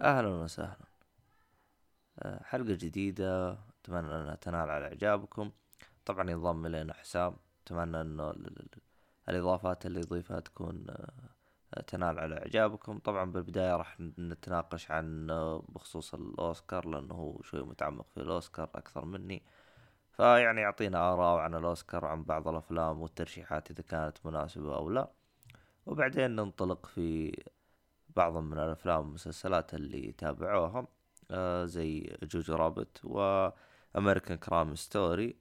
أهلا وسهلا. آه، حلقة جديدة أتمنى انها تنال على إعجابكم. طبعا ينضم إلينا حسام. أتمنى انه ال- ال- الإضافات اللي يضيفها تكون آه، تنال على إعجابكم. طبعا بالبداية راح نتناقش عن آه، بخصوص الأوسكار لأنه هو شوي متعمق في الأوسكار أكثر مني. فيعني يعطينا آراء عن الأوسكار وعن بعض الأفلام والترشيحات إذا كانت مناسبة أو لا. وبعدين ننطلق في بعض من الأفلام والمسلسلات اللي تابعوها آه زي جوجو رابت وامريكان كرام ستوري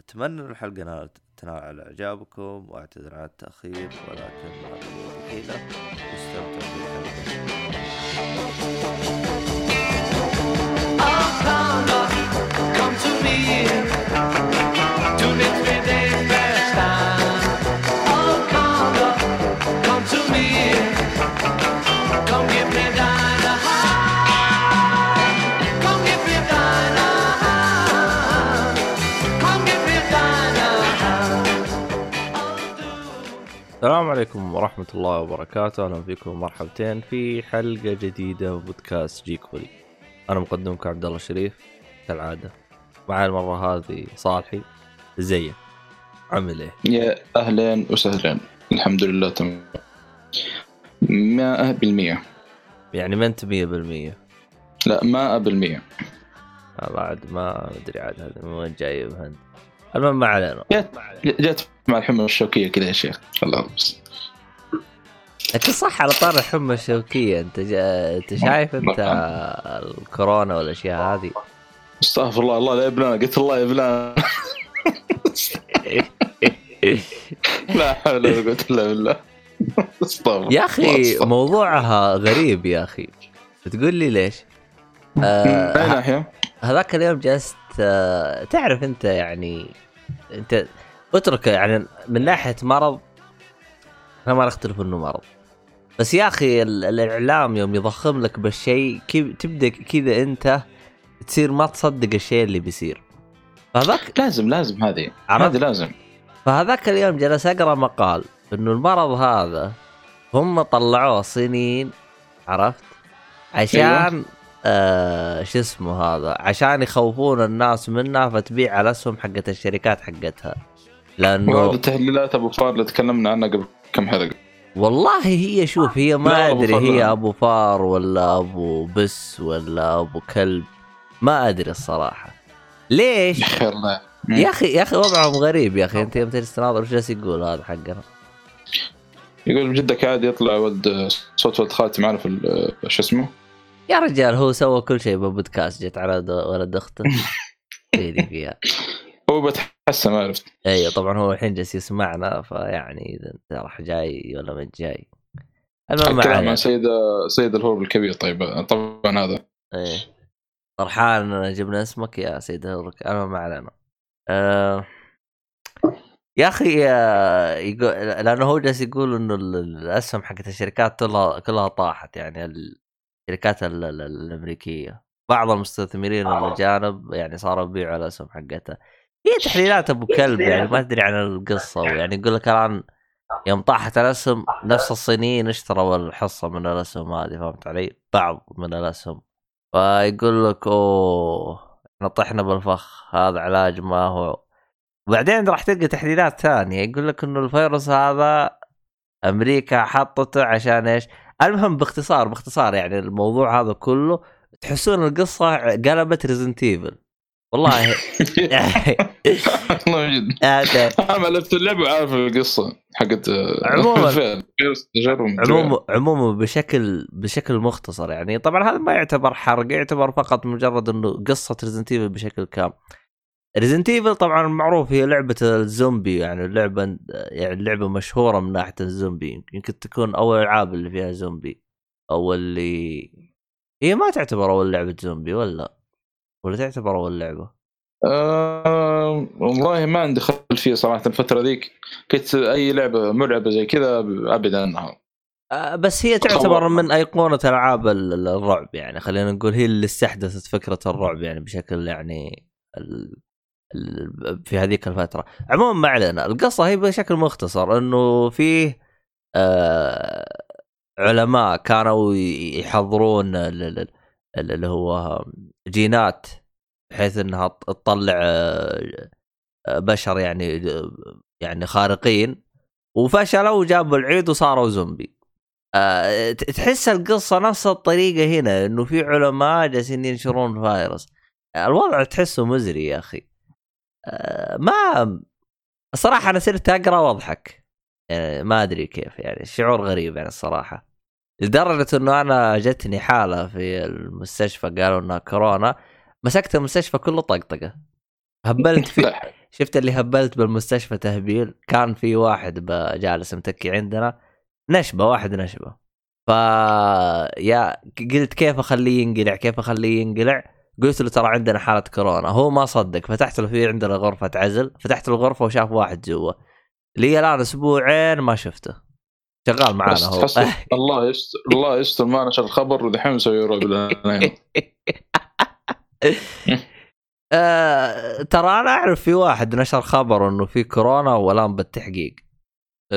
أتمنى إن الحلقة نال- تنال إعجابكم وأعتذر عن التأخير ولكن واستمتعوا بالحلقة Come to me. السلام عليكم ورحمة الله وبركاته. أهلا فيكم مرحبتين في حلقة جديدة من بودكاست جيكولي أنا مقدمكم عبد الله شريف كالعادة. معي المرة هذه صالحي. زيك عامل إيه؟ يا اهلين وسهلين الحمد لله تمام مائة بالمية يعني ما أنت 100% لا مائة بالمية والله عاد ما أدري عاد هذا من وين جايب هند المهم ما علينا. جات جات مع الحمى الشوكية كذا يا شيخ. الله لكن صح على طار الحمى الشوكية. أنت جا... أنت شايف أنت الكورونا والأشياء هذه؟ أستغفر الله. الله لا يبلانا قلت الله يبلانا لا حول ولا قوة إلا بالله. يا أخي. موضوعها غريب يا أخي. بتقول لي ليش؟ آه؟ هذاك اليوم جلست آه، تعرف أنت يعني أنت اترك يعني من ناحية مرض أنا ما نختلف إنه مرض. بس يا أخي ال- الإعلام يوم يضخم لك بالشيء تبدأ كذا أنت تصير ما تصدق الشيء اللي بيصير. فهذاك لازم لازم هذه. عرفت؟ هذه لازم. فهذاك اليوم جلس أقرأ مقال إنه المرض هذا هم طلعوه صينيين عرفت؟ عشان أيوة. آه شو اسمه هذا؟ عشان يخوفون الناس منها فتبيع الأسهم حقت الشركات حقتها. لأنه وهذه تحليلات أبو فار اللي تكلمنا عنها قبل كم حلقة. والله هي شوف هي ما أدري هي. أبو فار ولا أبو بس ولا أبو كلب ما أدري الصراحة. ليش؟ يا أخي يا أخي وضعهم غريب يا أخي أنت يوم تجلس تناظر وش جالس يقول هذا حقنا؟ يقول جدك عادي يطلع ولد صوت ولد خالتي معنا في شو اسمه؟ يا رجال هو سوى كل شيء ببودكاست جت على ولد أخته. فيها هو بتحسن ما عرفت. اي طبعا هو الحين جالس يسمعنا فيعني إذا انت راح جاي ولا ما جاي. المهم عن سيد سيد الهرب الكبير طيب طبعا هذا. إيه. فرحان إن جبنا اسمك يا سيد هورك أنا ما علينا. آه. يا أخي آه، يقول لأنه هو جالس يقول إنه ال- الأسهم حقت الشركات كلها كلها طاحت يعني الشركات ال- ال- الأمريكية. بعض المستثمرين الاجانب يعني صاروا يبيعوا الأسهم حقتها. هي تحليلات أبو كلب يعني ما تدري عن القصة يعني يقول لك الآن يوم طاحت الأسهم نفس الصينيين اشتروا الحصة من الأسهم هذه فهمت علي؟ بعض من الأسهم فيقول لك أوه إحنا طحنا بالفخ هذا علاج ما هو وبعدين راح تلقى تحليلات ثانية يقول لك إنه الفيروس هذا أمريكا حطته عشان إيش؟ المهم باختصار باختصار يعني الموضوع هذا كله تحسون القصة قلبت Resident Evil والله. والله جد. أنا ما لعبت اللعبة وعارف القصة حقت عموماً. فيروس تجارب عموما عموما بشكل بشكل مختصر يعني. طبعا هذا ما يعتبر حرق يعتبر فقط مجرد إنه قصة Resident بشكل كامل. Resident Evil طبعا معروف هي لعبة الزومبي يعني اللعبه يعني لعبة مشهورة من ناحية الزومبي. يمكن تكون أول الالعاب اللي فيها زومبي أو اللي هي ما تعتبر أول لعبة زومبي ولا؟ ولا تعتبر أول لعبة؟ آه والله ما عندي خلفية صراحة الفترة ذيك. كنت أي لعبة مرعبه زي كذا ابعد عنها آه، بس هي تعتبر من أيقونة ألعاب ال- ال- الرعب يعني. خلينا نقول هي اللي استحدثت فكرة الرعب يعني بشكل يعني ال... ال... في هذيك الفترة. عموما ما علينا. القصة هي بشكل مختصر إنه فيه آه علماء كانوا يحضرون ال- ال- ال- اللي هو جينات بحيث إنها تطلع آه، آه، بشر يعني يعني خارقين. وفشلوا وجابوا العيد وصاروا زومبي. آه، تحس القصة نفس الطريقة هنا إنه في علماء جالسين ينشرون فايروس الوضع تحسه مزري يا أخي. ما الصراحه أنا صرت أقرأ وأضحك. يعني ما أدري كيف يعني الشعور غريب يعني الصراحة. لدرجة إنه أنا جتني حالة في المستشفى قالوا إنها كورونا. مسكت المستشفى كله طقطقة. هبلت في لا شفت اللي هبلت بالمستشفى تهبيل؟ كان في واحد جالس متكي عندنا. نشبة واحد نشبة. ف يا قلت كيف أخليه ينقلع؟ كيف أخليه ينقلع؟ قلت له ترى عندنا حالة كورونا. هو ما صدق. فتحت له في عندنا غرفة عزل. فتحت له الغرفة وشاف واحد جوا. لي الآن أسبوعين ما شفته. شغال معانا هو. الله يستر الله يستر ما نشر الخبر ودحين مسوي روب بالعناية. آه، ترى أنا أعرف في واحد نشر خبر إنه في كورونا والآن بالتحقيق.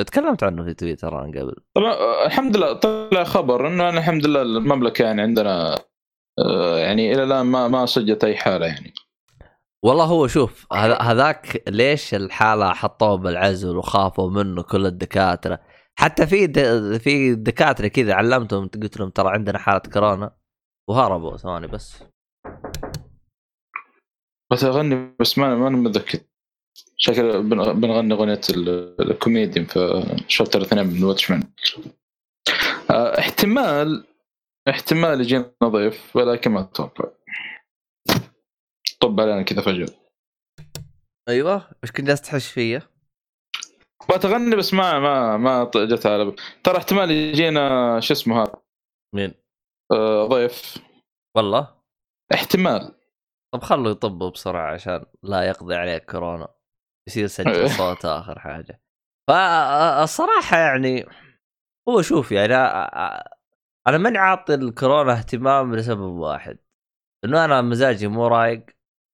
تكلمت عنه في تويتر أنا قبل. طبعا الحمد لله طلع خبر إنه أنا الحمد لله المملكة يعني عندنا آه، يعني إلى الآن ما ما سجلت أي حالة يعني. والله هو شوف هذا- هذاك ليش الحالة حطوه بالعزل وخافوا منه كل الدكاترة؟ حتى في د... في دكاترة كذا علمتهم قلت لهم ترى عندنا حالة كورونا وهربوا ثواني بس. بس أغني بس ما ما متذكر. شكل بن- بنغني أغنية ال- الكوميديان في شابتر اثنين من واتشمان آه، احتمال احتمال يجينا ضيف ولكن ما أتوقع. طب علينا كذا فجأة. أيوه إيش كنت جالس تحش فيا؟ بتغني بس ما ما ما جت على. ترى احتمال يجينا شو اسمه هذا؟ مين؟ آه، ضيف. والله؟ احتمال. طب خلوا يطبوا بسرعة عشان لا يقضي عليك كورونا. يصير سجل صوت آخر حاجة. فالصراحه يعني هو شوف يعني أنا ماني عاطي الكورونا اهتمام لسبب واحد. إنه أنا مزاجي مو رايق.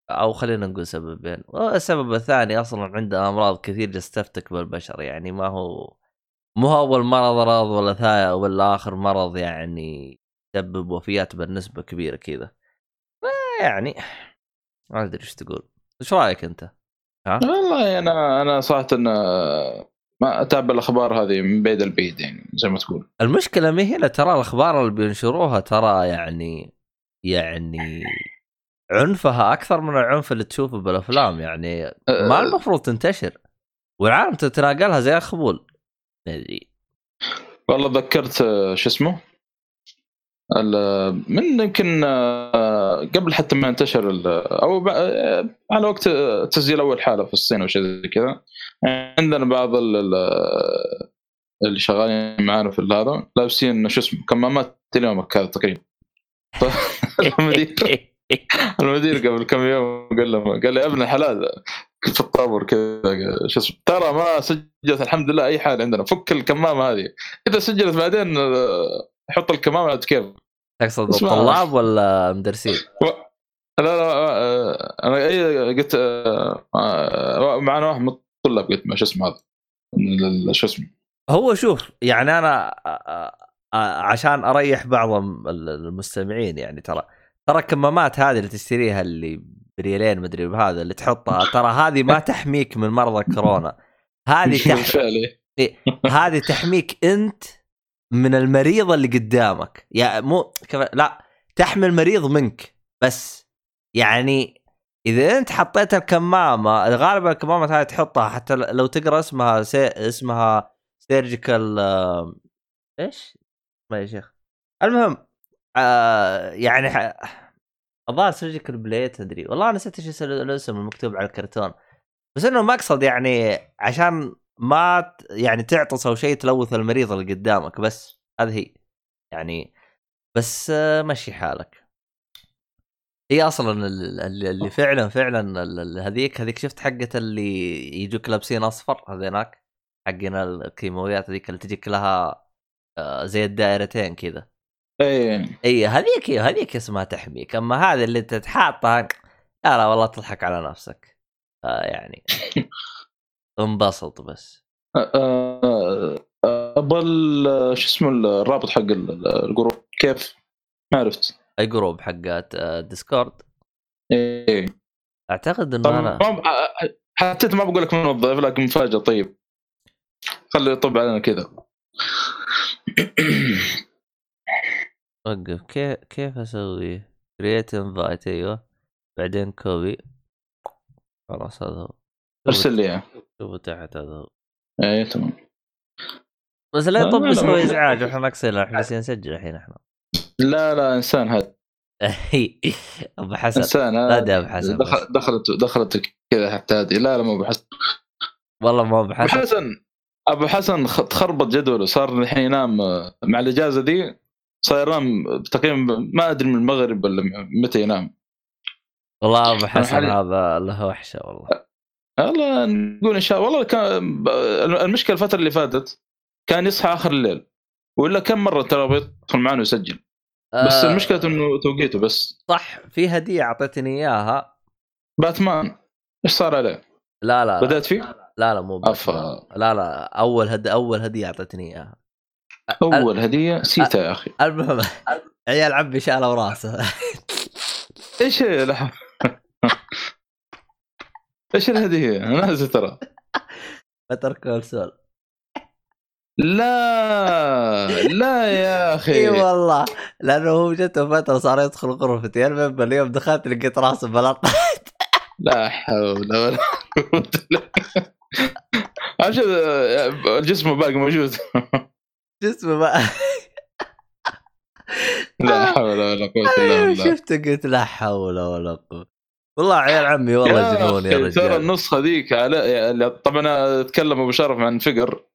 أو خلينا نقول سببين. والسبب الثاني أصلا عنده أمراض كثير جالس تفتك بالبشر يعني ما هو مو أول مرض رض ولا ثاني ولا آخر مرض يعني يسبب وفيات بالنسبة كبيرة كذا. ما يعني ما أدري إيش تقول. إيش رأيك أنت؟ والله أنا أنا صراحة ما أتابع الأخبار هذه من بعيد البعيد يعني زي ما تقول. المشكلة ما هنا ترى الأخبار اللي بينشروها ترى يعني يعني عنفها أكثر من العنف اللي تشوفه بالأفلام يعني ما آه، المفروض تنتشر. والعالم تتناقلها زي الخبول يعني والله تذكرت آه، شو اسمه؟ ال- من يمكن آه، قبل حتى ما انتشر أو على وقت تسجيل اول حاله في الصين أو شيء زي كذا. عندنا بعض ال- ال- اللي شغالين معانا في هذا لابسين شو اسمه كمامات اليوم هذا تقريبا. المدير قبل كم يوم قال له قال لي يا ابن الحلال في الطابور كذا شو اسمه؟ ترى ما سجلت الحمد لله أي حاله عندنا فك الكمامة هذه. إذا سجلت بعدين آه، حط الكمامة عاد كيف. تقصد. الطلاب ولا مدرسين؟ لا لا آه، أنا أي- قلت آه، آه، معنا واحد من الطلاب قلت ما شو اسمه هذا؟ شو اسمه؟ هو شوف يعني أنا عشان أريح بعض ال- المستمعين يعني ترى. ترى الكمامات هذه اللي تشتريها اللي بريالين مدري بهذا اللي تحطها ترى هذه ما تحميك من مرضى كورونا هذه تح... إيه. هذه تحميك أنت من المريض اللي قدامك يا مو كيف لا تحمي المريض منك بس يعني إذا أنت حطيت الكمامة غالبا الكمامة هذه تحطها حتى لو تقرأ اسمها سي... اسمها surgical إيش؟ ما يا شيخ المهم آه يعني ح... الظاهر سيرجيكال بليت ادري والله نسيت إيش اسم- الاسم المكتوب على الكرتون. بس إنه المقصد يعني عشان ما يعني تعطس أو شيء تلوث المريض اللي قدامك بس هذه هي. يعني بس آه، مشي حالك. هي أصلا ال- ال- اللي فعلا فعلا هذيك هذيك شفت حقة اللي يجوك لابسين أصفر هذيناك؟ حقنا الكيماويات هذيك اللي تجيك لها آه، زي الدائرتين كذا. إيه. اي هذيك هذيك اسمها تحميك. أما هذه اللي أنت تحاطها لا لا والله تضحك على نفسك. آه يعني انبسط بس. آه، آه، أبغى ال- شو اسمه الرابط حق ال- ال- ال group. كيف؟ ما عرفت. أي جروب؟ حقات آه، Discord؟ إيه. أعتقد انه أنا حتى ما بقول لك من الضيف لكن مفاجأة. طيب. خليه يطب علينا كذا. وقف كيف كيف أسوي create invite أيوه. بعدين copy خلاص هذا هو. أرسل لي إياه. شوفوا تحت هذا هو. إيه تمام. بس لا يطب ما- ازعاج وإحنا ناقصين إحنا جالسين نسجل الحين إحنا. لا لا إنسان هذا. أبو حسن. إنسان لا هذا. ده أبو حسن بس. دخل دخلت دخلت كذا حتى هذه. لا لا مو أبو حسن. والله ما أبو أبو حسن. حسن أبو حسن خ- تخربط جدوله. صار الحين ينام آه، مع الإجازة دي. صار ينام تقريبا ما أدري من المغرب ولا متى ينام. والله أبو حسن هذا له وحشة والله. والله نقول إن شاء الله. والله كان المشكلة الفترة اللي فاتت كان يصحى آخر الليل ولا كم مرة ترى بيدخل معنا ويسجل. بس آه، المشكلة إنه توقيته بس. صح في هدية اعطيتني إياها. باتمان إيش صار عليه؟ لا لا بدأت فيه؟ لا لا مو أفا. لا لا أول هد أول هدية أعطتني إياها. أول هدية سيتا يا أخي. المهم عيال عمي شالوا راسه. إيش إيش الهدية؟ أنا ترى. بتر كونسول لا لا يا أخي. إي والله لأنه هو جته فترة صار يدخل غرفتي. المهم اليوم دخلت لقيت راسه بلط لا حول ولا قوة إلا عشان الجسم باقي موجود. جسمه ما لا حول ولا قوة إلا بالله. شفته قلت لا حول ولا قوة. والله عيال عمي والله جنون يا أخي، ترى رجال النسخة ذيك على يعني طبعا أتكلم أبو شرف عن فقر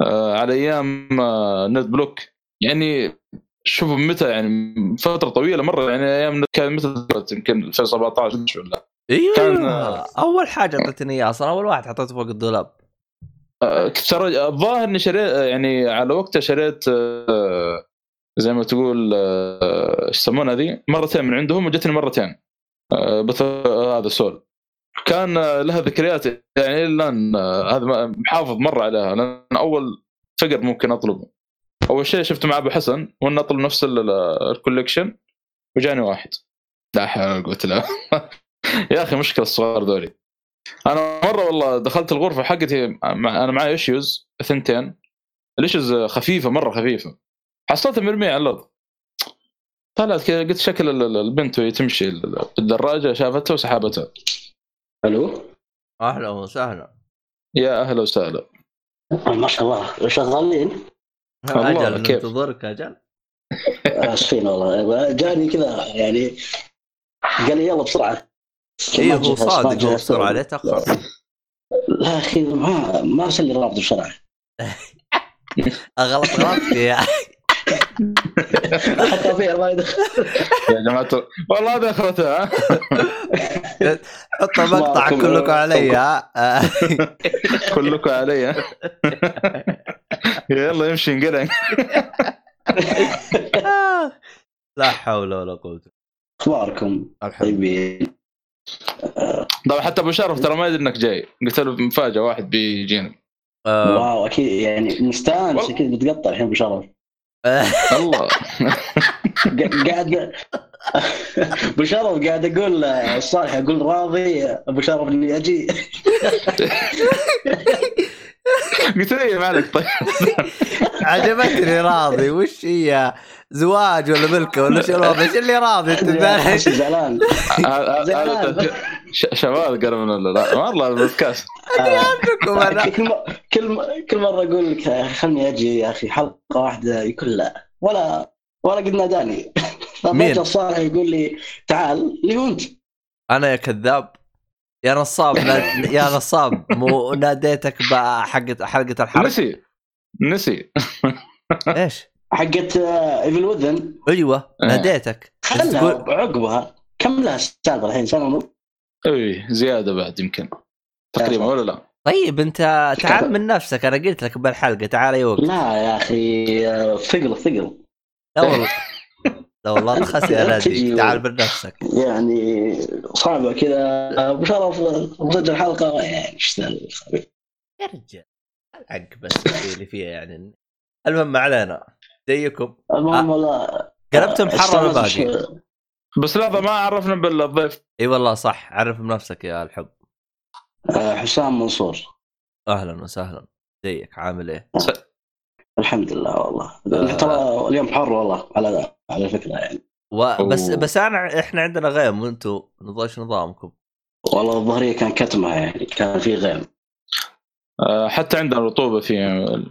آه، على أيام آه، نت بلوك. يعني شوفوا متى يعني فترة طويلة مرة يعني أيام كان متى؟ يمكن 2017 ولا. أيوه كان- أول حاجة اعطيتني إياها أصلا أول واحد حطيته فوق الدولاب. ترى الظاهر اني شريت يعني على وقتها شريت آه، زي ما تقول آه، إيش يسمونها ذي؟ مرتين من عندهم وجتني مرتين آه، هذا سول. كان لها ذكريات يعني الآن هذا محافظ مرة عليها لأن أول فقر ممكن أطلبه. أول شيء شفته مع أبو حسن وأنا أطلب نفس ال- ال- الكوليكشن وجاني واحد. لا حول ولا قوة إلا. يا أخي مشكلة الصغار ذولي. أنا مرة والله دخلت الغرفة حقتي مع أنا معي ايشوز ثنتين. الايشوز خفيفة مرة خفيفة. حصلتها مرمية على الأرض. طلعت كذا قلت شكل ال- ال- البنت وهي تمشي. بالدراجه شافتها وسحبتها. ألو؟ أهلا وسهلا. يا أهلا وسهلا. ما شاء الله. شغالين أجل كيف؟ ننتظرك أجل. أسفين والله. جاني كذا يعني قال لي يلا بسرعة. إيه ما هو صادق هو جهزت. بسرعة ليه تاخر لا أخي ما ما ارسل لي الرابط بسرعة. أغلط غلطك يا حتى فيها ما يدخل. يا جماعة والله هذا اخرتها ها؟ حطوا مقطع كلكم علي ها. كلكم علي؟ يلا يمشي انقلع. لا حول ولا قوة أخباركم؟ طيبين. طبعا حتى أبو شرف ترى ما يدري إنك جاي. قلت له مفاجأة واحد بيجينا. آه، واو أكيد يعني مستانس. أكيد بتقطع الحين بشرف آه، الله قاعد أبو شرف قاعد أقول الصالح أقول راضي أبو شرف إني أجي. قلت له إيه، ما عليك طيب. عجبتني راضي. وش هي؟ زواج ولا ملكه ولا شو الوضع؟ إيش اللي راضي؟ أنت؟ زعلان. شباب قرب من ولا لا؟ والله البودكاست عندكم أنا كل كل مرة أقول لك أخي خلني أجي يا أخي حلقة واحدة يقول لا. ولا ولا قد ناداني مين؟ الصالح يقول لي تعال اللي هو أنت. أنا يا كذاب. يا نصاب يا نصاب مو ناديتك بحقة حلقة الحرق نسي نسي. إيش؟ حقت ايفل وذن أيوه آه. ناديتك. خلها تقول عقبها. كم لها السالفه الحين؟ سنة ونص. اي زيادة بعد يمكن. تقريبا ولا لا؟ طيب أنت تعال من نفسك أنا قلت لك بالحلقة تعال يوقف لا يا أخي آه، ثقل ثقل. لا والله. لا والله رخص يا نادي تعال من نفسك. يعني صعبة كذا. أبو شرف مسجل حلقه يعني إيش يا رجال العق بس اللي فيها يعني. المهم ما علينا. زيكم. المهم والله قلبتم حر ولا استانس باقي؟ ش- بس لحظة ما عرفنا بالضيف. إي والله صح عرف بنفسك يا الحب. آه، حسام منصور. أهلا وسهلا. زيك عامل إيه؟ الحمد لله والله آه. ترى اليوم حر والله على على فكرة يعني وبس أوه. بس أنا إحنا عندنا غيم وأنتم إيش نظامكم؟ والله الظهرية كان كتمة يعني كان في غيم آه، حتى عندنا رطوبة في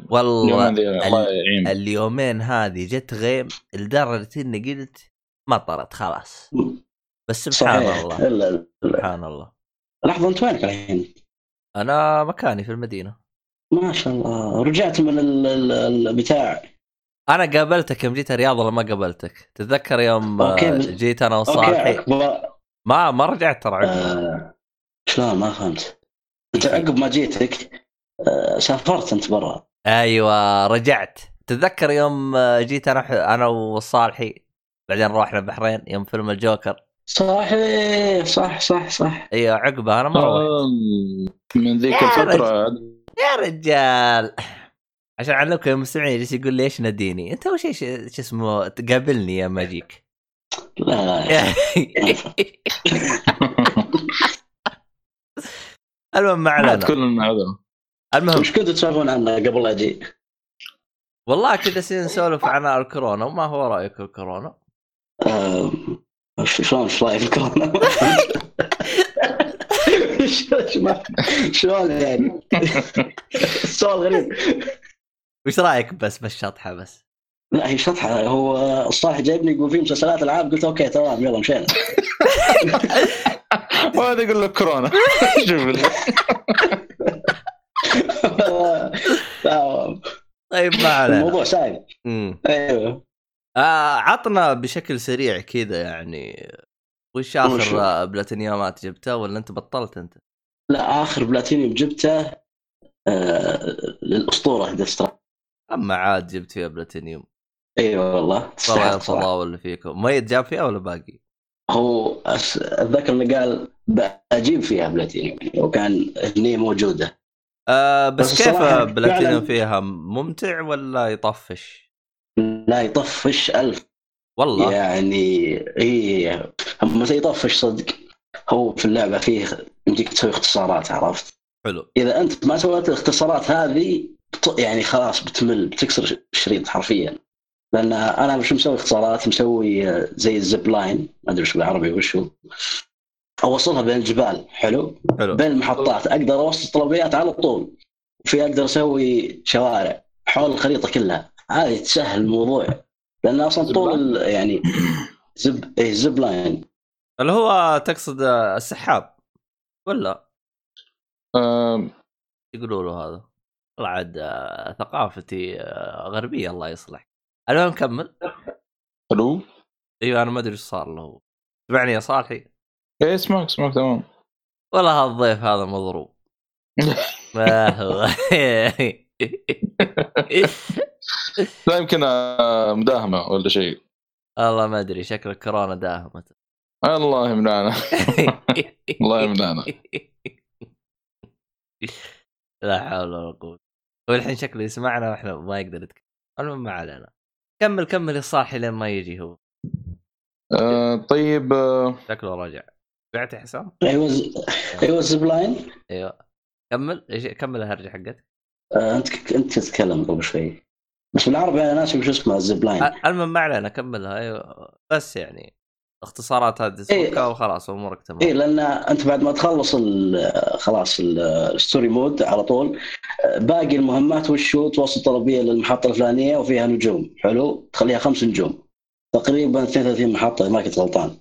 والله اليومين اليومين هذه جت غيم لدرجة إني قلت مطرت خلاص بس سبحان صحيح الله الا إلا. سبحان الله لحظة أنت وينك الحين؟ أنا مكاني في المدينة ما شاء الله. رجعت من ال- ال- البتاع أنا قابلتك يوم جيت الرياض ولا ما قابلتك؟ تتذكر يوم أوكي، جيت أنا وصالحي ما ما رجعت ترى. عقب. آه، شلون؟ ما فهمت. أنت عقب ما جيتك آه، سافرت أنت برا. أيوه رجعت. تتذكر يوم آه، جيت أنا أنا وصالحي بعدين روحنا البحرين يوم فيلم الجوكر. صحيح صح صح صح. أيوه عقبها أنا ما روحت. من ذيك الفترة يا رجال. عشان أعلمكم يا مستمعين جالس يقول لي إيش ناديني؟ أنت أول شيء شو اسمه؟ تقابلني يا ما أجيك. لا لا المهم ما علينا. المهم. وش كنتوا تسولفون عنه قبل لا أجي؟ والله كذا نسولف عن الكورونا وما هو رأيك في الكورونا؟ آه، شلون إيش رأيك في الكورونا؟ شلون يعني؟ السؤال غريب وش رأيك بس بالشطحة بس؟ لا هي شطحة. هو الصالح جايبني يقول في مسلسلات ألعاب قلت أوكي تمام يلا مشينا. وهذا يقول لك كورونا. شوف. طيب ما علينا. الموضوع سايق أمم. أيوه. آه عطنا بشكل سريع كذا يعني وش آخر بلاتينيومات جبتها ولا أنت بطلت أنت؟ لا آخر بلاتينيوم جبته آه للأسطورة دسترا أما عاد جبت فيها بلاتينيوم أيوه والله والله صراحة. الفضاء اللي فيكم ميت جاب فيها ولا باقي؟ هو أتذكر إنه قال بجيب فيها بلاتينيوم وكان هني موجودة آه بس, بس كيف بلاتينيوم فعلاً- فيها ممتع ولا يطفش؟ لا يطفش ألف والله. يعني إي متى يطفش صدق هو في اللعبة فيه يمديك تسوي اختصارات عرفت؟ حلو. إذا أنت ما سويت الاختصارات هذه يعني خلاص بتمل بتكسر الشريط حرفيا. لأن أنا مش مسوي اختصارات؟ مسوي زي ال zip line ما أدري وش بالعربي وش هو. أوصلها بين الجبال حلو؟ حلو. بين المحطات. أقدر أوصل طلبيات على طول وفي أقدر أسوي شوارع حول الخريطة كلها. هذه تسهل الموضوع. لأن أصلا طول ال- يعني زب اي زب لاين. اللي هو تقصد السحاب ولا؟ آه، يقولوا له هذا. والله عاد آه، ثقافتي آه، غربية الله يصلح. المهم كمل ألو؟ أيوه أنا ما أدري إيش صار له. سمعني يا صالحي إيه اسمعك اسمعك تمام. والله هذا الضيف هذا مضروب. ما هو. لا يمكن آه، مداهمة ولا شيء. والله ما أدري شكل كورونا داهمت الله يمنعنا. الله يمنعنا. لا حول ولا قوة. والحين شكله يسمعنا وإحنا ما يقدر يتكلم. المهم ما علينا. كمل كمل يا صاحي لين ما يجي هو. آه، طيب آه، شكله رجع. بعت حسام؟ أيوه أيوه الزب لاين أيوه. كمل كمل الهرجة حقتك. آه، انت أنت تتكلم قبل شوي. بس بالعربي أنا ناسي وش اسمه ال zip line. المهم ما علينا كملها. أيوه. بس يعني اختصارات هذه إيه. وخلاص امورك تمام. اي لأن أنت بعد ما تخلص ال- خلاص ال- ال story mode على طول آه، باقي المهمات وش هو توصل طلبية للمحطة الفلانية وفيها نجوم. حلو؟ تخليها خمس نجوم. تقريبا 32 محطة إذا ما كنت غلطان.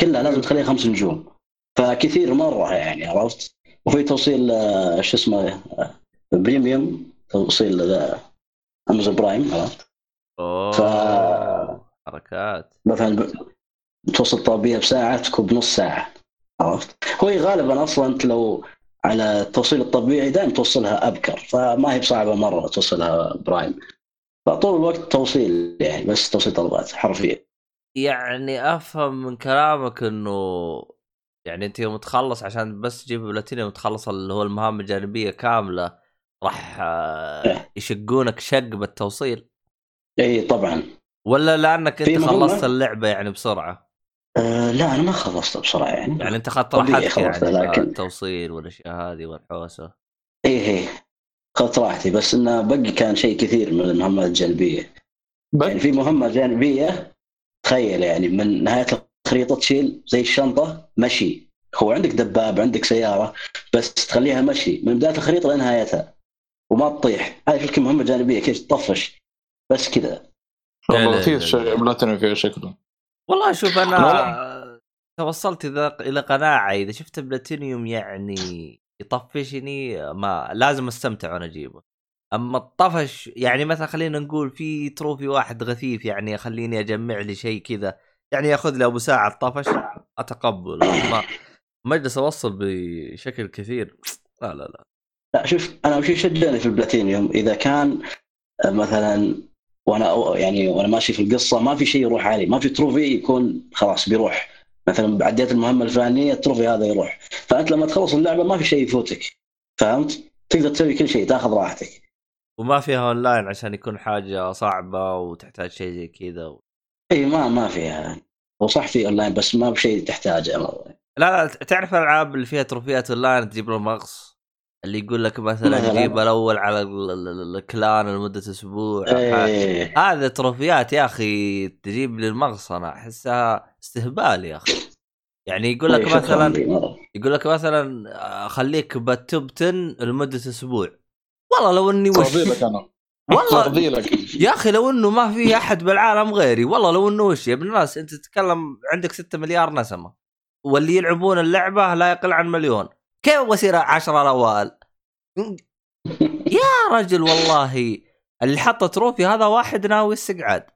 كلها لازم تخليها خمس نجوم. فكثير مرة يعني عرفت؟ وفي توصيل آه، شو اسمه آه، premium توصيل ذا Amazon Prime عرفت؟ أوه ف- حركات. مثلا توصل طلبيه بساعة تكون بنص ساعة عرفت؟ هو غالبا أصلا أنت لو على التوصيل الطبيعي دائما توصلها أبكر فما هي بصعبة مرة توصلها prime فطول الوقت توصيل يعني بس توصيل طلبات حرفيا. يعني أفهم من كلامك إنه يعني أنت يوم تخلص عشان بس تجيب بلاتينيوم تخلص اللي هو المهام الجانبية كاملة راح آه،. يشقونك شق بالتوصيل؟ اي طبعا. ولا لأنك أنت؟ خلصت اللعبة يعني بسرعة؟ آه لا أنا ما خلصت بسرعة يعني. يعني أنت اخذت راحتك يعني خلصت، لكن- التوصيل والأشياء هذه والحوسة. اي اي اخذت راحتي بس انه بقي كان شيء كثير من المهمات الجانبية. يعني في مهمة جانبية تخيل يعني من نهاية الخريطة تشيل زي الشنطة مشي. هو عندك دباب عندك سيارة بس تخليها مشي. من بداية الخريطة لنهايتها. وما تطيح. هذه فيك مهمة جانبية كيف تطفش. بس كذا. والله. شيء بلاتينيوم فيها شكله. والله شوف أنا أنا توصلت إلى قناعة. إذا شفت بلاتينيوم يعني يطفشني ما لازم أستمتع وأنا أجيبه. أما الطفش يعني مثلا خلينا نقول في trophy واحد غثيث يعني خليني أجمع لي شيء كذا. يعني يأخذ لي أبو ساعة طفش اتقبل ما ما اجلس أوصل بشكل كثير. لا لا لا. لا شوف أنا وش يشجعني في البلاتينيوم. إذا كان آه، مثلا وأنا يعني وأنا ماشي في القصة ما في شيء يروح علي. ما في trophy يكون خلاص بيروح. مثلا عديت المهمة الفلانية ال trophy هذا يروح. فأنت لما تخلص اللعبة ما في شيء يفوتك. فهمت؟ تقدر تسوي كل شيء تاخذ راحتك. وما فيها أونلاين عشان يكون حاجة صعبة وتحتاج شيء زي كذا إي ما ما فيها. وصح في أونلاين بس ما بشيء تحتاجه. لا لا تعرف الالعاب اللي فيها trophy ات online تجيب له مغص اللي يقول لك مثلا. جيب الأول على ال- ال- ال- ال clan لمدة أسبوع. إيه. هذا trophy ات يا أخي تجيب أنا أحسها استهبال يا أخي يعني يقول لك إيه، مثلا. يقول لك مثلا آه، خليك بال top 10 لمدة أسبوع والله لو إني وش أنا والله يا أخي لو إنه ما في أحد بالعالم غيري والله لو إنه وش يا ابن الناس أنت تتكلم عندك 6 مليار نسمة واللي يلعبون اللعبة لا يقل عن مليون كيف بصير 10 الاوائل يا رجل والله اللي حط trophy هذا واحد ناوي استقعاد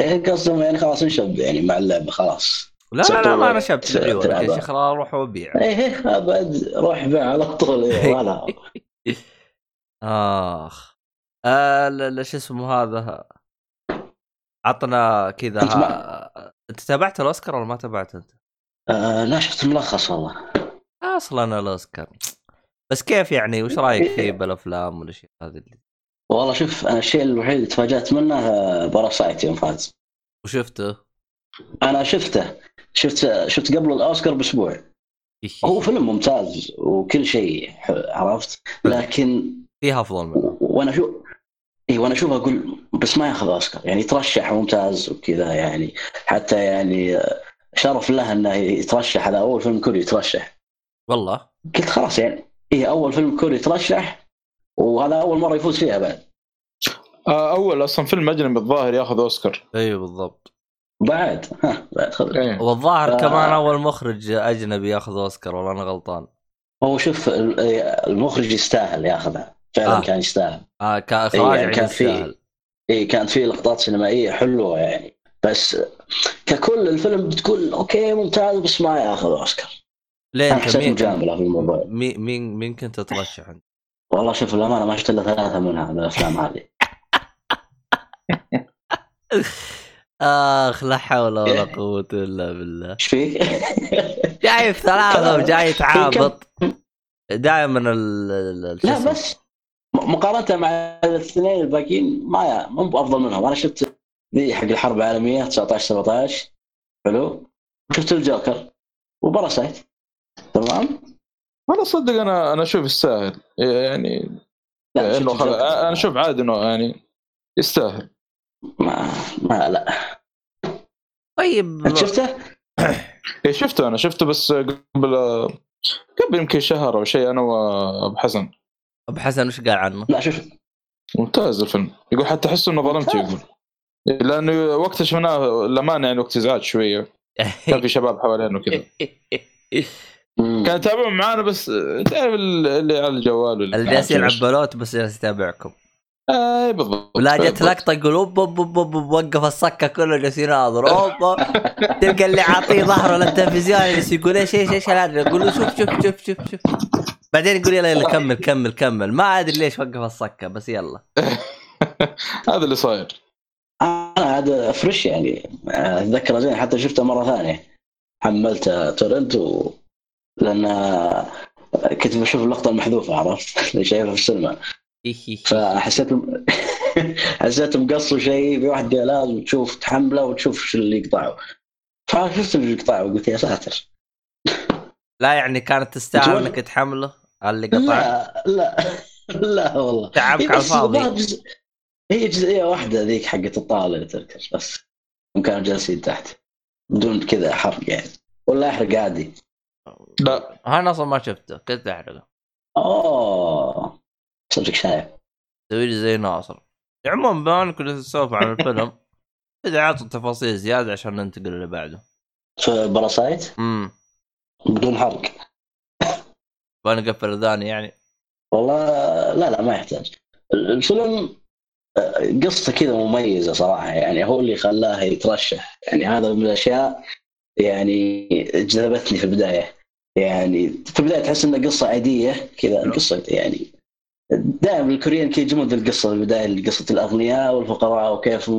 إيه، قصدهم يعني خلاص انشب يعني مع اللعبة خلاص. لا لا لا ما. أنا شبت يا. شيخ أروح وابيع إيه أبد روح بيع على طول ولا آخ. آه شو اسمه هذا؟ عطنا كذا. أنت تابعت الأوسكار ولا ما تابعت أنت؟ آه لا شفت ملخص والله. أصلا الاوسكار بس كيف يعني؟ وش رأيك فيه بالأفلام والأشياء هذه اللي والله شوف أنا الشيء الوحيد اللي تفاجأت منه Parasite يوم فاز وشفته؟ أنا شفته. شفت شفت قبل الأوسكار بأسبوع. هو فيلم ممتاز وكل شيء عرفت؟ لكن فيها افضل منه. وأنا شو اي وأنا أشوف أقول بس ما ياخذ أوسكار. يعني يترشح ممتاز وكذا يعني. حتى يعني آه، شرف له إنه يترشح. هذا أول فيلم كوري يترشح. والله. قلت خلاص يعني. اي أول فيلم كوري يترشح وهذا أول مرة يفوز فيها بعد. آه، أول أصلا فيلم أجنبي الظاهر ياخذ أوسكار. أيوه بالضبط. بعد؟ ها بعد خذ. إيه. والظاهر آه. كمان أول مخرج أجنبي ياخذ أوسكار ولا أنا غلطان. هو شوف ال- المخرج يستاهل ياخذها. فعلا آه. كان يستاهل. آه كاخراج إيه، يعني كان في- يستاهل. اي كانت فيه لقطات سينمائية حلوة يعني. بس ككل الفيلم بتقول okay ممتاز بس ما ياخذ أوسكار. ليه أنت مين مجامله في الموضوع. مين مين مين كنت ترشح انت؟ والله شوف الامانه ما شفت الا ثلاثة منها من الأفلام هذه. آخ لا حول ولا قوة إلا بالله. إيش فيك؟ جايب ثلاثة. وجاي تعابط. دائما ال لا؟ بس مقارنة مع الاثنين الباقيين ما مو بافضل منهم. أنا شفت ذي حق الحرب العالمية 19 17 حلو؟ شفت الجوكر. وباراسايت تمام؟ أنا صدق أنا أنا أشوف يستاهل. يعني إنه خل... أنا أشوف عادي إنه يعني يستاهل. ما ما لا. طيب. انت شفته؟ إيه شفته أنا شفته بس قبل قبل يمكن شهر أو شيء أنا وأبو حسن. أبو حسن وش قال عنه؟ لا شوف. ممتاز الفيلم. يقول حتى أحس إنه ظلمت يقول. لأنه وقت شفناه الامانه يعني وقت ازعاج شوية. كان في شباب حوالينا وكذا. كان يتابعون معانا بس تعرف اللي على الجوال اللي جالس يلعب بلوت بس جالس يتابعكم. اي بالضبط. ولا جت بالضبط. لقطة يقول أوب أوب أوب أوب وقف الصكة كله جالس يناظر. أوب تلقى اللي عاطيه ظهره للتلفزيون جالس يقول إيش إيش إيش هذا يقول له شوف شوف شوف شوف شوف. بعدين يقول يلا يلا كمل كمل كمل. ما أدري ليش وقف الصكة بس يلا. هذا اللي صاير. أنا هذا فريش يعني. أتذكر زين حتى شفته مرة ثانية. حملته تورنت و... لأن كنت بشوف اللقطة المحذوفة عرفت؟ اللي شايفها في السينما. فحسيت حسيت مقصوا شيء في واحد قال لازم تشوف تحمله وتشوف شو اللي يقطعه. فشفت اللي يقطعه وقلت يا ساتر. لا يعني كانت تستاهل إنك تحمله؟ اللي قطع لا لا. لا والله. تعبك على الفاضي. هي جزئية واحدة ذيك حقت الطاولة اللي تذكر بس. هم كانوا جالسين تحت. بدون كذا حرق يعني. ولا يحرق عادي. لا. أنا أصلا ما شفته كنت أحرقه. أوه. صدق شايف تسوي لي زي ناصر عموما بما إنك كنت تسولف عن الفيلم اذا عطوا تفاصيل زيادة عشان ننتقل اللي بعده. في باراسايت امم بدون حرق. بنقفل الاذان يعني؟ والله لا لا ما يحتاج. الفيلم آه، قصته كذا مميزة صراحة. يعني هو اللي خلاه يترشح. يعني هذا من الأشياء يعني جذبتني في البداية. يعني في البداية تحس انها قصة عادية كذا قصة يعني دائما الكوريين كي ذي القصة في البداية قصة الأغنياء والفقراء وكيف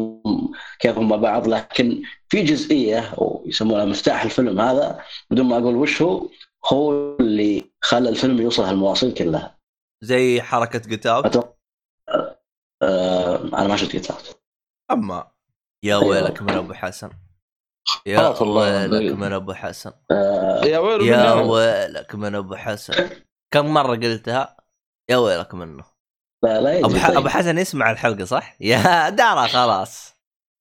كيف هم مع بعض لكن في جزئية ويسمونها مفتاح الفيلم هذا بدون ما أقول وش هو هو اللي خلى الفيلم يوصل هالمواصيل كلها. زي حركة جيت اوت آه أنا ما شفت قطعت أما يا. ويلك من أبو حسن. يا. ويلك من أبو حسن. آه يا ويل يا. ويلك من أبو حسن. كم مرة قلتها؟ يا ويلك منه. لا لا أبو ح... طيب. أبو حسن يسمع الحلقة صح؟ يا دارا خلاص.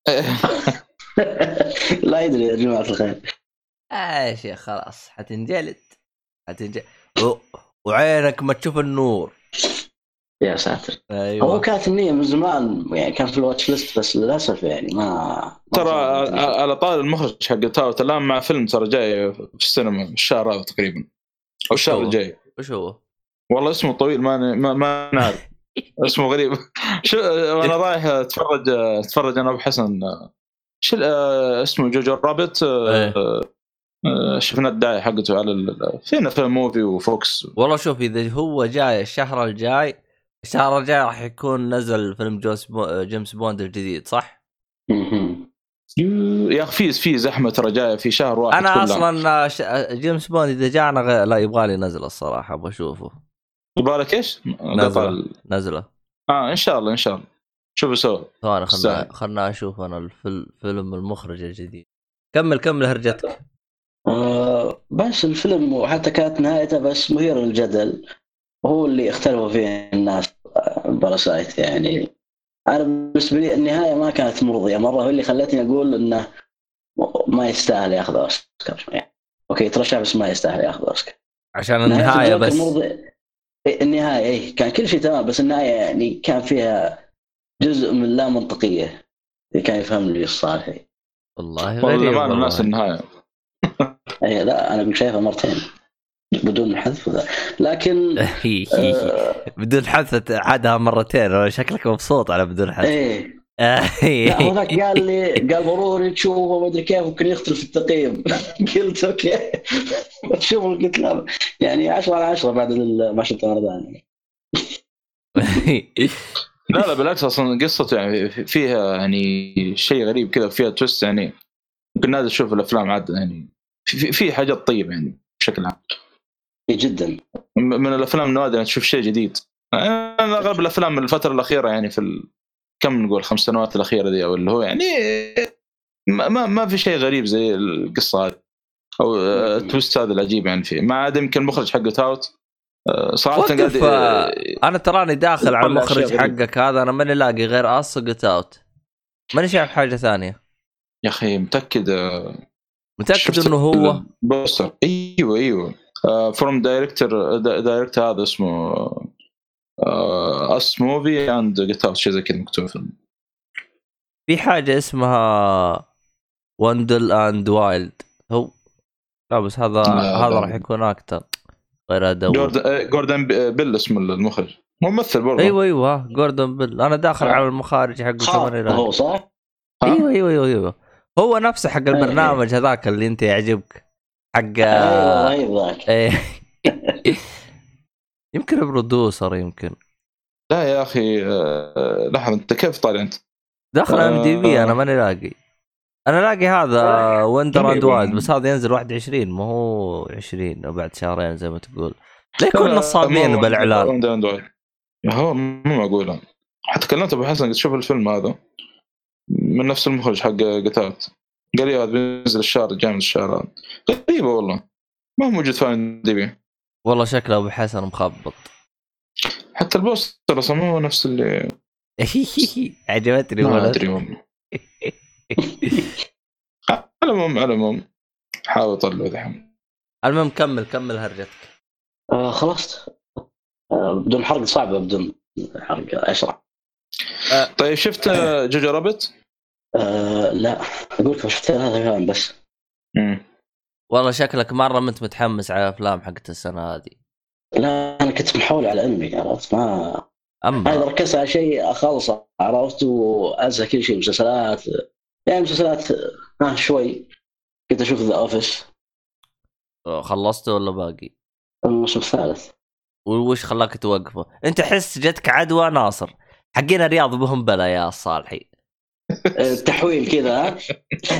لا يدري يا جماعة الخير. آه يا شيخ خلاص حتنجلد. حتنجلد و... وعينك ما تشوف النور. يا ساتر. هو أيوه كانت النية من زمان يعني كان في الواتش ليست بس للأسف يعني ما ترى على طار المخرج حق تاوت الآن مع فيلم ترى جاي في السينما الشهر هذا تقريبا. أو الشهر هو؟ الجاي. وش هو؟ والله اسمه طويل ما ما, ما نعرف. اسمه غريب. شو وأنا رايح اتفرج أتفرج أنا ابو حسن شو اسمه جوجو رابت؟ إيه. شفنا الدعايه حقته على ال- فينا فيلم موفي وفوكس. والله شوف إذا هو جاي الشهر الجاي الشهر الجاي راح يكون نزل فيلم جوس بو... جيمس بوند الجديد صح؟ يا أخي في في زحمة ترى جاية في شهر واحد أنا كلها. أصلا ش... جيمس بوند إذا جانا غ... لا يبغى لي نزله الصراحة أبغى أشوفه يبغالك إيش؟ ال- نزله آه إن شاء الله إن شاء الله شوفوا سوا ثواني خلنا سهل. خلنا أشوف أنا الفيلم فيلم المخرج الجديد كمل كمل هرجتك آه بس الفيلم وحتى كانت نهايته بس مثير للجدل هو اللي اختلفوا فيه الناس آه، باراسايت يعني. أنا بالنسبة لي النهاية ما كانت مرضية. مرة هو اللي خلتني أقول إنه ما يستاهل ياخذ أوسكار. يعني okay ترشح بس ما يستاهل ياخذ أوسكار. عشان النهاية بس. مرضي. إيه، النهاية إي كان كل شيء تمام بس النهاية يعني كان فيها جزء من لا منطقية. اللي كان يفهم لي الصالحي والله غريب والله. الناس النهاية. إي لا أنا شايفها مرتين. بدون حذف لكن آه بدون حذف عادها مرتين شكلك مبسوط على بدون حذف. إيه. لا هو ذاك قال لي قال ضروري تشوفه ما أدري كيف ممكن يختلف التقييم. قلت okay. تشوف قلت لا. يعني 10 على 10 بعد ال- ما شفت ثانية لا لا بالعكس أصلا قصته يعني فيها يعني شيء غريب كذا فيها twist يعني. يمكن نادر تشوف الأفلام عاد يعني في, في- حاجات طيبة يعني بشكل عام. إيه جدا. م- من الأفلام النوادر تشوف شيء جديد. أنا أغلب الأفلام من الفترة الأخيرة يعني في ال... كم نقول خمس سنوات الأخيرة دي أو اللي هو يعني ما ما, ما في شيء غريب زي القصة هذه أو آه، ال twist هذا العجيب يعني فيه. ما عاد يمكن المخرج حق Get Out. آه، صراحة قاعد آه، أنا تراني داخل على المخرج. حقك هذا أنا ماني لاقي غير Us Get Out ماني شايف حاجة ثانية. يا أخي متأكد متأكد إنه هو؟ ال poster. أيوه أيوه. فروم دايركتور دايركتور هذا اسمه اس موفي اند جيت اوت شيء زي كذا مكتوب في في حاجة اسمها وندل اند وايلد هو لا بس هذا لا، هذا. راح يكون أكثر غير ادوي جوردن آه، جوردن بيل اسمه المخرج ممثل برضه أيوه أيوه جوردن بيل أنا داخل آه. على المخارج لا. هو صح؟ أيوه أيوه أيوه أيوه هو نفسه حق أيوة. البرنامج هذاك اللي أنت يعجبك حق أيوه ذاك إيه. يمكن producer يمكن لا يا أخي آه، لحظه أنت كيف طالع أنت؟ داخل IMDb آه. أنا ماني لاقي أنا لاقي هذا Wendell and. Wild بس هذا ينزل 21 ما هو 20 أو بعد شهرين زي ما تقول لا يكون نصابين بالإعلان وند- وند- وند. هو مو معقوله حتى كلمت أبو حسن قلت شوف الفيلم هذا من نفس المخرج حق Get Out هذا بينزل الشهر جاي من الشهر هذا غريبة والله. ما هو موجود في IMDb. والله شكله أبو حسن مخبط. حتى ال poster أصلا مو نفس اللي عجبتني ما والله. أدري والله. على العموم على العموم حاول أطلع دحين المهم كمل كمل هرجتك. آه خلصت آه بدون حرق صعبه بدون حرق اشرح طيب شفت آه، Jojo Rabbit؟ آه لا أقول لك شفت ثلاثة افلام بس. مم. والله شكلك مرة ما أنت متحمس على الافلام حقت السنة هذه. لا أنا كنت محول على أنمي عرفت؟ ما هذا اما ركزت على شيء اخلص عرفت؟ وأنسى كل شيء مسلسلات. يعني مسلسلات آه شوي. كنت أشوف ذا Office خلصته ولا باقي؟ الموسم الثالث. وش خلاك توقفه؟ أنت حس جتك عدوى ناصر. حقين الرياض بهم بلا يا صالحي. تحويل كذا ها؟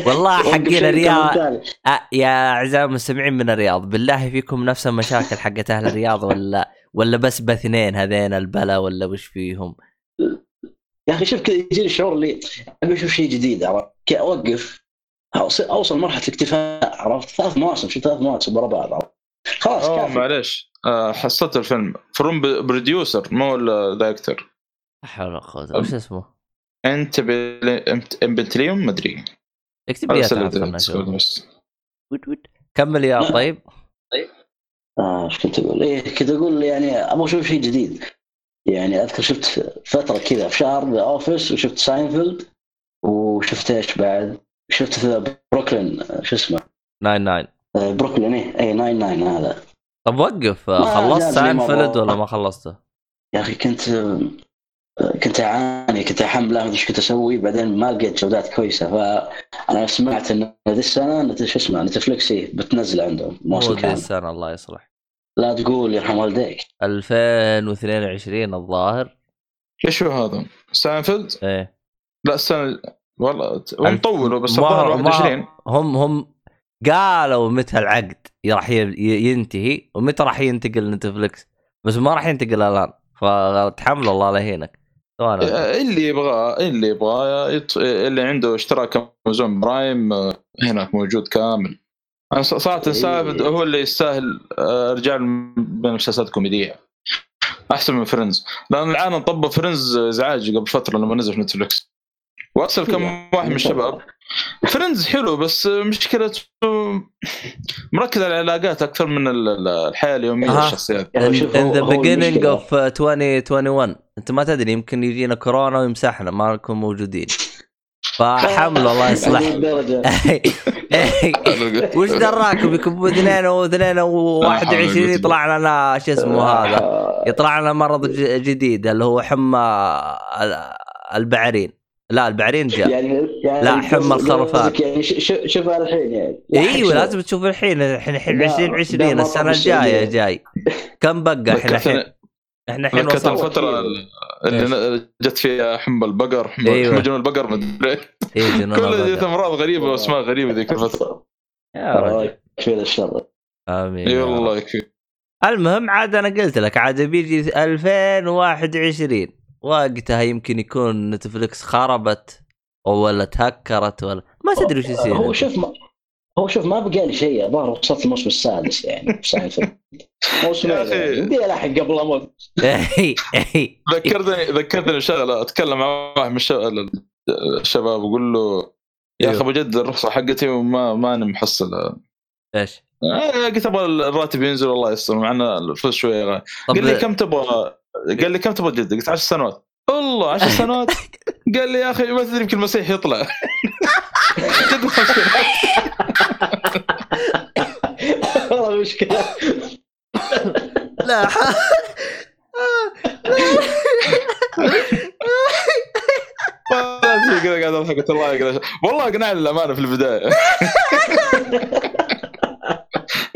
والله حقين الرياض. أه يا أعزائي المستمعين من الرياض بالله فيكم نفس المشاكل حقت أهل الرياض ولا ولا بس باثنين هذين البلا ولا وش فيهم؟ يا أخي شوف كذا يجيني الشعور اللي أبي أشوف شيء جديد عرفت؟ أوقف أوصل- أوصل مرحلة الاكتفاء عرفت؟ ثلاث مواسم شفت ثلاث مواسم ورا بعض عرفت؟ خلاص أوه كافي. معليش. آه حصلت الفيلم. from producer مو ال director لا حول ولا قوة وش اسمه؟ Antebellum ما أدري. اكتب لي ود. كمل يا طيب. آه إيش كنت أقول؟ إيه كنت أقول يعني أبغى أشوف شيء جديد. يعني أذكر شفت فترة كذا في شهر The Office وشفت ساينفيلد وشفت إيش بعد؟ شفت بروكلين آه، شو اسمه؟ Nine Nine. آه، بروكلين إيه. اي 99 هذا. طب وقف. ما خلصت ساينفيلد. ولا ما خلصته؟ يا أخي كنت آه، كنت أعاني كنت أحمل ما ادري إيش كنت أسوي بعدين ما لقيت جودات كويسة. فأنا سمعت إن ذي السنة نت- شو اسمه نتفلكس بتنزل عندهم مو موسم كامل السنة الله يصلح. لا تقول يرحم والديك. 2022 الظاهر. إيش هو هذا؟ ساينفيلد؟ إيه. لا السنة والله هم طولوا بس الظاهر ما- 21 هم هم قالوا متى العقد راح ينتهي ومتى راح ينتقل Netflix بس ما راح ينتقل الآن. فتحمل الله لا يهينك آه، اللي يبغاه اللي يبغاه يط... اللي عنده اشتراك Amazon Prime آه، هناك موجود كامل. أنا صراحة سايفد هو اللي يستاهل آه، رجال من مسلسلات كوميدية. أحسن من Friends لأن العالم طبوا Friends ازعاج قبل فترة لما نزل في Netflix وارسل كم واحد من الشباب. Friends حلو بس مشكلته مركز على العلاقات أكثر من ال- ال- الحياة اليومية يعني هو- the هو beginning المشكلة. of 2021 أنت ما تدري يمكن يجينا كورونا ويمسحنا ما نكون موجودين. فحمل الله يصلح. وش دراكم يكون اثنين واثنين و21 يطلع لنا شو اسمه هذا؟ آه، يطلع لنا مرض ج- جديد اللي هو حمى ال- البعرين لا البعرين جاء. يعني يعني لا، حمى الخرفان. يعني ش- ش- شوفها الحين يعني. أيوه لازم تشوف الحين. الحين الحين لا، 2020 لا، ما السنة الجاية الشيء. جاي. كم بقى إحنا الحين؟ إحنا الحين وصلنا الفترة اللي جت فيها حمى البقر حمى أيوة. مجنون البقر مدري إيه جنون كل. جت أمراض غريبة واسماء غريبة ذيك الفترة. يا رجل. كذا الشر. آمين رب. والله يكفي المهم عاد أنا قلت لك عاد بيجي 2021 وقتها يمكن يكون Netflix خربت ولا تهكرت ولا ما تدري وش يصير هو شوف ما هو شوف ما بقى لي شيء الظاهر وصلت الموسم السادس يعني ساينفيلد موسم يا أخي. يمدي الحق قبل أموت إي- إي. ذكرتني ذكرتني شغله أتكلم مع واحد من الشباب, أقول له يا أخي أيوه. بجد الرخصة حقتي وما ماني محصل إيش؟ آه، قلت أبغى الراتب ينزل الله يستر مع ان الفلوس شوية غالي قال لي كم تبغى قال لي كم تبغى جد قلت 10 سنوات. والله 10 سنوات؟ قال لي يا أخي ما تدري يمكن المسيح يطلع. جد مشكلة. والله المشكلة لا كذا قاعد أضحك. قلت الله يقدر. والله أقنعني الامانه في البداية.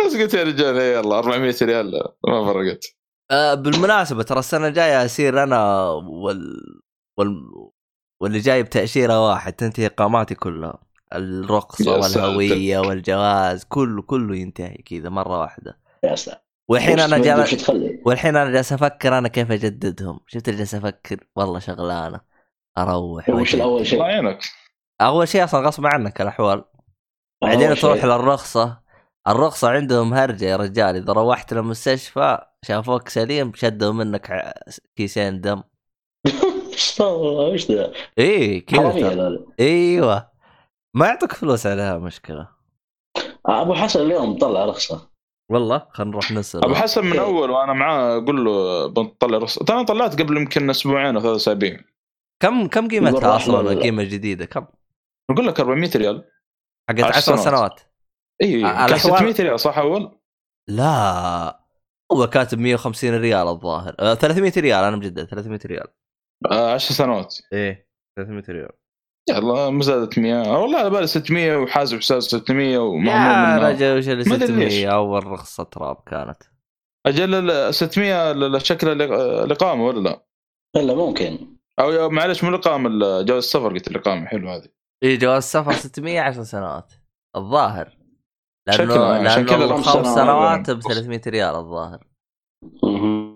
بس قلت يا رجال إيه يلا 400 ريال ما فرقت. آه، بالمناسبة ترى السنة الجاية اصير أنا وال وال واللي جاي بتاشيره واحد تنتهي إقاماتي كلها. ساتر. والهوية والجواز كله كله ينتهي كذا مرة واحدة. يا سلام والحين أنا وش جالس والحين أنا جالس أفكر أنا كيف أجددهم. شفت اللي جالس أفكر؟ والله شغلانة. أروح وش وأجدد. الأول شيء؟ يعينك. أول شيء أصلا غصب عنك الأحوال. بعدين تروح. للرخصه الرخصه عندهم هرجة يا رجال. إذا روحت للمستشفى شافوك سليم شدوا منك كيسين دم. وش ذا؟ إيه كذا. إيوه. ما يعطوك فلوس عليها مشكلة. أبو حسن اليوم طلع رخصة. والله خلينا نروح نسال أبو حسن من أول وأنا معاه أقول له بنطلع رخصة. ترى طلعت قبل يمكن أسبوعين أو ثلاث أسابيع. كم كم قيمتها أصلا؟ قيمة جديدة كم؟ أقول لك 400 ريال. حقت عشر 10 سنوات. اي آه، كان الأحوال- 600 ريال صح أول؟ لا. هو كاتب 150 ريال الظاهر. آه 300 ريال أنا مجدد 300 ريال. آه 10 سنوات. إيه 300 ريال. يلا ما زادت 100 آه، والله على بالي 600 وحاسب حساب 600 يا ومعمول منه رجل وش ليش. 600 أول رخصة تراب كانت. أجل ال 600 ل- شكل الاقامه ولا لا؟ الا ممكن. أو يا- معلش مو الاقامه ال- جواز السفر قلت الاقامه حلو هذه. اي جواز سفر 600 10 سنوات. الظاهر. لأنه شكلها- عشان لأنه الخمس خمس سنوات. ب 300 ريال الظاهر. مهم.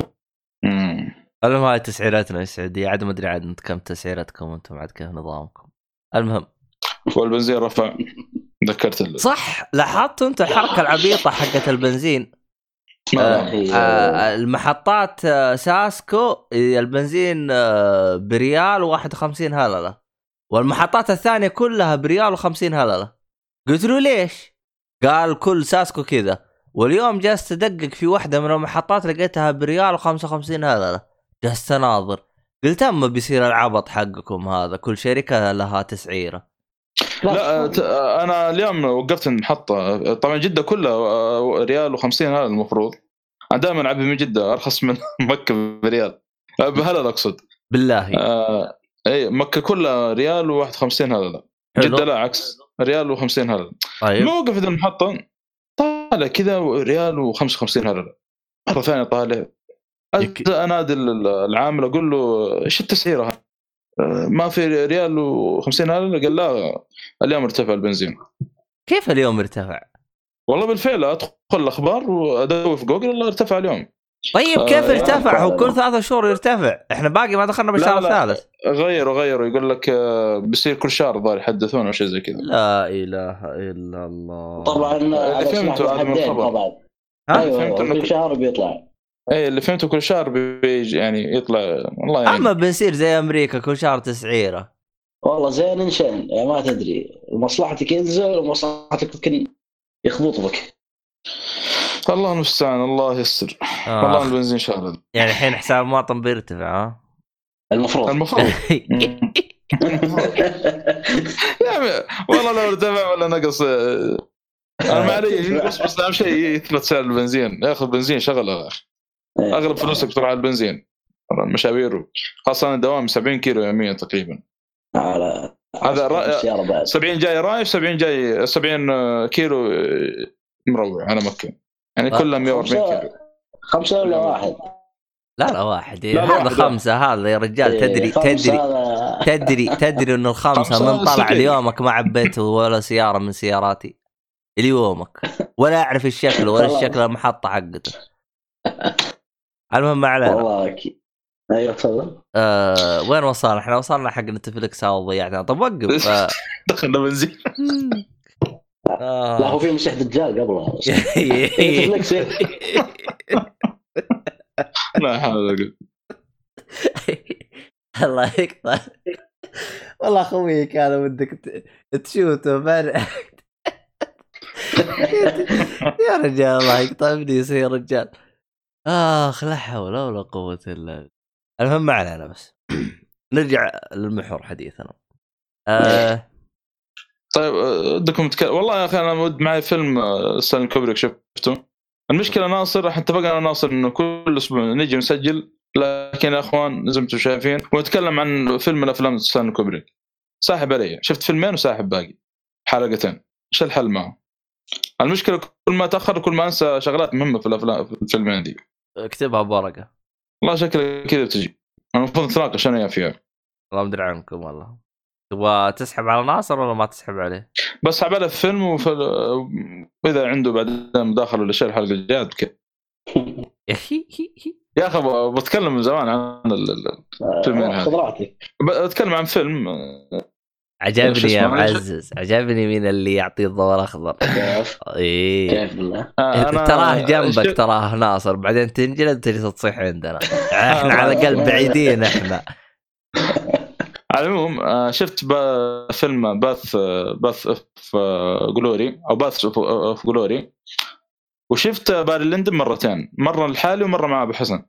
المهم هاي تسعيرتنا يا السعوديه عاد ما أدري عاد كم تسعيرتكم أنتم عاد كيف نظامكم. المهم. والبنزين رفع. ذكرت ال... صح لاحظتوا انت الحركة العبيطة حقت البنزين؟ هي- آه المحطات آه، ساسكو البنزين آه، بريال و51 هللة. والمحطات الثانية كلها بريال و50 هللة. قلت له ليش؟ قال كل ساسكو كذا. واليوم جالس تدقق في واحدة من المحطات لقيتها بريال و55 هلله جالس أناظر. قلت اما بيصير العبط حقكم هذا؟ كل شركة لها تسعيرة. لا ت- أنا اليوم وقفت المحطة. طبعا جدة كلها آه، ريال و50 هذا المفروض. أنا دائما اعبي من جدة أرخص من مكة بريال. بهلل أقصد. بالله. آه إي مكة كلها ريال و51 هلل حلو. جدة لا عكس. ريال و50 هلل طيب. ما وقفت المحطه طالع كذا ريال و55 هلل مرة ثانية طالع. انادي ال- العامل أقول له إيش التسعيرة هذه؟ آه، ما في ريال و50 هلل قال لا اليوم ارتفع البنزين. كيف اليوم ارتفع؟ والله بالفعل أدخل الأخبار وادور في جوجل الله ارتفع اليوم. طيب آه، كيف يا ارتفع؟ هو. كل ثلاثة شهور يرتفع، إحنا باقي ما دخلنا بالشهر. الثالث. غيروا غيروا يقول لك آه، بيصير كل شهر ظهر يحدثون أو شيء زي كذا لا إله إلا الله طبعا على فهمتوا سلاح هذا من الخبر. طبعا ها؟ أيوه فهمت كل شهر بيطلع اي اللي فهمته كل شهر بيجي يعني يطلع الله يعني أما بنصير زي أمريكا كل شهر تسعيرة. والله زين ان شين يعني ما تدري مصلحتك ينزل ومصلحتك يمكن يخبط بك الله المستعان الله يستر آه. والله البنزين شهر يعني الحين حساب المواطن بيرتفع ها؟ المفروض. المفروض. والله لو ارتفع ولا نقص آه، أنا ما علي بس بس أهم شيء يثبت سعر البنزين. ياخذ بنزين شغله يا أخي. أغلب فلوسك تروح على البنزين. المشاوير خاصة أنا دوام 70 كيلو يوميا تقريبا. على هذا بعد؟ 70 جاي رايح 70 جاي 70 كيلو آه، مروع على مكة. يعني كلها 140 خمسة- كيلو خمسة ولا واحد؟ لا لا واحد. لا، لا، هذا خمسة هذا يا رجال إيه، تدري خمسة تدري تدري تدري إنه الخمسة خمسة من طلع. ليومك ما عبيته ولا سيارة من سياراتي. اليومك ولا أعرف الشكل ولا. الشكل المحطة حقته. المهم ما علينا. والله. أيوه تفضل. آه وين وصلنا؟ إحنا وصلنا حق نتفلكس هذا ضيعنا طب وقف. آه. دخلنا بنزين آه. لا هو في مسيح دجال قبله. لا حول الله يقطع والله أخوي كان ودك تشوته ما يا رجال الله يقطع ابني يا رجال. آخ لا حول ولا قوة إلا بالله. المهم ما علينا بس. نرجع للمحور حديثنا. آه طيب آه، ودكم تك... والله يا أخي أنا ود معي فيلم آه، ستانلي كوبريك شفته المشكلة ناصر إحنا اتفقنا ناصر إنه كل أسبوع نجي نسجل لكن يا إخوان زي ما أنتم شايفين ونتكلم عن فيلم من أفلام ستانلي كوبريك ساحب علي شفت فيلمين وساحب باقي حلقتين إيش الحل معه؟ المشكلة كل ما تأخر كل ما أنسى شغلات مهمة في الافلام في الفيلمين دي. اكتبها بورقة. والله شكلها كذا بتجي. المفروض نتناقش أنا فيها والله ما ادري عنكم والله. تبغى تسحب على ناصر ولا ما تسحب عليه؟ بس على في فيلم وفي... وإذا عنده بعدين مداخلة ولا شيء الحلقة الجاية بك- يا أخي بتكلم من زمان عن ال- ال- فيلمين هذا. خذ راحتك ب- بتكلم عن فيلم شو عجبني؟ يا. معزز عجبني مين اللي يعطيه الضوء الاخضر كيف إيه كيف بالله آه، أنا- تراه جنبك تراه ناصر بعدين تنجلد تجلس تصيح عندنا إحنا على الأقل بعيدين إحنا العموم آه، شفت فيلم Path Path of Glory أو Path of Glory. وشفت Barry Lyndon مرتين مرة لحالي ومرة مع أبو حسن.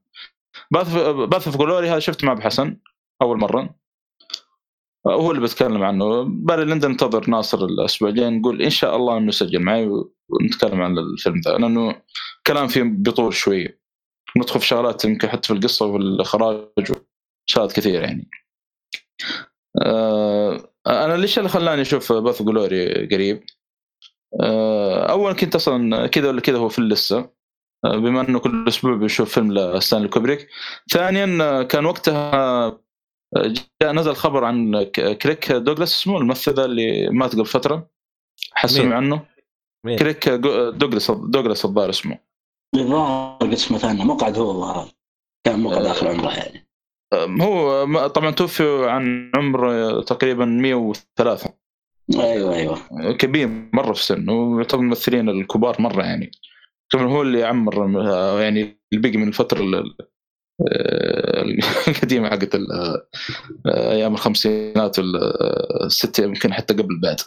Path Path of Glory هذا شفته مع أبو حسن أول مرة. آه، هو اللي بتكلم عنه. Barry Lyndon انتظر ناصر الأسبوع الجاي نقول إن شاء الله إنه يسجل معي ونتكلم عن الفيلم ذا لأنه كلام فيه بيطول شوية ندخل في شغلات يمكن حتى في القصة والإخراج شغلات كثير يعني. آه، أنا ليش اللي خلاني أشوف Path Glory قريب؟ آه، أول كنت أصلا كذا ولا كذا هو في الليستة. آه، بما إنه كل أسبوع بنشوف فيلم لستانلي كوبريك. ثانيا آه، كان وقتها آه، جاء نزل خبر عن كيرك دوغلاس اسمه الممثل ذا اللي مات قبل فترة. حسمع؟ عنه. مين؟ كيرك دوغلاس دوغلاس الظاهر اسمه. الظاهر اسمه ثاني مقعد هو هذا كان مقعد آخر عمره يعني. آه، هو طبعا توفي عن عمر آه، تقريبا 103 أيوه أيوه. كبير مرة في سن ويعتبر من الممثلين الكبار مرة يعني. طبعا هو اللي عمر آه، يعني البقي من الفترة ال- ال- آه، القديمة حقت أيام الخمسينات والستة يمكن حتى قبل بعد.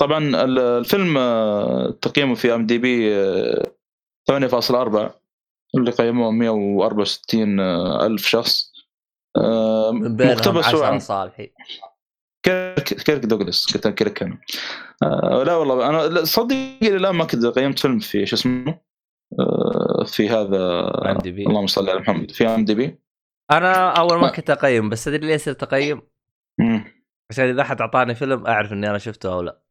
طبعا ال- الفيلم تقييمه في ام دي بي 8.4 اللي قيموه 164 ألف شخص. آه، من بينهم مقتبس هو 10 عن صالحين. كيرك كيرك دوغلاس قلت كيرك أنا آه لا والله أنا صدق إلى الآن ما كنت قيمت فيلم في شو اسمه؟ آه في هذا IMDb. اللهم صل على محمد في IMDb. أنا أول ما كنت أقيم بس تدري ليه صرت أقيم؟ عشان إذا احد أعطاني فيلم أعرف إني أنا شفته أو لا.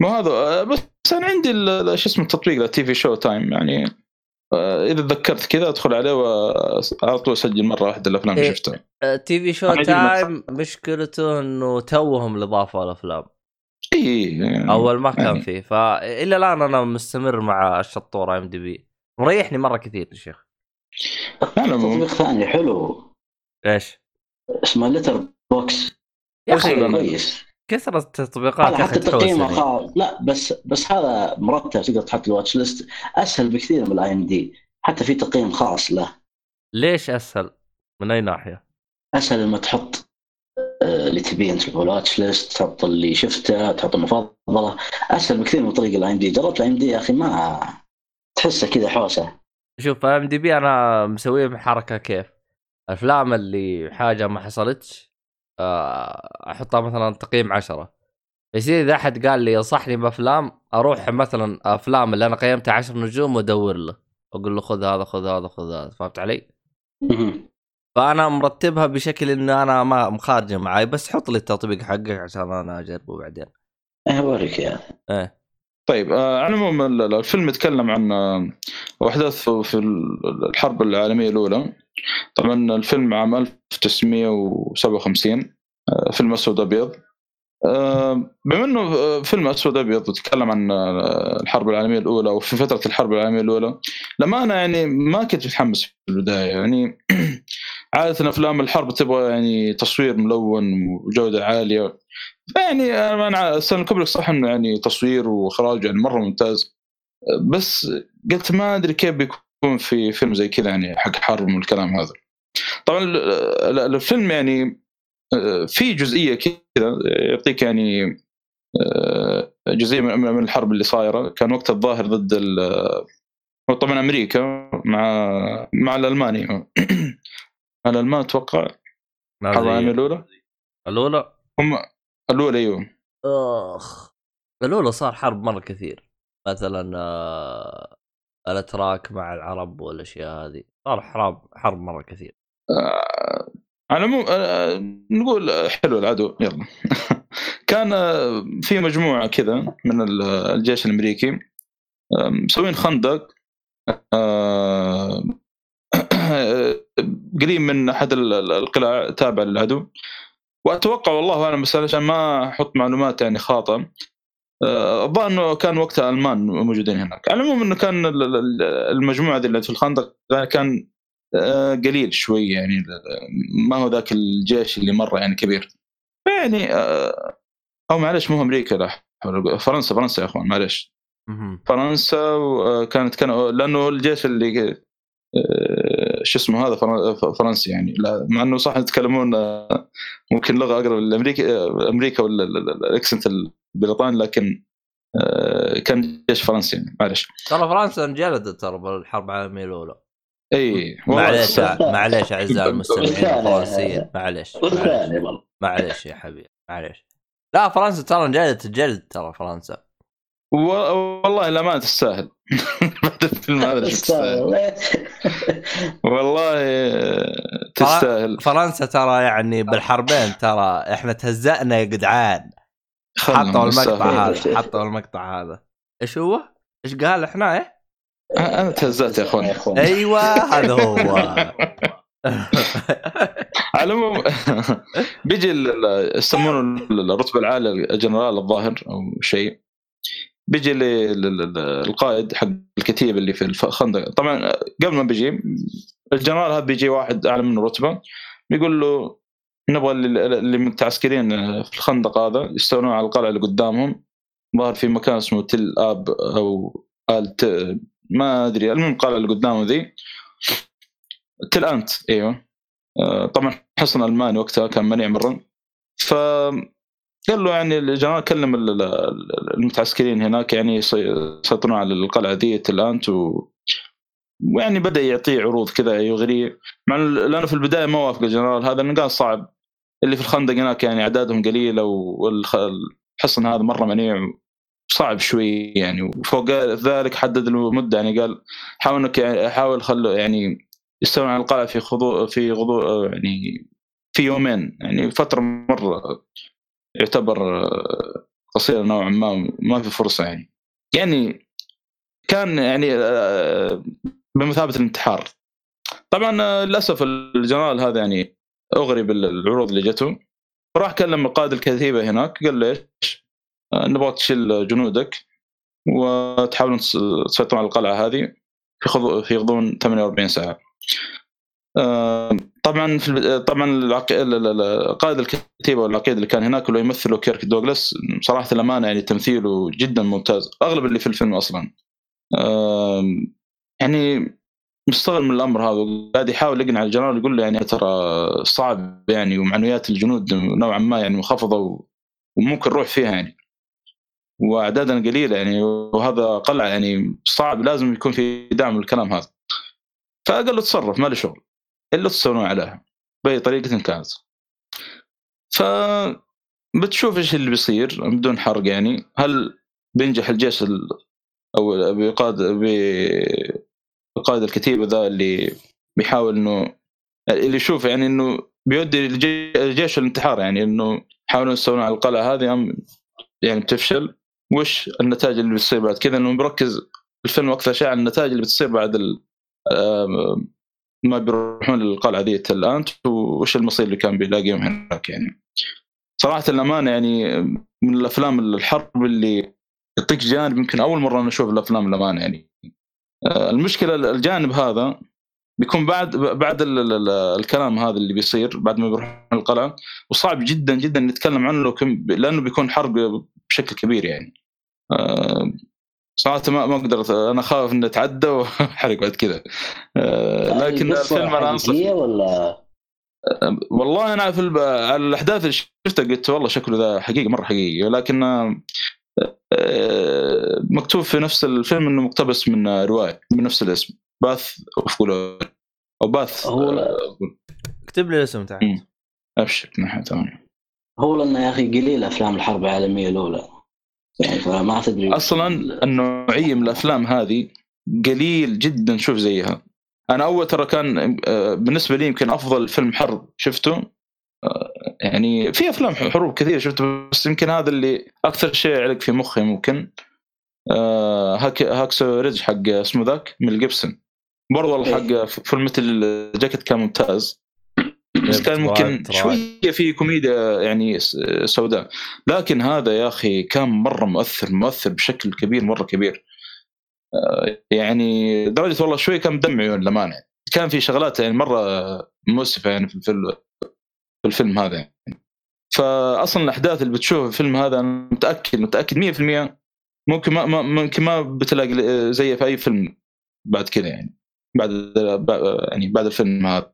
ما هذا آه، بس أنا عندي شو اسمه التطبيق ال TV Show Time يعني آه اذا تذكرت كذا أدخل عليه وعلى طول أسجل مرة واحدة الأفلام اللي إيه. شفتها TV Show Time مشكلته إنه توهم الإضافة الأفلام اي يعني أول ما كان يعني. فيه فإلى الآن أنا مستمر مع الشطورة IMDb مريحني مرة كثير يا شيخ العموم تطبيق ثاني حلو إيش؟ اسمه لتر بوكس يا أخي. كويس كثرة التطبيقات حتى تحوسني خاص. لا بس بس هذا مرتب تقدر تحط ال watch list أسهل بكثير من ال IMDb حتى في تقييم خاص له. ليش أسهل؟ من أي ناحية؟ أسهل لما تحط آه، اللي تبيه أنت في ال watch list تحط اللي شفته تحط المفضلة. أسهل بكثير من طريق ال IMDb جربت ال IMDb يا أخي ما تحسه كذا حوسة. شوف IMDb أنا مسويه بحركة كيف؟ الأفلام اللي حاجة ما حصلتش أحطها مثلا تقييم عشرة. يصير إذا أحد قال لي انصحني بأفلام أروح مثلا أفلام اللي أنا قيمتها عشر نجوم وأدور له. أقول له خذ هذا خذ هذا خذ هذا. فهمت علي؟ فأنا مرتبها بشكل انه أنا مخارجة معي بس حط لي التطبيق حقك عشان أنا أجربه بعدين. إيه اوريك يا إيه. طيب آه، على العموم ال- ال- الفيلم يتكلم عن آه، أحداث في- في ال- الحرب العالمية الأولى. طبعا الفيلم عام 1957 آه، فيلم أسود أبيض. آه، بما إنه آه، فيلم أسود أبيض يتكلم عن الحرب العالمية الأولى وفي فترة الحرب العالمية الأولى لما أنا يعني ما كنت متحمس في البداية. يعني عادة أفلام الحرب تبغى يعني تصوير ملون وجودة عالية. يعني أنا ستانلي كوبريك صح إنه يعني تصوير وإخراج يعني مرة ممتاز. بس قلت ما أدري كيف بيكون في فيلم زي كذا يعني حق حرب من الكلام هذا. طبعا ال- ال- الفيلم يعني آه، في جزئية كذا يعطيك يعني آه، جزئية من الحرب اللي صايرة. كان وقتها الظاهر ضد ال- هو طبعا أمريكا مع مع الألماني. مع الألمان أتوقع. الحرب الأولى؟ الأولى؟ هم الأولى أيوه. أخ الأولى صار حرب مرة كثير. مثلا آه، الأتراك مع العرب والأشياء هذه. صار حرب حرب مرة كثير. آه، على العموم آه، نقول حلو العدو يلا. كان آه، في مجموعة كذا من ال- الجيش الأمريكي مسوين خندق آه، قريب من أحد ال- ال- القلاع تابع للعدو. وأتوقع والله اعلم بس عشان ما أحط معلومات يعني خاطئة الظاهر إنه كان وقتها ألمان موجودين هناك. على العموم إنه كان ال- ال- المجموعة دي اللي في الخندق كان آه، قليل شوي يعني ما هو ذاك الجيش اللي مرة يعني كبير. يعني آه، أو معلش مو أمريكا لا فرنسا فرنسا يا إخوان معلش. فرنسا وكانت كان لأنه الجيش اللي آه، شو اسمه هذا فرن- فرنسي يعني لا مع إنه صح يتكلمون آه، ممكن لغة أقرب لامريكا آه، أمريكا ولا ال- ال- الأكسنت البريطاني لكن آه، كان جيش فرنسي يعني معلش. ترى فرنسا انجلدت ترى بالحرب العالمية الأولى. إي والله. معليش. معليش أعزائي المستمعين. الفرنسيين معليش معليش. يا حبيبي معليش. لا فرنسا ترى انجلدت جلد ترى فرنسا. والله لا ما تستاهل. بعد الفيلم هذا تستاهل. والله تستاهل. فرنسا ترى يعني بالحربين ترى إحنا تهزأنا يا جدعان. حطوا. المقطع هذا حطوا المقطع هذا إيش هو؟ إيش قال إحنا إيه؟ أنا تهزأت يا أخوان أيوه هذا هو على العموم بيجي ال- ال- يسمونه ال- الرتبة العالية الجنرال الظاهر أو شيء بيجي ل- ل- ل- القائد حق الكتيبة اللي في الخندق طبعا قبل ما بيجي الجنرال هذا بيجي واحد أعلى منه رتبة بيقول له نبغى اللي متعسكرين في الخندق هذا يستولون على القلعة اللي قدامهم. ظهر في مكان اسمه تل آب أو آل ت... ما أدري. المهم القلعة اللي قدامه ذي. تل آنت أيوه. آه، طبعا حصن ألماني وقتها كان منيع مره ف قال له يعني الجنرال كلم ال- ال- المتعسكرين هناك يعني يسي- يسيطرون على القلعة ذي تل آنت و... ويعني بدأ يعطيه عروض كذا يغريه. مع لأنه في البداية ما وافق الجنرال هذا لأنه قال صعب. اللي في الخندق هناك يعني اعدادهم قليلة والحصن هذا مرة منيع صعب شوي يعني. وفوق ذلك حدد له مدة يعني قال حاول إنك يعني حاول خلوا يعني يستولون على القلعة في خضوع في غضوع يعني في يومين يعني فترة مرة يعتبر قصيرة نوعا ما ما في فرصة يعني. يعني كان يعني بمثابة الانتحار. طبعا للأسف الجنرال هذا يعني اغري بالعروض اللي جته فراح كلم قائد الكتيبة هناك قال له إيش آه، نبغاك تشيل جنودك وتحاولون تس- تسيطرون على القلعة هذه في غضون 48 ساعة. آه، طبعا في طبعا قائد الكتيبة والعقيد اللي كان هناك اللي يمثله كيرك دوغلاس صراحة الأمانة يعني تمثيله جدا ممتاز أغلب اللي في الفيلم أصلا. آه، يعني مستغل من الأمر هذا قاعد يحاول يقنع الجنرال يقول له يعني ترى صعب يعني ومعنويات الجنود نوعا ما يعني منخفضة وممكن نروح فيها يعني. واعدادنا قليلة يعني وهذا قلعه يعني صعب لازم يكون في دعم للكلام هذا. فقال له تصرف ما لي شغل إلا تستولون عليها بأي طريقة كانت. ف بتشوف إيش اللي بيصير بدون حرق يعني هل بينجح الجيش ال... أو بقائد بقائد الكتيبه ذا اللي بيحاول إنه اللي يشوف يعني إنه بيودي الجي- الجيش الانتحار يعني إنه يحاولون يستولون على القلعة هذه أم يعني بتفشل؟ وش النتائج اللي بتصير بعد؟ كذا إنه مركز الفيلم أكثر شيء على النتائج اللي بتصير بعد ما بيروحون للقلعة ذي الآن. وش المصير اللي كان بيلاقيهم هناك يعني؟ صراحة الأمانة يعني من الأفلام الحرب اللي يعطيك جانب يمكن أول مرة نشوف الأفلام الأمانة يعني. المشكلة الجانب هذا بيكون بعد بعد ال ال ال الكلام هذا اللي بيصير بعد ما بيروح القلعة وصعب جدا جدا نتكلم عنه لو كم لأنه بيكون حرب بشكل كبير يعني. آه، صراحة ما ما قدرت أنا خايف إنه تعدى واحرق بعد كذا. آه، لكن القصة الفيلم أنا أنصح ولا؟ والله أنا في الب... على الأحداث اللي شفتها قلت والله شكله ذا حقيقي مرة حقيقي آه، آه، مكتوب في نفس الفيلم إنه مقتبس من آه، رواية من نفس الاسم. باث أوف أو باث هو. آه، اكتب لي الاسم تحت. ابشر ناحيه ثانية هو لأنه يا أخي قليل افلام الحرب العالمية الأولى. يعني فما تدري أصلا النوعية من الأفلام هذه قليل جدا شوف زيها. أنا أول ترى كان آه، بالنسبة لي يمكن أفضل فيلم حرب شفته آه، يعني في أفلام حروب كثيرة شفته بس يمكن هذا اللي أكثر شيء علق في مخي ممكن. آه، Hack Hacksaw Ridge حق اسمه ذاك ميل جيبسون. برضو والله حق فيلم مثل Full Metal Jacket كان ممتاز. بس كان ممكن شوية في كوميديا يعني سوداء. لكن هذا يا أخي كان مرة مؤثر مؤثر بشكل كبير مرة كبير. آه، يعني لدرجه والله شوي كان بدمع عيون للأمانة. كان في شغلات يعني مرة مؤسفة يعني في الفيلم في الفيلم هذا يعني. فاصلا الأحداث اللي بتشوفها في الفيلم هذا أنا متأكد متأكد 100% ممكن ما ممكن ما بتلاقي زي في أي فيلم بعد كذا يعني بعد يعني بعد الفيلم هذا.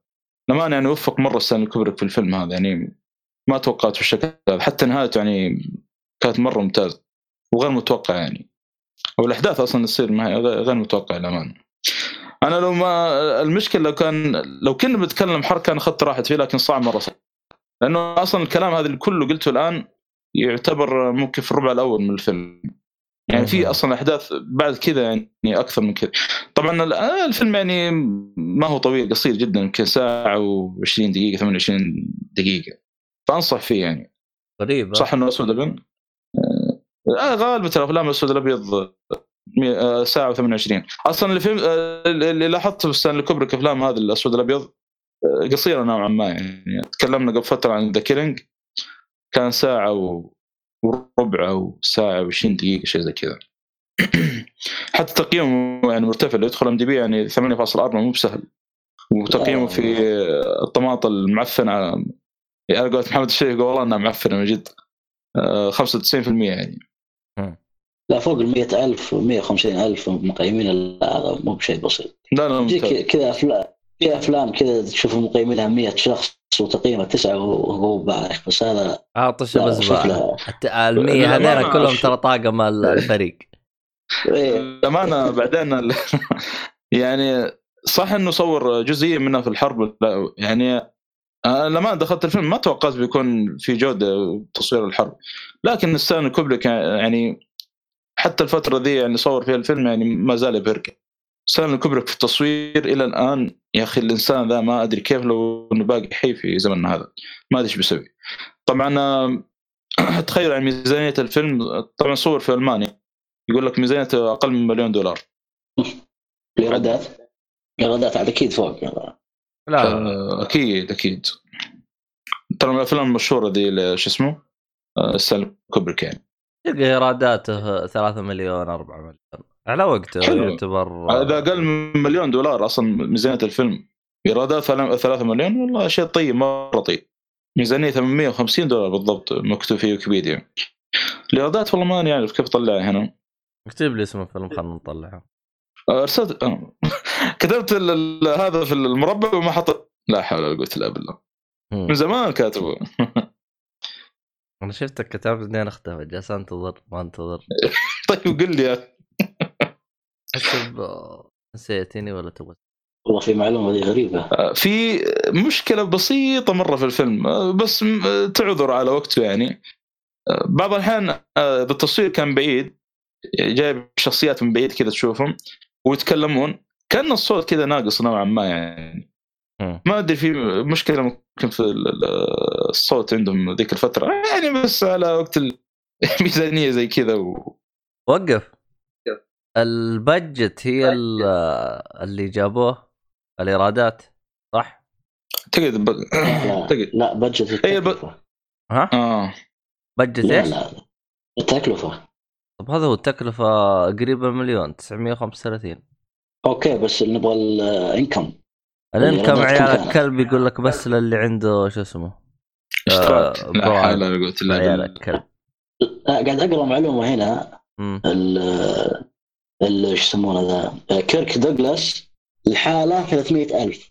لما يعني وفق مرة ستانلي كوبريك في الفيلم هذا يعني ما توقعت بالشكل هذا حتى نهايته يعني كانت مرة ممتازة وغير متوقع يعني. والأحداث أصلا تصير غير متوقع للأمانة. أنا لو ما المشكلة لو كان لو كنا بنتكلم حركة كان اخذت راحت فيه لكن صعب مرة صعب لأنه أصلا الكلام هذا اللي كله قلته الآن يعتبر ممكن في الربع الأول من الفيلم. يعني في. أصلا أحداث بعد كذا يعني أكثر من كذا. طبعا آه، الفيلم يعني ما هو طويل قصير جدا يمكن ساعة و20 دقيقة 28 دقيقة. فأنصح فيه يعني. غريبه صح إنه أسود أبيض؟ آه غالبا ترى أفلام الاسود الابيض آه، ساعة و28 أصلا آه، اللي لاحظته في ستانلي كوبريك أفلام هذا الأسود الأبيض آه، قصيرة نوعا ما يعني. تكلمنا قبل فترة عن The Killing كان ساعة و... وربع أو ساعة و20 دقيقة شيء زي كذا. حتى تقييمه يعني مرتفع. اللي يدخل IMDb يعني 8.4 مو بسهل. وتقييمه في الطماطم المعفنة يعني أنا قلت محمد الشريف يقول والله إنها معفنة من جد. آه، 95% يعني. لا فوق ال 100000 و 150000 مقيمين لا هذا مو بشيء بسيط. لا لا كذا أفلام. في أفلام كذا تشوف مقيمينها 100 شخص وتقييمه تسعة وهو بايخ بس هذا عاطش لا بزباله شكلها لا، ما هذول كلهم. ترى طاقم ال- الفريق. للامانه بعدين ال- يعني صح إنه صور جزئية منها في الحرب لا، يعني أنا لما دخلت الفيلم ما توقعت بيكون في جودة تصوير الحرب. لكن ستانلي كوبريك يعني حتى الفترة ذي يعني صور فيها الفيلم يعني ما زال يبهرك. ستانلي كوبريك في التصوير إلى الآن يا أخي الإنسان ذا ما أدري كيف لو إنه باقي حي في زمننا هذا. ما أدري إيش بيسوي. طبعا آه، تخيل عن ميزانية الفيلم طبعا صور في ألمانيا. يقول لك ميزانيته أقل من مليون دولار. الايرادات الايرادات عاد أكيد فوق. لا. آه، أكيد أكيد. ترى من الأفلام المشهورة ذي شو اسمه؟ ستانلي كوبريك يعني. تلقى إيراداته 3 مليون 4 مليون. على وقته. يعتبر. إذا أقل من مليون دولار أصلا ميزانية الفيلم. إيرادات 3 مليون والله شيء طيب مرة طيب. ميزانية 850 دولار بالضبط مكتوب في ويكيبيديا. الإيرادات والله ما نعرف كيف طلعها هنا. اكتب لي اسم الفيلم خلينا نطلعه. ارسلت آه. كتبت ال- هذا في المربع وما حط لا حول ولا قوة إلا بالله. من زمان كاتبه. أنا شفتك كتبت بعدين اختفى جالس أنتظر ما أنتظر. طيب قل لي حسب نسيتني ولا تبغى والله في معلومة ذي غريبة. آه، في مشكلة بسيطة مرة في الفيلم آه، بس آه، تعذر على وقته يعني. آه، بعض الأحيان آه، إذا التصوير كان بعيد جايب شخصيات من بعيد كذا تشوفهم ويتكلمون كأن الصوت كذا ناقص نوعا ما يعني. ما أدري في مشكلة ممكن في ال- ال- الصوت عندهم ذيك الفترة يعني بس على وقت الميزانيه زي كذا و... وقف. البادجت هي ال- اللي جابوه الإيرادات صح؟ تقعد ب... لا تقعد لا بجت هي الب- التكلفة. ها؟ آه. بادجت لا إيش؟ لا التكلفة. طب هذا هو التكلفة قريبة مليون 935 أوكي بس نبغى الإنكم الانكم كم عيال؟ الكلب يقول لك بس للي عنده شو اسمه إشتراك. آه، لا. حول ولا قوة إلا عيال بالله. الكلب. لا قاعد أقرأ معلومة هنا. إيش يسمونه ذا؟ كيرك دوغلاس الحالة 300000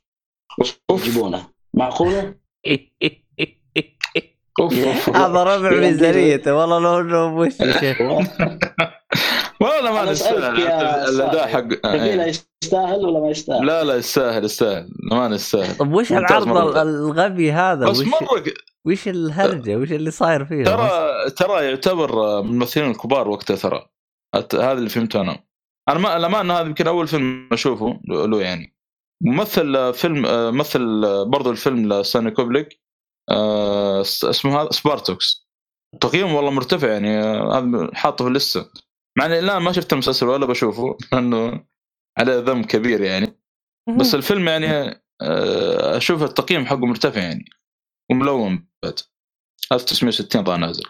أوف. يجيبونه. معقولة؟ أوف. اوف هذا ربع ميزانيته والله لو انه وش يا شيخ والله ما نستاهل. الأداء. حق تبيله إيه. يستاهل ولا ما يستاهل؟ لا لا يستاهل يستاهل. ما نستاهل. طب وش العرض. الغبي هذا؟ بس وش, مرة وش الهرجة؟ وش اللي صاير فيها ترى ترى يعتبر من الممثلين الكبار وقتها ترى. هذا اللي فهمته أنا. أنا ما الامانه هذا يمكن أول فيلم أشوفه له يعني. ممثل فيلم مثل برضو الفيلم لستانلي كوبريك آه، اسمه هذا Spartacus. تقييمه والله مرتفع يعني آه، هذا حاطه في ال list مع إني الآن ما شفت المسلسل ولا بشوفه لأنه عليه ذم كبير يعني. بس الفيلم يعني آه، أشوف التقييم حقه مرتفع يعني وملون بعد. 1960 ضاع نازل.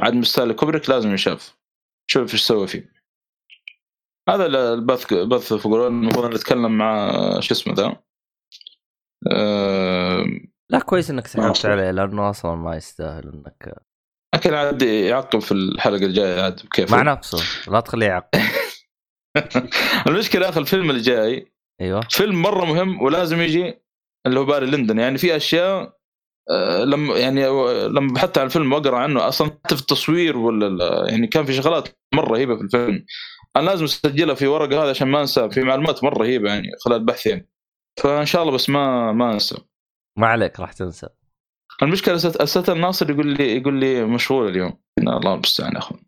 عاد مستاهل كوبريك لازم يشاف شوف إيش سوى فيه. هذا البث بث فقرون المفروض نتكلم مع شو اسمه ذا؟ آه، لا كويس إنك سحبت. عليه لأنه أصلا ما يستاهل انك لكن عاد يعقب في الحلقة الجاية عاد كيف مع نفسه. لا تخليه يعقل المشكلة أخي الفيلم اللي جاي أيوه. فيلم مرة مهم ولازم يجي اللي هو باري لندن. يعني في أشياء آه، لما يعني لما بحثت عن الفيلم وأقرأ عنه أصلا حتى في التصوير ولا يعني كان في شغلات مرة رهيبه في الفيلم. أنا لازم اسجلها في ورقه هذا عشان ما أنسى في معلومات مرة رهيبة يعني خلال بحثين. فإن شاء الله بس ما ما أنسى. ما عليك راح تنسى. المشكلة أسات الناصر يقول لي يقول لي مشغول اليوم. الله المستعان يا اخوان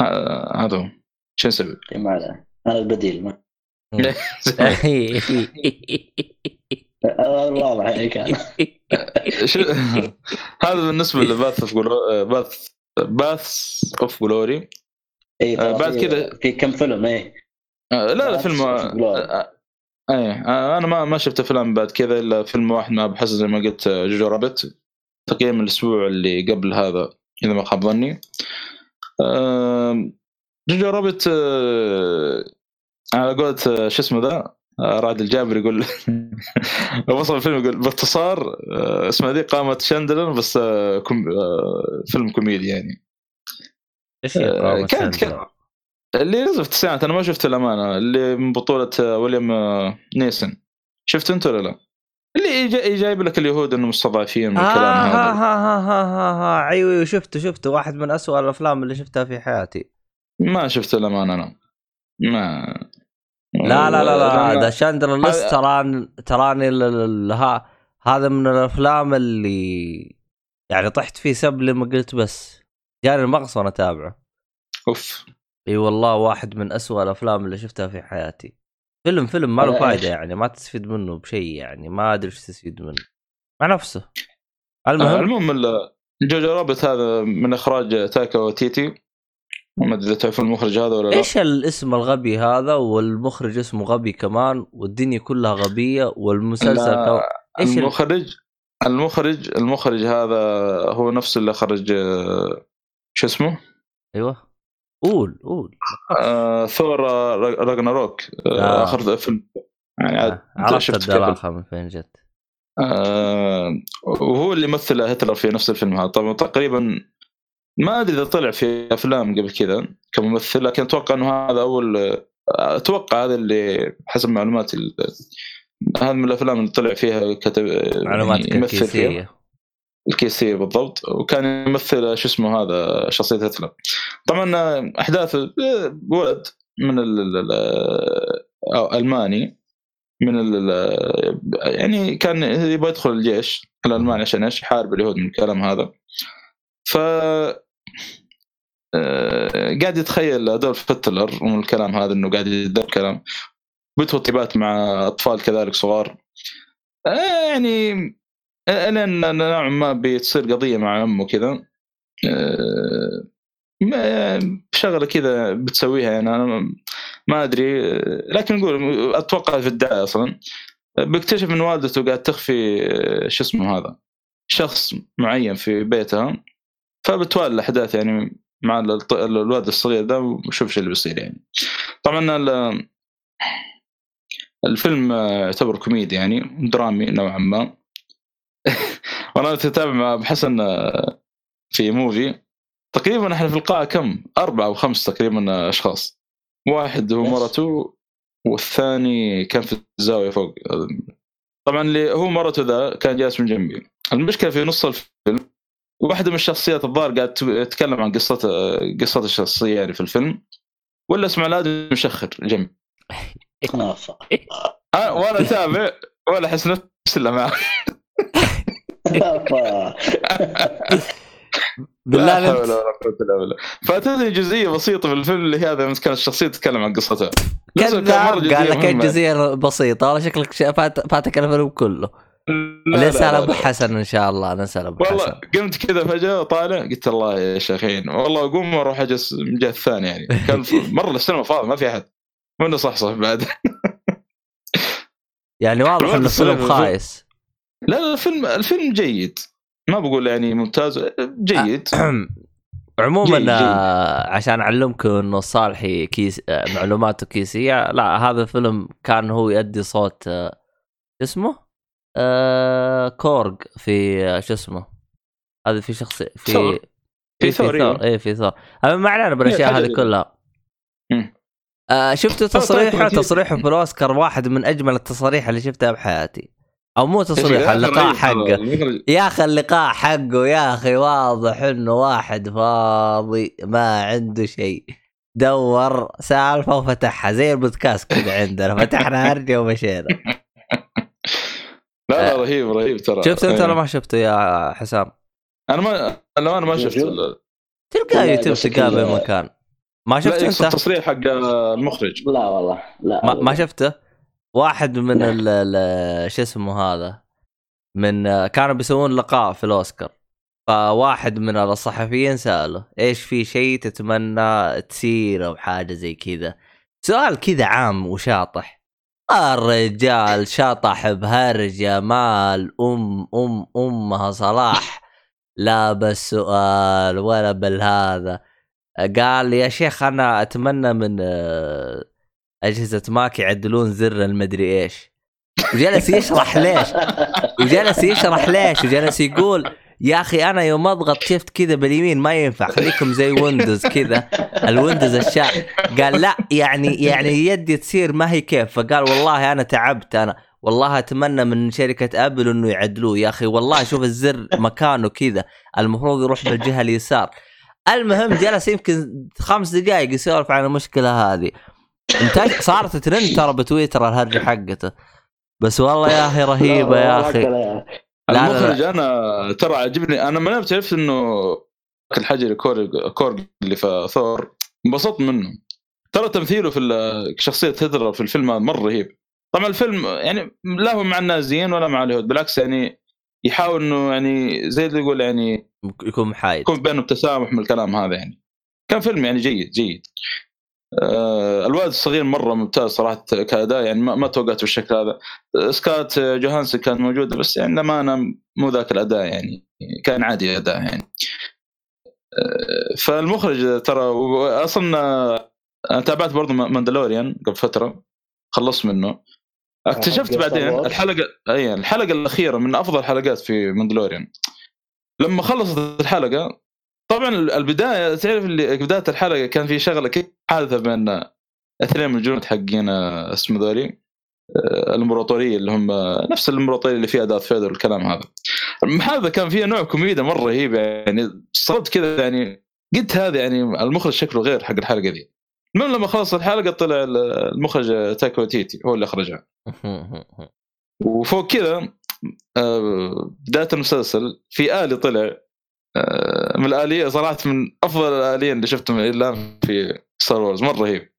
آه، هذا هو. شو نسوي؟ ما عليه أنا البديل ما. واضح يعني كان هذا بالنسبة ل Paths of Paths Paths of Glory. اي آه، بعد كذا- في كم فيلم إيه. لا لا Paths فيلم. آه، إيه آه، أنا ما ما شفت افلام بعد كذا إلا فيلم واحد مع ابو حسن زي ما قلت آه، Jojo Rabbit. تقييم الأسبوع اللي قبل هذا إذا ما خاب ظني. آه، Jojo Rabbit آه، على قولة آه، شو اسمه ذا؟ آه، رعد الجابر يقول وصل الفيلم يقول باختصار آه، اسمها ذي قامت شندلر بس آه، آه، فيلم كوميدي يعني. إيش هي آه، كانت؟ اللي نزل في التسعينات أنا ما شفت الأمانة اللي من بطولة آه، ويليام آه، نيسن شفت أنت ولا لا؟ اللي جا- جايب لك اليهود انهم مستضعفين من آه هذا. ها ها ها ها ها أيوه أيوه شفته شفته. واحد من أسوأ الأفلام اللي شفتها في حياتي. ما شفت الأمانة أنا. ما لا لا لا لا لأن- ذا شاندر ليست هذا- تراني تراني ال- ال- ها هذا من الأفلام اللي يعني طحت فيه سب لما قلت بس. جاني المغص وأنا أتابعه. أوف. إي والله واحد من أسوأ الأفلام اللي شفتها في حياتي. فيلم فيلم ما له فائده؟ يعني ما تستفيد منه بشيء يعني ما أدري إيش تستفيد منه. مع نفسه. المهم؟ المهم ال- جوجو رابت هذا من إخراج تايكا وتيتي. ما أدري إذا تعرف المخرج هذا ولا لا. إيش الاسم الغبي هذا؟ والمخرج اسمه غبي كمان والدنيا كلها غبية والمسلسل كمان إيش ال- المخرج المخرج المخرج هذا هو نفسه اللي خرج آه، شو اسمه؟ أيوه قول قول آه ثور راجناروك آه. آه. آخر فيلم يعني عرفت الدلاخه من فين جت آه وهو اللي مثل هتلر في نفس الفيلم هذا طبعا تقريبا ما أدري إذا طلع في أفلام قبل كذا كممثل لكن أتوقع إنه هذا أول أتوقع هذا اللي حسب معلوماتي هذا من الأفلام اللي طلع فيها كتب معلوماتك يعني يمثل فيها. الكيسية بالضبط وكان يمثل شو اسمه هذا شخصية هتلر. طبعا أحداث ولد من ال ال- أو ألماني من يعني كان يبغى يدخل الجيش الألماني عشان إيش؟ يحارب اليهود من الكلام هذا. ف آه، قاعد يتخيل أدولف هتلر ومن الكلام هذا إنه قاعد يدور كلام بيدخل طيبات مع أطفال كذلك صغار. آه، يعني لأن نوعا ما بتصير قضية مع أمه كذا شغلة كذا بتسويها يعني أنا ما- أدري. لكن نقول أتوقع في الدعاية أصلا. بيكتشف إن والدته قاعد تخفي شو اسمه هذا شخص معين في بيتها. فبتوالي الأحداث يعني مع الولد الصغير ده وشوف إيش اللي بيصير يعني. طبعا ال- الفيلم يعتبر كوميدي يعني درامي نوعا ما. وأنا اتابع مع أبو حسن آه، في muvi. تقريبا إحنا في القاعة كم؟ أربعة أو خمس تقريبا أشخاص. واحد هو. مرته والثاني كان في الزاوية فوق. طبعا اللي هو مرته ذا كان جالس من جنبي. المشكلة في نص الفيلم واحدة من الشخصيات الظاهر قاعد تتكلم عن قصة قصة الشخصية يعني في الفيلم. ولا اسمع الادمي مشخر جنبي آه، أنا- وأنا أتابع ولا أحس نفسي الا معه بالله لا حول ولا قوة إلا بالله. فاتتني جزئية بسيطة في الفيلم اللي هذا كانت الشخصية تتكلم عن قصتها. كذاب جزئية قال لك. جزئيه بسيطة. والله شكلك فاتك الفيلم كله. لا، نسال لا، لا، أبو. حسن إن شاء الله. نسال أبو والله حسن. قمت كذا فجأة طالع قلت الله يا شيخين والله أقوم وأروح أجلس من الجهه الثانية يعني. كان مرة السينما فاضي ما في أحد. وأنا صح صح بعد؟ يعني واضح الولد إنه الصغير فيلم في- خايس. لا الفيلم الفيلم جيد ما بقول يعني ممتاز جيد عموما جيد، جيد. آه، عشان أعلمكم إنه صالحي كيس آه، معلوماته كيسية لا هذا الفيلم كان هو يؤدي صوت اسمه؟ آه كورج في شو اسمه؟ هذا في شخصيه في ثور. في إيه، ثور،. اي في ثور أما ما علينا بالأشياء حاجة هذه كلها. آه شفتوا طيب، تصريحه طيب. تصريحه في الأوسكار واحد من أجمل التصاريح اللي شفتها بحياتي أو مو تصريح اللقاء حقه. يا أخي اللقاء حقه يا أخي واضح إنه واحد فاضي ما عنده شيء. دور سالفة وفتحها زي البودكاست كذا عندنا. فتحنا هرجة ومشينا. لا لا رهيب رهيب ترى. شفت أنت إيه. ولا ما شفته يا حسام؟ أنا ما أنا ما شفت موجود؟ ال- تلقاه يوتيوب تلقاه ال- بمكان ما لا شفت يقصد أنت؟ التصريح حق المخرج. لا والله. لا ما, ما شفته؟ واحد من ال- ال- شو اسمه هذا من كانوا بيسوون لقاء في الأوسكار. فواحد من الصحفيين سأله إيش في شيء تتمنى تصير أو حاجة زي كذا؟ سؤال كذا عام وشاطح. الرجال شطح بهرجة مال أم أم أمها صلاح لا بالسؤال ولا بالهذا. قال يا شيخ أنا أتمنى من أجهزة ماك يعدلون زر المدري إيش. وجلس يشرح ليش. وجلس يشرح ليش. وجلس يقول يا أخي أنا يوم أضغط شفت كذا باليمين ما ينفع خليكم زي ويندوز كذا. الويندوز الشا قال لا يعني يعني يدي تصير ما هي كيف. فقال والله أنا تعبت أنا والله أتمنى من شركة ابل إنه يعدلوه. يا أخي والله شوف الزر مكانه كذا. المفروض يروح بالجهة اليسار. المهم جلس يمكن خمس دقائق يسولف عن المشكلة هذه. صارت ترند ترى بتويتر الهرجة حقته. بس والله يا أخي رهيبة يا أخي. لا، لا. المخرج أنا ترى عجبني أنا ما عرفت إنه الحجري Korg Korg اللي في ثور. انبسطت منه. ترى تمثيله في شخصية هتلر في الفيلم مرة رهيب. طبعا الفيلم يعني لا هو مع النازيين ولا مع اليهود بالعكس يعني يحاول إنه يعني زي اللي يقول يعني يكون محايد يكون بينهم تسامح من الكلام هذا يعني. كان فيلم يعني جيد جيد. آه الوالد الصغير مرة ممتاز صراحة كأداء يعني ما, توقعت بالشكل هذا. سكات جوهانسن كانت موجوده بس يعني لما أنا مو ذاك الأداء يعني كان عادي أداء يعني. آه فالمخرج ترى أصلا أنا تابعت برضه ماندلوريان قبل فترة خلصت منه. اكتشفت بعدين. الحلقة أي الحلقة الأخيرة من أفضل الحلقات في Mandalorian. لما خلصت الحلقة طبعا البداية تعرف اللي بداية الحلقة كان في شغلة كيف حادثه بين اثنين من الجنود حقين آه، اسمه ذولي آه، الامبراطوريه اللي هم آه، نفس الامبراطوريه اللي فيها دارث فيدر والكلام هذا. المحادثه كان فيها نوع كوميديا مرة رهيب يعني صرت كذا يعني قلت هذا يعني المخرج شكله غير حق الحلقة دي المهم لما خلص الحلقة طلع المخرج تايكا وايتيتي هو اللي أخرجها. وفوق كذا بداية المسلسل في آلي طلع من الآلية صراحة من أفضل الآليين اللي شفتهم الان في Star Wars مرة رهيب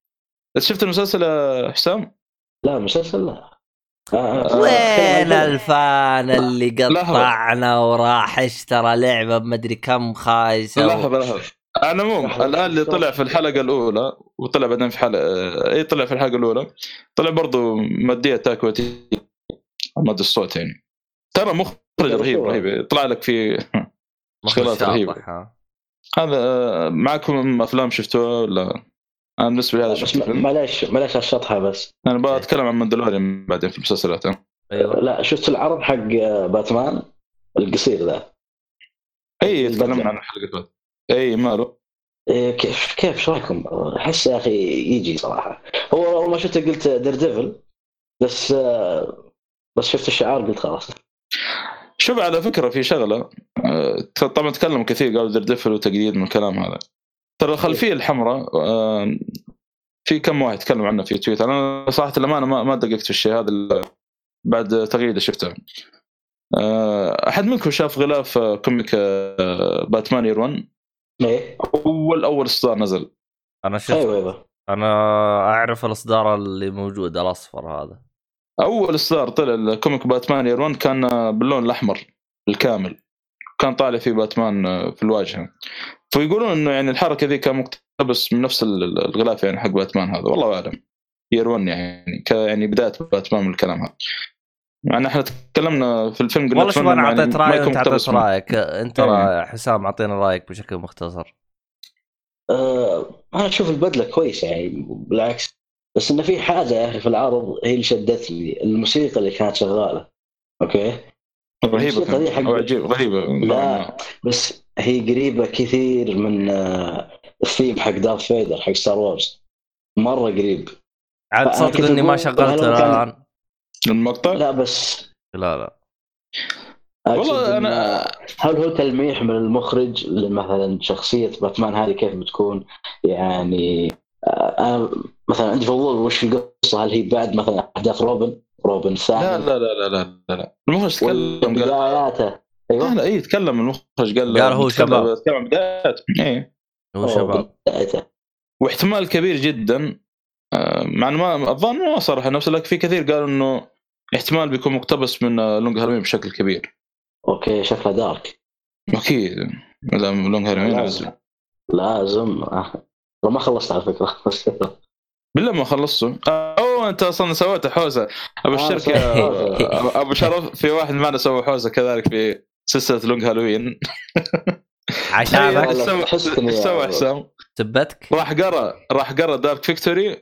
شفت المسلسل يا حسام؟ لا مسلسل لا آه، آه، وين. الفان اللي. قطعنا وراح اشترى لعبة بمدري كم خايسة لحظة لحظة على العموم. الآلي اللي طلع في الحلقة الأولى وطلع بعدين في حلقة إي طلع في الحلقة الأولى طلع برضو مؤديه تايكا وايتيتي مؤدي الصوت يعني ترى مخرج رهيب رهيب يطلع لك في. شاطح، ها. هذا آه، معكم أفلام شفتوها ولا أنا بالنسبة لي هذا شفت الفيلم معليش معليش الشطحة بس. أنا بقى أتكلم عن Mandalorian بعدين في المسلسلات. أيوه. لا شفت العرض حق آه، باتمان؟ القصير ذا. اي تكلمنا عن الحلقة اي ماله؟ إيه، كيف كيف إيش رأيكم؟ أحس يا أخي يجي صراحة. هو أول ما شفته قلت Daredevil بس آه، بس شفت الشعار قلت خلاص. شوف على فكرة في شغلة آه، طبعا تكلموا كثير قالوا Daredevil وتقليد من الكلام هذا. ترى الخلفية الحمراء آه، في كم واحد تكلم عنه في تويتر. أنا صراحة الامانه ما ما دققت في الشيء هذا بعد تغريده شفتها آه، أحد منكم شاف غلاف آه، comic آه، باتمان Year 1 إيه. اول أول إصدار نزل. أنا شفت أيوه أيوه. أنا أعرف الإصدار اللي موجود الأصفر هذا. أول إصدار طلع ال comic باتمان Year 1 كان باللون الأحمر بالكامل كان طالع فيه باتمان آه، في الواجهة. فيقولون إنه يعني الحركة ذي كان مقتبس من نفس ال- الغلاف يعني حق باتمان هذا. والله أعلم. يير 1 يعني. ك يعني بداية باتمان من الكلام هذا. مع إن إحنا تكلمنا في الفيلم قلنا والله شوف أنا يعني أعطيت ما راي يكون وانت أعطيت رأيك. أنت حسام أعطينا رأيك بشكل مختصر. آه أنا أشوف البدلة كويسة يعني بالعكس. بس إنه في حاجة يا أخي في العرض هي اللي شدتني الموسيقى اللي كانت شغالة. أوكي؟ رهيبه كانت. أو عجيب غريبة. لا بس هي قريبة كثير من آه، الثيم حق دارث فيدر حق Star Wars مرة قريب. عاد كنت إني ما شغلت هل هو كان- الآن. المقطع؟ لا بس لا لا. والله أنا هل هو تلميح من المخرج مثلا شخصية باتمان هذه كيف بتكون؟ يعني آه، أنا مثلا عندي فضول وش القصة؟ هل هي بعد مثلا أحداث روبن روبن الثاني لا لا لا لا لا لا, لا. المخرج تكلم قال بداياته أيوه. لا اي تكلم المخرج قال قال هو شباب. بتكلم عن بدايات. اي هو شباب. بدايته. واحتمال كبير جدا آه، مع إنه ما الظاهر ما صرح نفسه لكن في كثير قالوا إنه احتمال بيكون مقتبس من آه، Long Halloween بشكل كبير. okay شكله dark. أكيد. لا Long Halloween لازم. لازم. آه. ما خلصت على فكرة. بالله ما خلصته. اوه انت أصلا سويت حوسه أبو آه، الشركة. أبو شرف في واحد معنا سوى حوسه كذلك في سلسلة Long Halloween. عشانك. إيش سوى حسام؟ سبتك راح قرا راح قرأ Dark Victory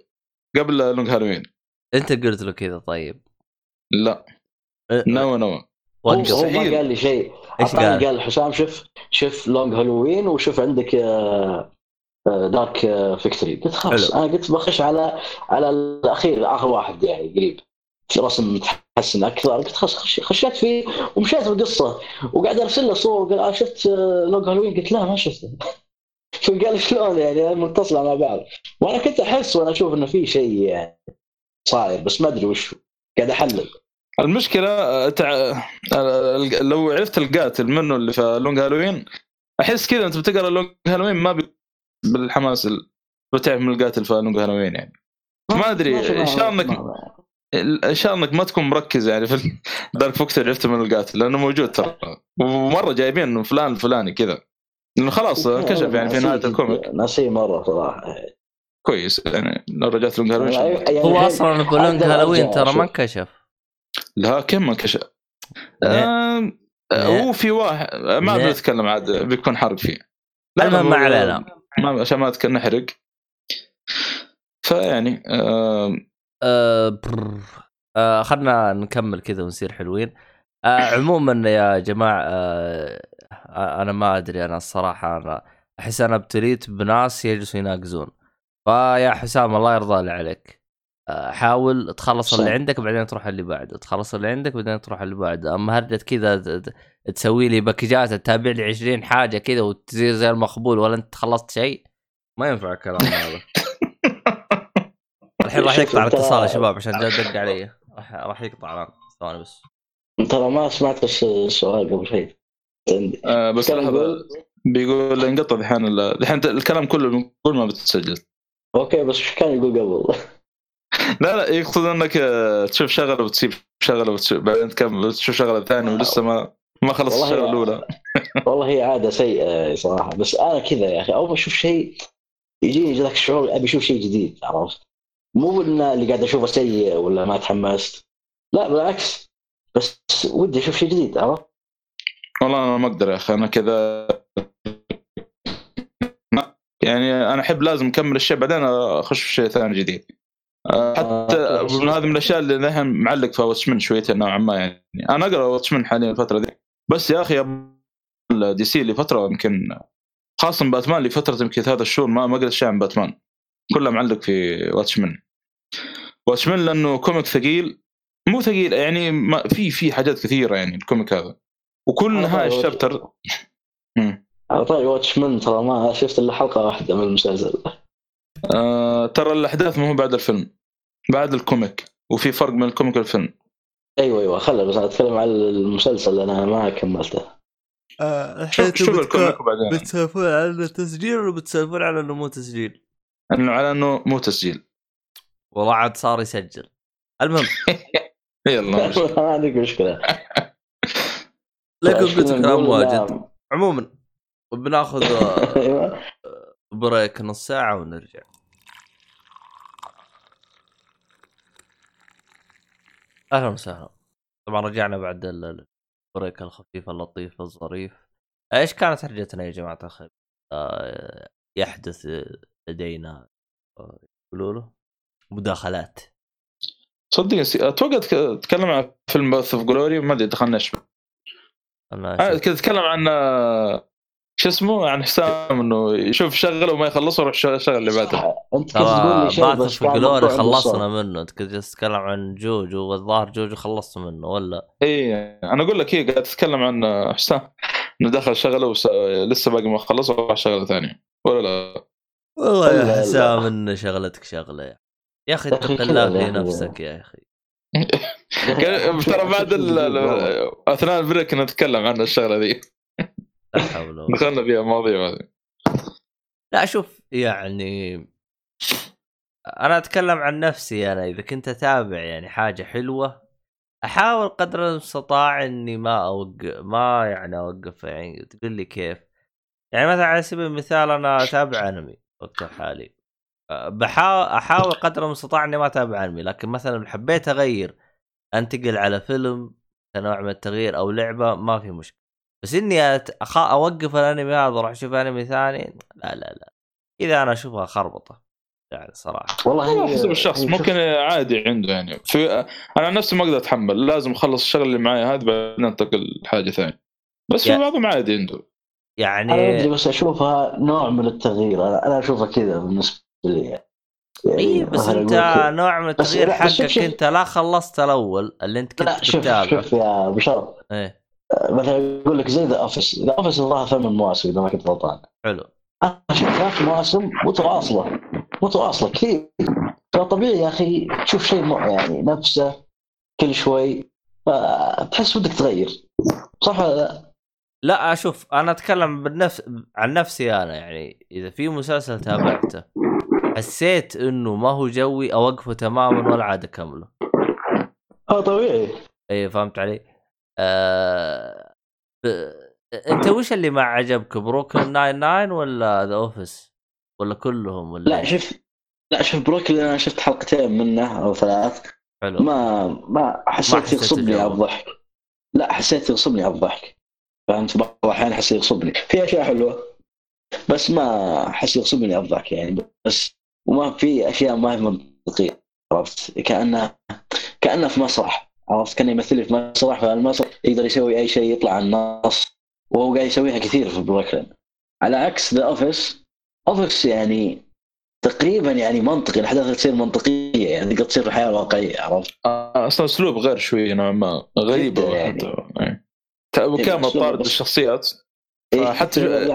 قبل Long Halloween. أنت قلت له كذا طيب. لا. أه، no no هو ما. قال لي شيء. إيش قال؟ قال؟ حسام شوف شوف Long Halloween وشوف عندك آه، Dark آه، Victory قلت خلاص. أنا قلت بخش على على الأخير آخر واحد يعني قريب. رسم متحسن أكثر. قلت خلاص خش- خشيت فيه ومشيت القصة وقاعد أرسل له صور قال آه شفت آه، Long Halloween؟ قلت لا ما شفته. فقال شلون يعني؟ متصله مع بعض وأنا كنت أحس وأنا أشوف إنه في شيء يعني صاير بس ما أدري وش. قاعد أحلل. المشكلة آه، تع... آه، لو عرفت القاتل منه اللي في Long Halloween أحس كذا أنت بتقرأ Long Halloween ما بي... بالحماس ال- بتعرف من القاتل لونج هالوين يعني ما أدري إن شاء ما- انك ما- إن شاء إنك ما تكون مركز يعني في دارك فوكتر عرفت من القاتل لأنه موجود ترى ومرة جايبين إنه فلان الفلاني كذا لأنه خلاص انكشف يعني في نهاية الكوميك جداً، ناسيه مرة صراحة كويس يعني لو رجعت لونج هالوين. يعني هو أصلا بلونج أقدر هالوين ترى ما. انكشف لا كم ما انكشف. آه. هو في واحد ما. بنتكلم عاد بيكون حرق فيه المهم ما علينا. ما عشان ما أتك- نحرق فيعني آه آه. آه خلنا نكمل كذا ونصير حلوين. آه عموما يا جماعة آه آه، أنا ما أدري أنا الصراحة أنا أحس أنا ابتليت بناس يجلسوا يناقزون. فيا حسام الله يرضى لي عليك. حاول تخلص اللي صح. عندك بعدين تروح اللي بعده تخلص اللي عندك بعدين تروح اللي بعده أما هرجة كذا تسوي لي باكجات تتابع لي 20 حاجة كذا وتصير زي المخبول ولا أنت خلصت شيء؟ ما ينفع الكلام هذا. الحين راح يقطع الاتصال يا شباب عشان جد دق علي. راح راح يقطع الآن. ثواني بس. ترى ما سمعت الس- السؤال قبل شيء عندي. آه بس لحظة. بيقول انقطع الحين ال- الحين الكلام كله بنقول ما بتسجل. okay بس إيش كان يقول قبل؟ لا لا يقصد إنك آه، تشوف شغلة وتسيب شغلة وتشوف بعدين تكمل تشوف شغلة ثانية ولسه ما ما خلص والله الشغلة الأولى. والله هي عادة سيئة صراحة. بس أنا كذا يا أخي أول ما أشوف شيء يجيني ذاك الشعور أبي أشوف شيء جديد عرفت؟ مو ان اللي قاعد أشوفه سيء ولا ما تحمست. لا بالعكس. بس ودي أشوف شيء جديد عرفت؟ والله أنا ما أقدر يا أخي أنا كذا يعني أنا أحب لازم أكمل الشيء بعدين أخش في شيء ثاني جديد. حتى آه،. من هذه من الأشياء اللي الحين معلق في Watchmen شويتين نوعا ما يعني. أنا أقرأ Watchmen حاليا الفترة دي بس يا أخي DC لفتره يمكن خاصه باتمان لفتره يمكن ثلاث شهور ما ما قريت شيء عن باتمان. كله معلق في Watchmen Watchmen لأنه comic ثقيل. مو ثقيل يعني ما في في حاجات كثيرة يعني ال comic هذا. وكل نهايه طيب، ال chapter. على طاري Watchmen ترى ما شفت إلا حلقة واحدة من المسلسل. آه ترى الأحداث ما هو بعد الفيلم بعد ال comic وفي فرق بين ال comic والفيلم أيوه أيوه خله بس أنا أتكلم عن المسلسل أنا ما كملته شوف شوف الكوميك وبعدين بتسولفون عن التسجيل ولا بتسولفون عن إنه مو تسجيل؟ إنه على إنه مو تسجيل والله عاد صار يسجل المهم يلا. ما عندك مشكلة لكن إيش قلت كلام؟ واجد لا. عموما بناخذ آه، أيوه break نص ساعة ونرجع. أهلا وسهلا. طبعا رجعنا بعد ال- ال break الخفيف اللطيف الظريف. إيش كانت هرجتنا يا جماعة الخير؟ آه، يحدث لدينا يقولوا له مداخلات. صدق أتوقع تك- تكلم عن فيلم Paths of Glory ما أدري دخلنا إيش أنا آه، شوف- كذا تكلم عن آه، شو اسمه؟ عن حسام إنه يشوف شغله وما يخلصه يروح شغل الشغل اللي بعده. أنت كنت تقول ترى لي شيء بس في. خلصنا منه. أنت كنت تتكلم عن جوجو والظاهر جوجو خلصت منه ولا؟ اي أنا أقول لك هي قاعد تتكلم عن حسام. إنه دخل شغله وس... لسه باقي ما خلص وراح شغلة ثانية. ولا لا؟ والله يا. حسام ان شغلتك شغلة. يا يا أخي اتق الله يا في أخي. نفسك يا أخي؟ ترى بعد أثناء البريك نتكلم عن الشغلة ذي لا حول ولا قوة. دخلنا فيها مواضيع هذه لا شوف يعني أنا أتكلم عن نفسي أنا إذا كنت أتابع يعني حاجة حلوة أحاول قدر المستطاع إني ما اوقف ما يعني أوقف يعني تقول لي كيف. يعني مثلا على سبيل المثال أنا أتابع أنمي وقت الحالي. أه، بحاول أحاول قدر المستطاع إني ما أتابع أنمي لكن مثلا لو حبيت أغير أنتقل على فيلم كنوع من التغيير أو لعبة ما في مشكلة. بس إني أت... أخ... أوقف الأنمي هذا وأروح أشوف أنمي ثاني لا لا لا. إذا أنا أشوفها خربطة يعني صراحة. والله حسب الشخص هي ممكن عادي عنده يعني. في أنا عن نفسي ما أقدر أتحمل لازم أخلص الشغله اللي معي هذه بعدين أنتقل لحاجة ثانية. بس في يا- بعضهم عادي عنده. أنا ادري يعني بس أشوفها نوع من التغيير أنا أشوفها كذا بالنسبة لي يعني. اي إيه، بس أنت نوع من التغيير لا، شوف- حقك شوف. أنت لا خلصت الأول اللي أنت لا كنت شوف بتتابعه شوف يا أبو شرف. إيه. مثلا أقول لك زي The Office The Office الظاهر ثمان مواسم إذا ما كنت غلطان. حلو. أنا شفت ثلاث مواسم متواصلة. متواصلة كثير. فطبيعي يا أخي تشوف شيء يعني نفسه كل شوي. فتحس ودك تغير. صح ولا لا؟ لا أشوف أنا أتكلم بالنفس عن نفسي أنا يعني. إذا في مسلسل تابعته حسيت إنه ما هو جوي أوقفه تماما ولا عاد أكمله. آه طبيعي. اي فهمت علي؟ آه... ب... أنت وش اللي ما عجبك Nine-Nine ولا The Office؟ ولا كلهم ولا لا شوف لا شوف بروكلين أنا شفت حلقتين منه أو ثلاث. حلو. ما ما حسيت حسيت يغصبني. على الضحك لا حسيت يغصبني على الضحك فهمت؟ بعض الاحيان احس يغصبني. في أشياء حلوة بس ما احس يغصبني على الضحك يعني. بس وما في أشياء ما هي منطقية عرفت؟ كأنه كأنه في مسرح عرفت؟ كانه يمثل في مسرح فالمسرح يقدر يسوي أي شيء يطلع عن النص. وهو قاعد يسويها كثير في بروكلين. على عكس The Office Office يعني تقريبا يعني منطقي الاحداث تصير منطقية يعني قد تصير في الحياة الواقعيه عرفت؟ آه، أصلا أسلوب غير شوي نوعا ما غريبه يعني. حتى. إيه. ت- وكامل أسلوبه طارد بس- الشخصيات إيه، حتى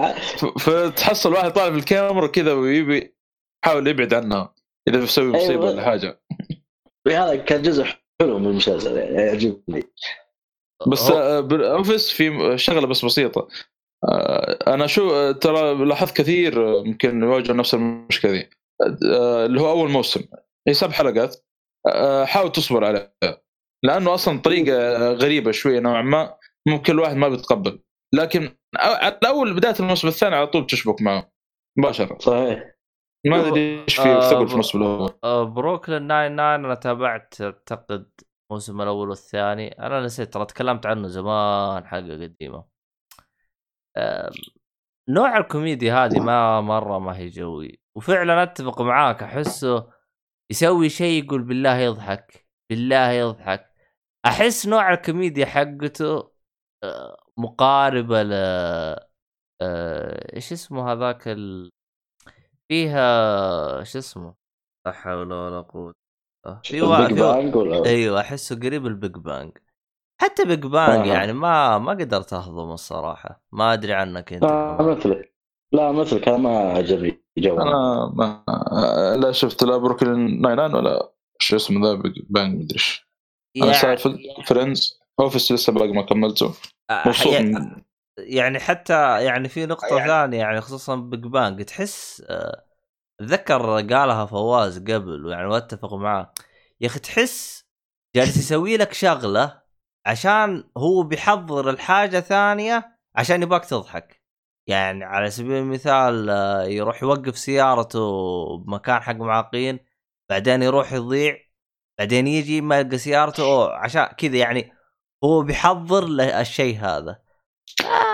فتحصل واحد طالع في الكاميرا كذا ويبي يحاول يبعد عنها إذا بيسوي مصيبة أيوة. ولا حاجة. هذا كان جزء حلو من المسلسل يعني يعجبني. بس آه، بالاوفيس في شغلة بس بسيطة. آه، أنا شو آه، ترى لاحظت كثير آه، يمكن يواجهوا نفس المشكلة دي آه، اللي هو أول موسم. هي سبع حلقات. آه، حاول تصبر عليها. لأنه أصلا طريقة آه، غريبة شوية نوعا ما. ممكن الواحد ما بيتقبل. لكن اول بداية الموسم الثاني على طول تشبك معه. مباشرة. صحيح. ما أدري إيش في آه، ثقل في ب- الموسم الأول. آه، Brooklyn Nine-Nine أنا تابعت أعتقد الموسم الأول والثاني. أنا نسيت ترى تكلمت عنه زمان حلقة قديمة. نوع الكوميديا هذه ما مرة ما هي جوي. وفعلا أتفق معاك أحسه يسوي شيء يقول بالله يضحك بالله يضحك. أحس نوع الكوميديا حقته آه، مقاربة ل آه، إيش اسمه هذاك ال... فيها شو اسمه؟ لا حول ولا قوة. آه، في وا... Big في وا... Bang ولا أيوه أحسه قريب ال Big Bang. حتى Big Bang آه. يعني ما ما قدرت اهضم الصراحة. ما أدري عنك أنت لا كمان. مثلك. لا مثلك. أنا ما عجبني جو أنا ما آه، لا شفت. لا Brooklyn Nine-Nine ولا شو اسمه The Big Bang مدري إيش. أنا سالفه Friends Office لسه باقي ما كملته. مبسوط يعني, يعني حتى يعني في نقطة يعني- ثانية يعني خصوصا Big Bang تحس آه، اتذكر قالها فواز قبل ويعني واتفق معاه. يا أخي تحس جالس يسوي لك شغلة عشان هو بيحضر الحاجة ثانية عشان يباك تضحك. يعني على سبيل المثال آه، يروح يوقف سيارته بمكان حق معاقين بعدين يروح يضيع بعدين يجي ما يلقى سيارته أوه عشان كذا يعني هو بيحضر له الشيء هذا.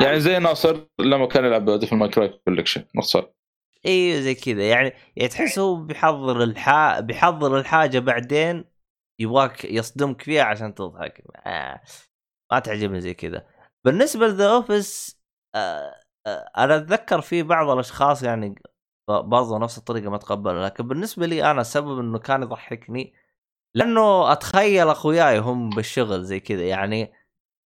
يعني زي ناصر لما كان يلعب Devil May Cry Collection باختصار أيوه زي كذا. يعني يعني تحس هو بيحضر الحا بيحضر الحاجة بعدين يبغاك يصدمك فيها عشان تضحك. آه. ما تعجبني زي كذا. بالنسبة لذا أوفيس آه آه أنا أتذكر في بعض الأشخاص يعني برضو نفس الطريقة ما تقبلوا لكن بالنسبة لي أنا السبب إنه كان يضحكني لأنه أتخيل أخوياي هم بالشغل زي كذا. يعني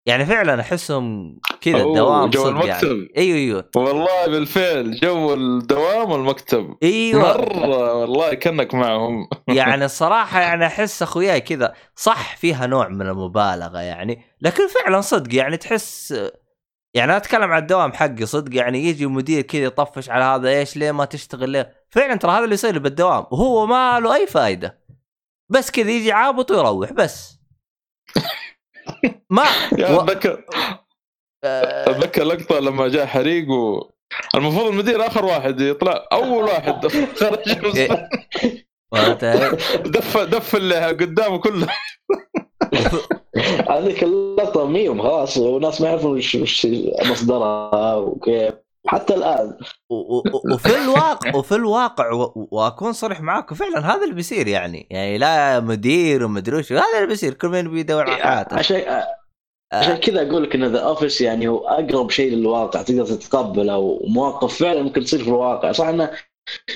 يعني فعلا أحسهم كذا أوه، دوام جو صدق المكتب. يعني أيوه أيوه. والله بالفعل جو الدوام والمكتب. أيوه. مرة والله كأنك معهم. يعني الصراحة يعني أحس أخوياي كذا صح فيها نوع من المبالغة يعني لكن فعلا صدق يعني تحس يعني أنا أتكلم عن الدوام حقي صدق يعني يجي مدير كذا يطفش على هذا إيش ليه ما تشتغل ليه؟ فعلا ترى هذا اللي يصير بالدوام وهو ما له أي فائدة بس كذا يجي عابط ويروح بس. ما. اتذكر آه، أتذكر لقطة لما جاء حريق و المفروض المدير آخر واحد يطلع أول واحد خرج؟ دف دف اللي قدامه كله هذيك اللقطة ميم خلاص وناس ما يعرفون وش مصدرها وكيف حتى الآن. وفي الواقع وفي الواقع وأكون صريح معاكم فعلا هذا اللي بيصير يعني. يعني لا مدير ومدري وش هذا اللي بيصير كل من بيدور على حياته عشان عشان كذا أقول لك إن The Office يعني هو أقرب شيء للواقع تقدر تتقبله ومواقف فعلا ممكن تصير في الواقع. صح إنه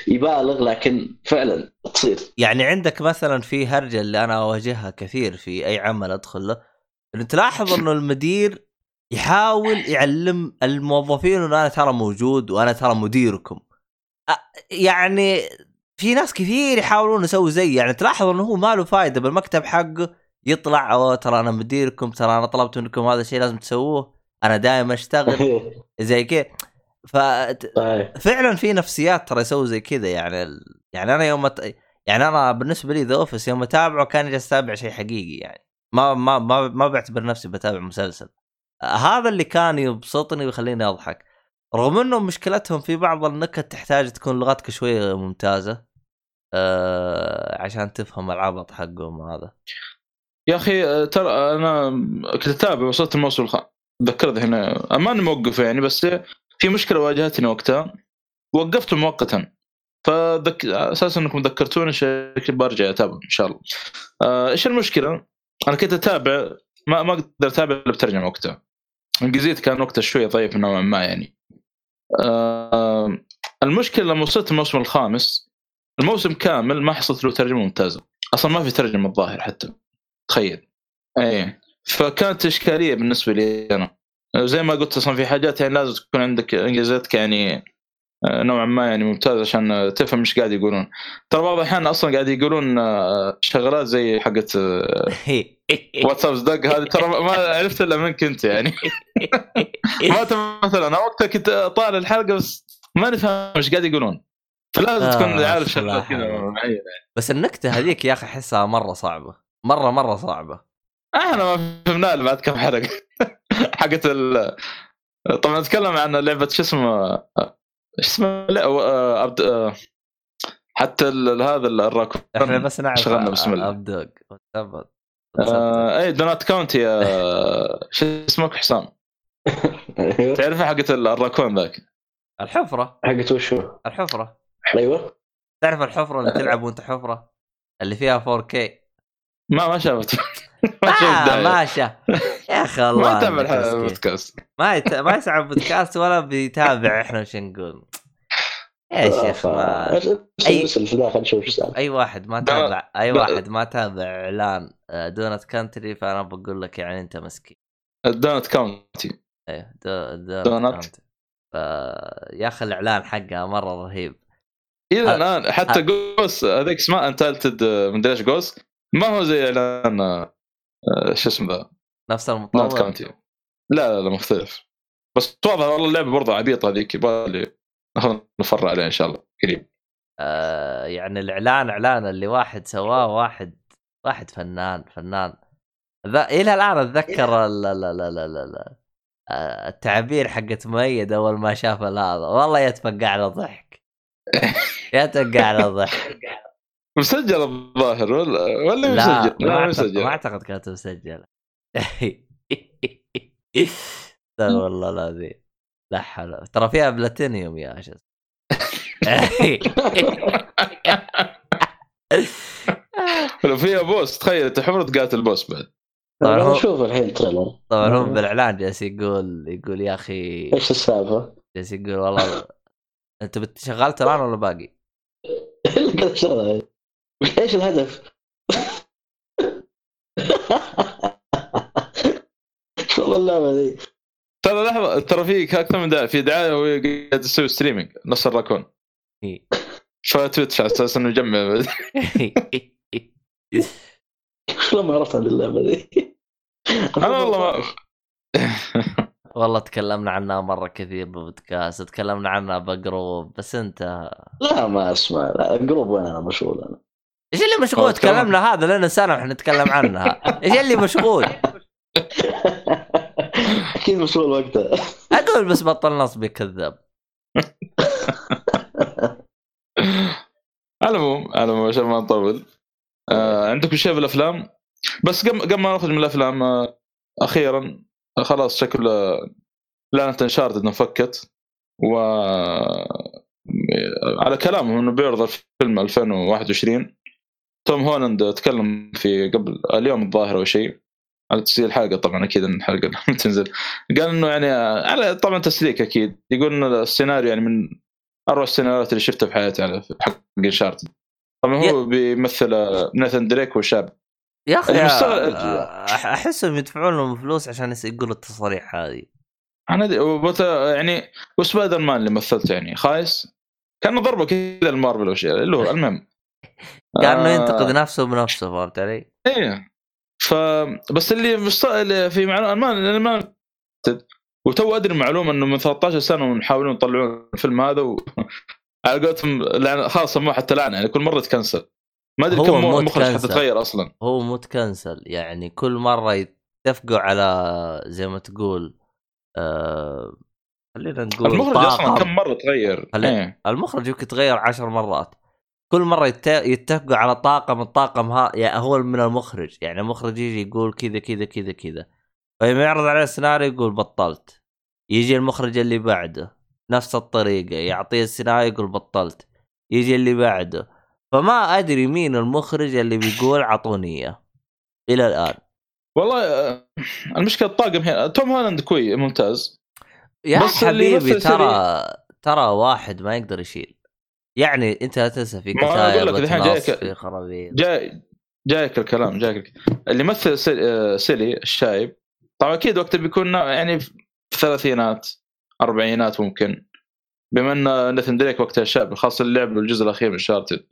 يبالغ لكن فعلا تصير. يعني عندك مثلا في هرجه اللي أنا أواجهها كثير في أي عمل أدخل له إنه تلاحظ إنه المدير يحاول يعلم الموظفين إنه أنا ترى موجود وأنا ترى مديركم. يعني في ناس كثير يحاولون يسووا زي يعني تلاحظ إنه هو ما له فائده بالمكتب حقه يطلع أوه ترى أنا مديركم ترى أنا طلبت منكم هذا الشيء لازم تسووه أنا دائما أشتغل. زي كذا. ف. فعلا في نفسيات ترى يسووا زي كذا يعني يعني أنا يوم أت... يعني أنا بالنسبة لي The Office يوم أتابعه كان جالس أتابع شيء حقيقي يعني. ما ما ما ما بعتبر نفسي بتابع مسلسل. هذا اللي كان يبسطني ويخليني أضحك رغم إنه مشكلتهم في بعض النكت تحتاج تكون لغتك شوية ممتازة آه عشان تفهم العبط حقهم هذا يا أخي ترى أنا كنت أتابع وصلت الموسم الخامس تذكرت هنا ماني موقف يعني بس في مشكلة واجهتني وقتها وقفت مؤقتا فذك... أساسا إنكم ذكرتوني برجع أتابع إن شاء الله. آه، إيش المشكلة؟ أنا كنت أتابع ما ما أقدر أتابع إلا بترجمة وقتها. انجليزيتي كان وقتها شوية ضعيف نوعا ما يعني. آه، المشكلة لما وصلت الموسم الخامس الموسم كامل ما حصلت له ترجمة ممتازة. أصلا ما في ترجمة الظاهر حتى. تخيل. إيه فكانت إشكالية بالنسبة لي أنا. زي ما قلت أصلا في حاجات يعني لازم تكون عندك إنجليزيتك يعني آه، نوعا ما يعني ممتاز عشان تفهم إيش قاعد يقولون ترى بعض الأحيان أصلا قاعد يقولون آه، شغلات زي حقت آه، واتساب دق هذه ترى ما عرفت إلا منك انت يعني. ما مثلا أنا وقتها كنت طالع الحلقة بس ماني فاهم إيش قاعد يقولون. فلازم آه، تكون عارف. شغلات كذا معينة. بس النكتة هذيك يا أخي أحسها مرة صعبة. مرة مرة صعبة. إحنا ما فهمناها بعد كم حلقة. حقت ال طبعا اتكلم عن لعبة شو اسمه إيش اسمه؟ لا آه، عبد آه، حتى ال- هذا الراكون. إحنا بس نعرف شغلنا بسم الله. ابدوج آه، اي دونات كاونتي يا شو اسمك؟ حسام. أيوه. تعرفها حقت الراكون ذاك؟ الحفرة. حقت وشو؟ الحفرة. أيوه. تعرف الحفرة اللي تلعب وأنت حفرة؟ اللي فيها 4K ما ما شافت. ما شفت آه داعي. ماشا يا أخي الله ما تابع عندك مسكين. البودكاست ما يت... ما يسمع بودكاست ولا بيتابع إحنا وش نقول. يا شيخ ما... ارسل في داخل شوف إيش أي واحد ما تابع أي. واحد ما تابع إعلان آه، دونت كانتري فأنا بقول لك يعني أنت مسكين. دونات كاونتي دو... دونت, دونت. يا أخي الإعلان حقها مرة رهيب. إلى آه. الآن حتى جوس هذيك اسمها انتالتد مدري إيش جوس ما هو زي إعلان آه، آه، شو اسمه؟ ذا نفس المطور؟ لا لا لا مختلف. بس واضح والله اللعبة برضه عبيطة هذيك يبغى لي نفر عليها إن شاء الله قريب. آه يعني الإعلان إعلان اللي واحد سواه واحد واحد فنان فنان. ذا إلى الآن أتذكر ال- ال- ال- ال- ال- ال- آه، التعابير حقت مؤيد أول ما شاف هذا والله يتفقع له ضحك. يتفقع له ضحك. مسجل الظاهر ولا ولا لا مسجل؟ ما لا أعتقد, مسجل. ما أعتقد كانت مسجلة. لا والله العظيم. لا حول ترى فيها بلاتينيوم يا شيخ لو فيها بوس تخيل تحفر تقاتل بوس بعد. طبعاً هو- نشوف الحين تريلر. طبعا هم بالإعلان جالس يقول يقول يا أخي إيش السالفة؟ جالس يقول والله أنت شغلت الآن ولا باقي؟ إيش الهدف؟ والله اللعبه ذي ترى لحظة ترى في أكثر من دعايه في دعاية وهي قاعد تسوي streaming نص الراكون إيه. ف Twitch على أساس إنه يجمع شلون ما عرفت عن اللعبة ذي؟ أنا والله ما والله تكلمنا عنها مرة كثير ببودكاست تكلمنا عنها بجروب بس انت لا ما أسمع لا الجروب وين أنا مشغول أنا إيش اللي مشغول. تكلمنا هذا لنا سنه وإحنا نتكلم عنها إيش اللي مشغول؟ أكيد مشغول وقتها. أقول بس بطل نصب يا كذاب على العموم على العموم عشان ما نطول. آه عندكم شيء بالأفلام؟ بس قبل قبل ما نخرج من الأفلام آه أخيرا. خلاص شكل آه، لعنة انشارتد انفكت. و آه، على كلامهم إنه بيعرض الفيلم 2021 توم هولاند تكلم في قبل اليوم الظاهر أو شيء. على تسجيل الحلقة طبعا أكيد إن الحلقة تنزل. قال إنه يعني آه، على طبعا تسليك أكيد. يقول إنه السيناريو يعني من أروع السيناريوهات اللي شفتها في حياتي على حق انشارتد طبعا هو بيمثل آه، ناثان دريك وشاب. يا أخي احسهم يدفعون لهم فلوس عشان يقولوا التصاريح هذه. أنا دي. يعني وسبايدر مان اللي مثلته يعني خايس؟ كان ضربه كذا المارفل أو شيء اللي هو المهم. كأنه آه، ينتقد نفسه بنفسه فهمت علي؟ إيه. ف بس اللي مست... اللي في معلومة ما أنا ما وتو أدري معلومه إنه من 13 سنة ويحاولون يطلعون الفيلم هذا و... على قولتهم. خلاص سموه حتى لعنه يعني كل مرة يت cancel ما أدري كم مخرج حتى ت cancel. تغير أصلا هو مو ت cancel يعني كل مرة يتفقوا على زي ما تقول آه خلينا نقول المخرج أصلا. كم مرة تغير هلا- إيه المخرج يمكن يتغير عشر مرات كل مرة يت... يتفقوا على طاقم الطاقم ها يعني هو من المخرج. يعني المخرج يجي يقول كذا كذا كذا كذا. فلما يعرض عليه السيناريو يقول بطلت. يجي المخرج اللي بعده. نفس الطريقة. يعطيه السيناريو يقول بطلت. يجي اللي بعده. فما أدري مين المخرج اللي بيقول اعطوني إياه. إلى الآن. والله آه، المشكلة الطاقم هنا توم هولاند كوي ممتاز. يا بس حبيبي ترى ترى واحد ما يقدر يشيل. يعني أنت لا تنسى في كتايب جايك- في خرابيط. جاي جايك الكلام جايك. اللي مثل آه، سيلي الشايب طبعا أكيد وقته بيكون يعني في الثلاثينات أربعينات ممكن بما إن نثن دريك وقتها شاب خاصة اللعب الجزء الأخير من شارتد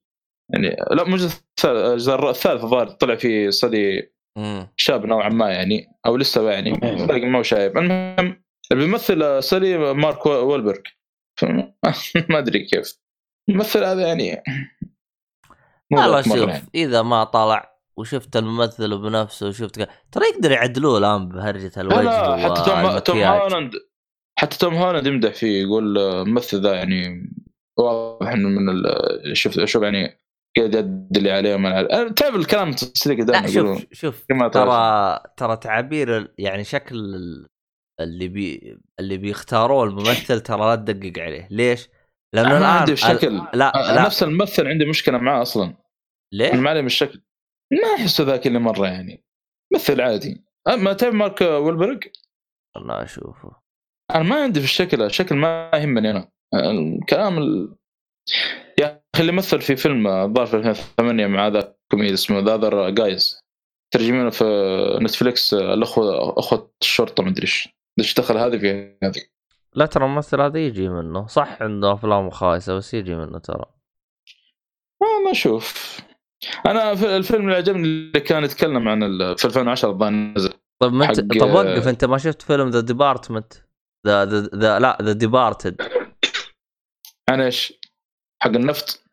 يعني لا مو الجزء الثالث الظاهر طلع فيه صدي مم. شاب نوعا ما يعني أو لسه يعني ما هو شايب. المهم اللي بيمثل Sully مارك وولبرغ. ما أدري كيف. الممثل هذا يعني والله شوف يعني. إذا ما طلع وشفت الممثل بنفسه وشفت ك... ترى يقدر يعدلوه الآن بهرجة الوجه لا حتى توم. هولاند حتى توم هولاند يمدح فيه يقول الممثل ذا يعني واضح إنه من ال- شوف شوف يعني قاعد يد اللي عليه وما عليه تعرف الكلام لا دائما شوف شوف. ترى ترى تعابير يعني شكل ال- اللي بي اللي بيختاروه الممثل ترى لا تدقق عليه ليش؟ لأنه أنا ما عندي الشكل ال- لا لا. نفس الممثل عندي مشكلة معاه أصلا. ليه؟ ما عليه من الشكل ما احسه ذاك اللي مرة يعني. مثل عادي. اما تعرف مارك ويلبرغ أنا أشوفه. أنا ما عندي في الشكل الشكل ما يهمني أنا. الكلام ال... يا أخي اللي مثل في فيلم الظاهر في 2008 مع ذا كوميدي اسمه The Other Guys. ترجمينه في نتفليكس الاخوه أخوة الشرطة مدري إيش. إيش دخل هذه في هذه؟ لا ترى الممثل هذا يجي منه. صح عنده افلام خايسة بس يجي منه ترى. والله شوف أنا في الفيلم اللي عجبني اللي كان يتكلم عن. في 2010 الظاهر نزل طيب ما انت حق- طب وقف أنت ما شفت فيلم The Department ذا ذا لا The Departed عن إيش؟ حق النفط؟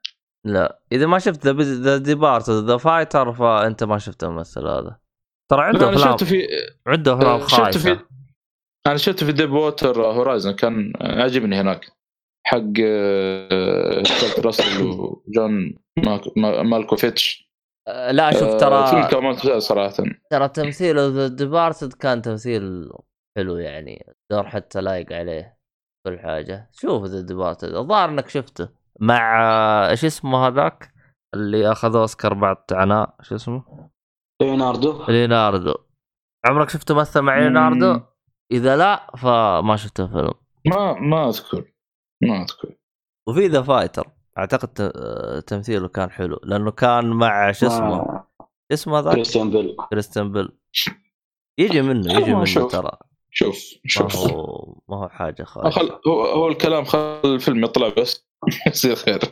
لا. إذا ما شفت ذا The Departed The Fighter فأنت ما شفت الممثل هذا. ترى عنده لا، أنا افلام شفته في عنده أفلام شفته خايسه في أنا شفته في Deepwater Horizon كان عاجبني هناك. حق كيرت راسل وجون ماك- ما- مالكوفيتش لا شوف آه، ترى فيلم كان ممتاز صراحة. ترى تمثيله The Departed كان تمثيل حلو يعني دور حتى لايق عليه كل حاجة. شوف The Departed الظاهر إنك شفته. مع آه، إيش اسمه هذاك؟ اللي أخذ أوسكار بعد عناء شو اسمه؟ ليوناردو. ليوناردو. عمرك شفته مثل مع ليوناردو؟ إذا لا فما شفته فيلم ما ما أذكر ما أذكر. وفي The Fighter أعتقد تمثيله كان حلو لأنه كان مع شو اسمه؟ آه، اسمه ذاك كريستيان بيل. كريستيان بيل. يجي منه يجي منه شوف. ترى. شوف ما شوف. هو ما هو حاجة خالص خل هو, هو الكلام خل الفيلم يطلع بس يصير خير.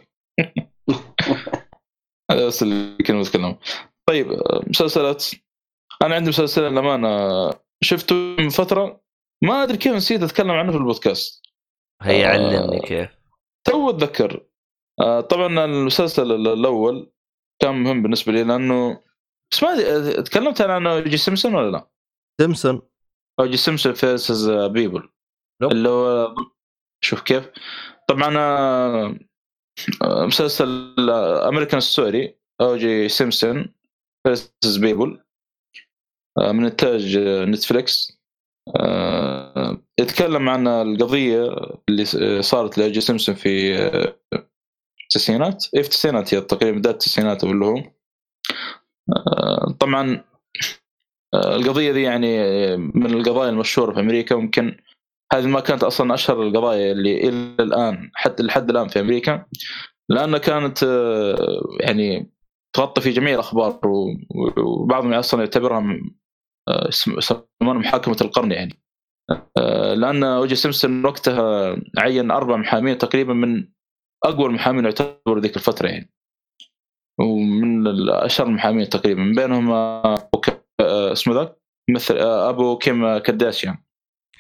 هذا بس اللي كنا نتكلم طيب مسلسلات. أنا عندي مسلسل للأمانة. شفته من فترة ما أدري كيف نسيت أتكلم عنه في البودكاست هي آه. علمني كيف تو أتذكر آه، طبعا المسلسل الأول كان مهم بالنسبة لي لأنه بس ما تكلمت أنا عن O.J. Simpson ولا لا؟ Simpson O.J. Simpson versus People. اللي هو شوف كيف طبعا آه، مسلسل American Story O.J. Simpson versus People من إنتاج نتفليكس آه، يتكلم عن القضية اللي صارت لاجي سيمسون في آه، التسعينات. اي في التسعينات هي تقريبا بداية التسعينات هو آه، طبعا آه، القضية دي يعني من القضايا المشهورة في أمريكا. ممكن هذه ما كانت أصلا أشهر القضايا اللي إلى الآن حتى لحد الآن في أمريكا. لأنها كانت آه، يعني تغطي في جميع الأخبار وبعضهم أصلا يعتبرها آه، يسم- يسمونها محاكمة القرن يعني. آه، لأن اوجي سيمسون وقتها عين أربع محامين تقريبا من أقوى المحامين يعتبروا ذيك الفترة يعني. ومن اشهر المحامين تقريبا من بينهم آه، ك- اسمه ذاك؟ مثل أبو كيم كرداشيان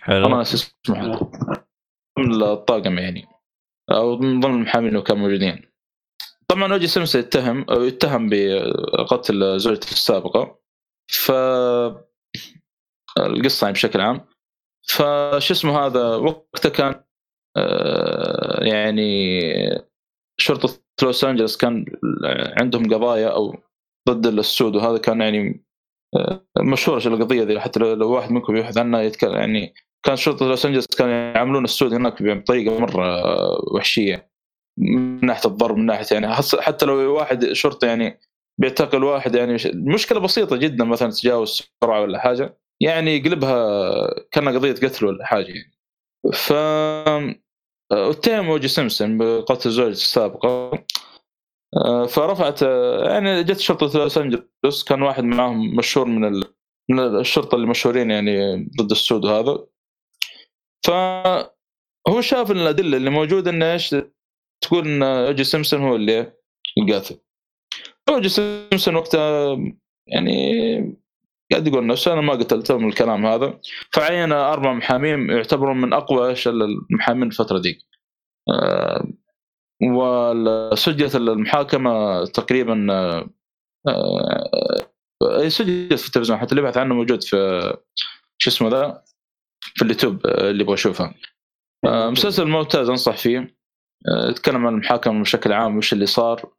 حلو. والله ناسي اسمه. من الطاقم يعني. أو من ضمن المحامين اللي كانوا موجودين. طبعا اوجي سيمسون يتهم أو يتهم بقتل زوجته السابقة. ف القصة يعني بشكل عام. فش اسمه هذا وقتها كان آه، يعني شرطة لوس أنجلوس كان عندهم قضايا أو ضد السود وهذا كان يعني آه، مشهورة القضية ذي حتى لو واحد منكم يبحث عنها يتكلم يعني كان شرطة لوس أنجلوس كانوا يعاملون السود هناك بطريقة مرة وحشية من ناحية الضرب من ناحية يعني حتى لو واحد شرطة يعني بيعتقل واحد يعني مشكلة بسيطة جدا مثلا تجاوز سرعة ولا حاجة. يعني يقلبها كأنها قضية قتل ولا حاجة يعني. ف اتهم اوجي سيمسون بقتل زوجته السابقة. آه، فرفعت يعني جت شرطة لوس أنجلوس كان واحد معاهم مشهور من ال... من الشرطة اللي مشهورين يعني ضد السود وهذا. فهو شاف الأدلة اللي موجودة إنه إيش؟ تقول إن أوجي سيمسون هو اللي القاتل. أوجي سيمسون وقتها يعني قاعد يقول نفسه أنا ما قتلته من الكلام هذا. فعين أربع محامين يعتبرون من أقوى المحامين الفترة دي. آه، وسجلت المحاكمة تقريبا آه، آه، سجلت في التلفزيون حتى اللي يبحث عنه موجود في شو اسمه ذا؟ في اليوتيوب اللي يبغى يشوفه. مسلسل ممتاز أنصح فيه. يتكلم عن المحاكمة بشكل عام وش اللي صار.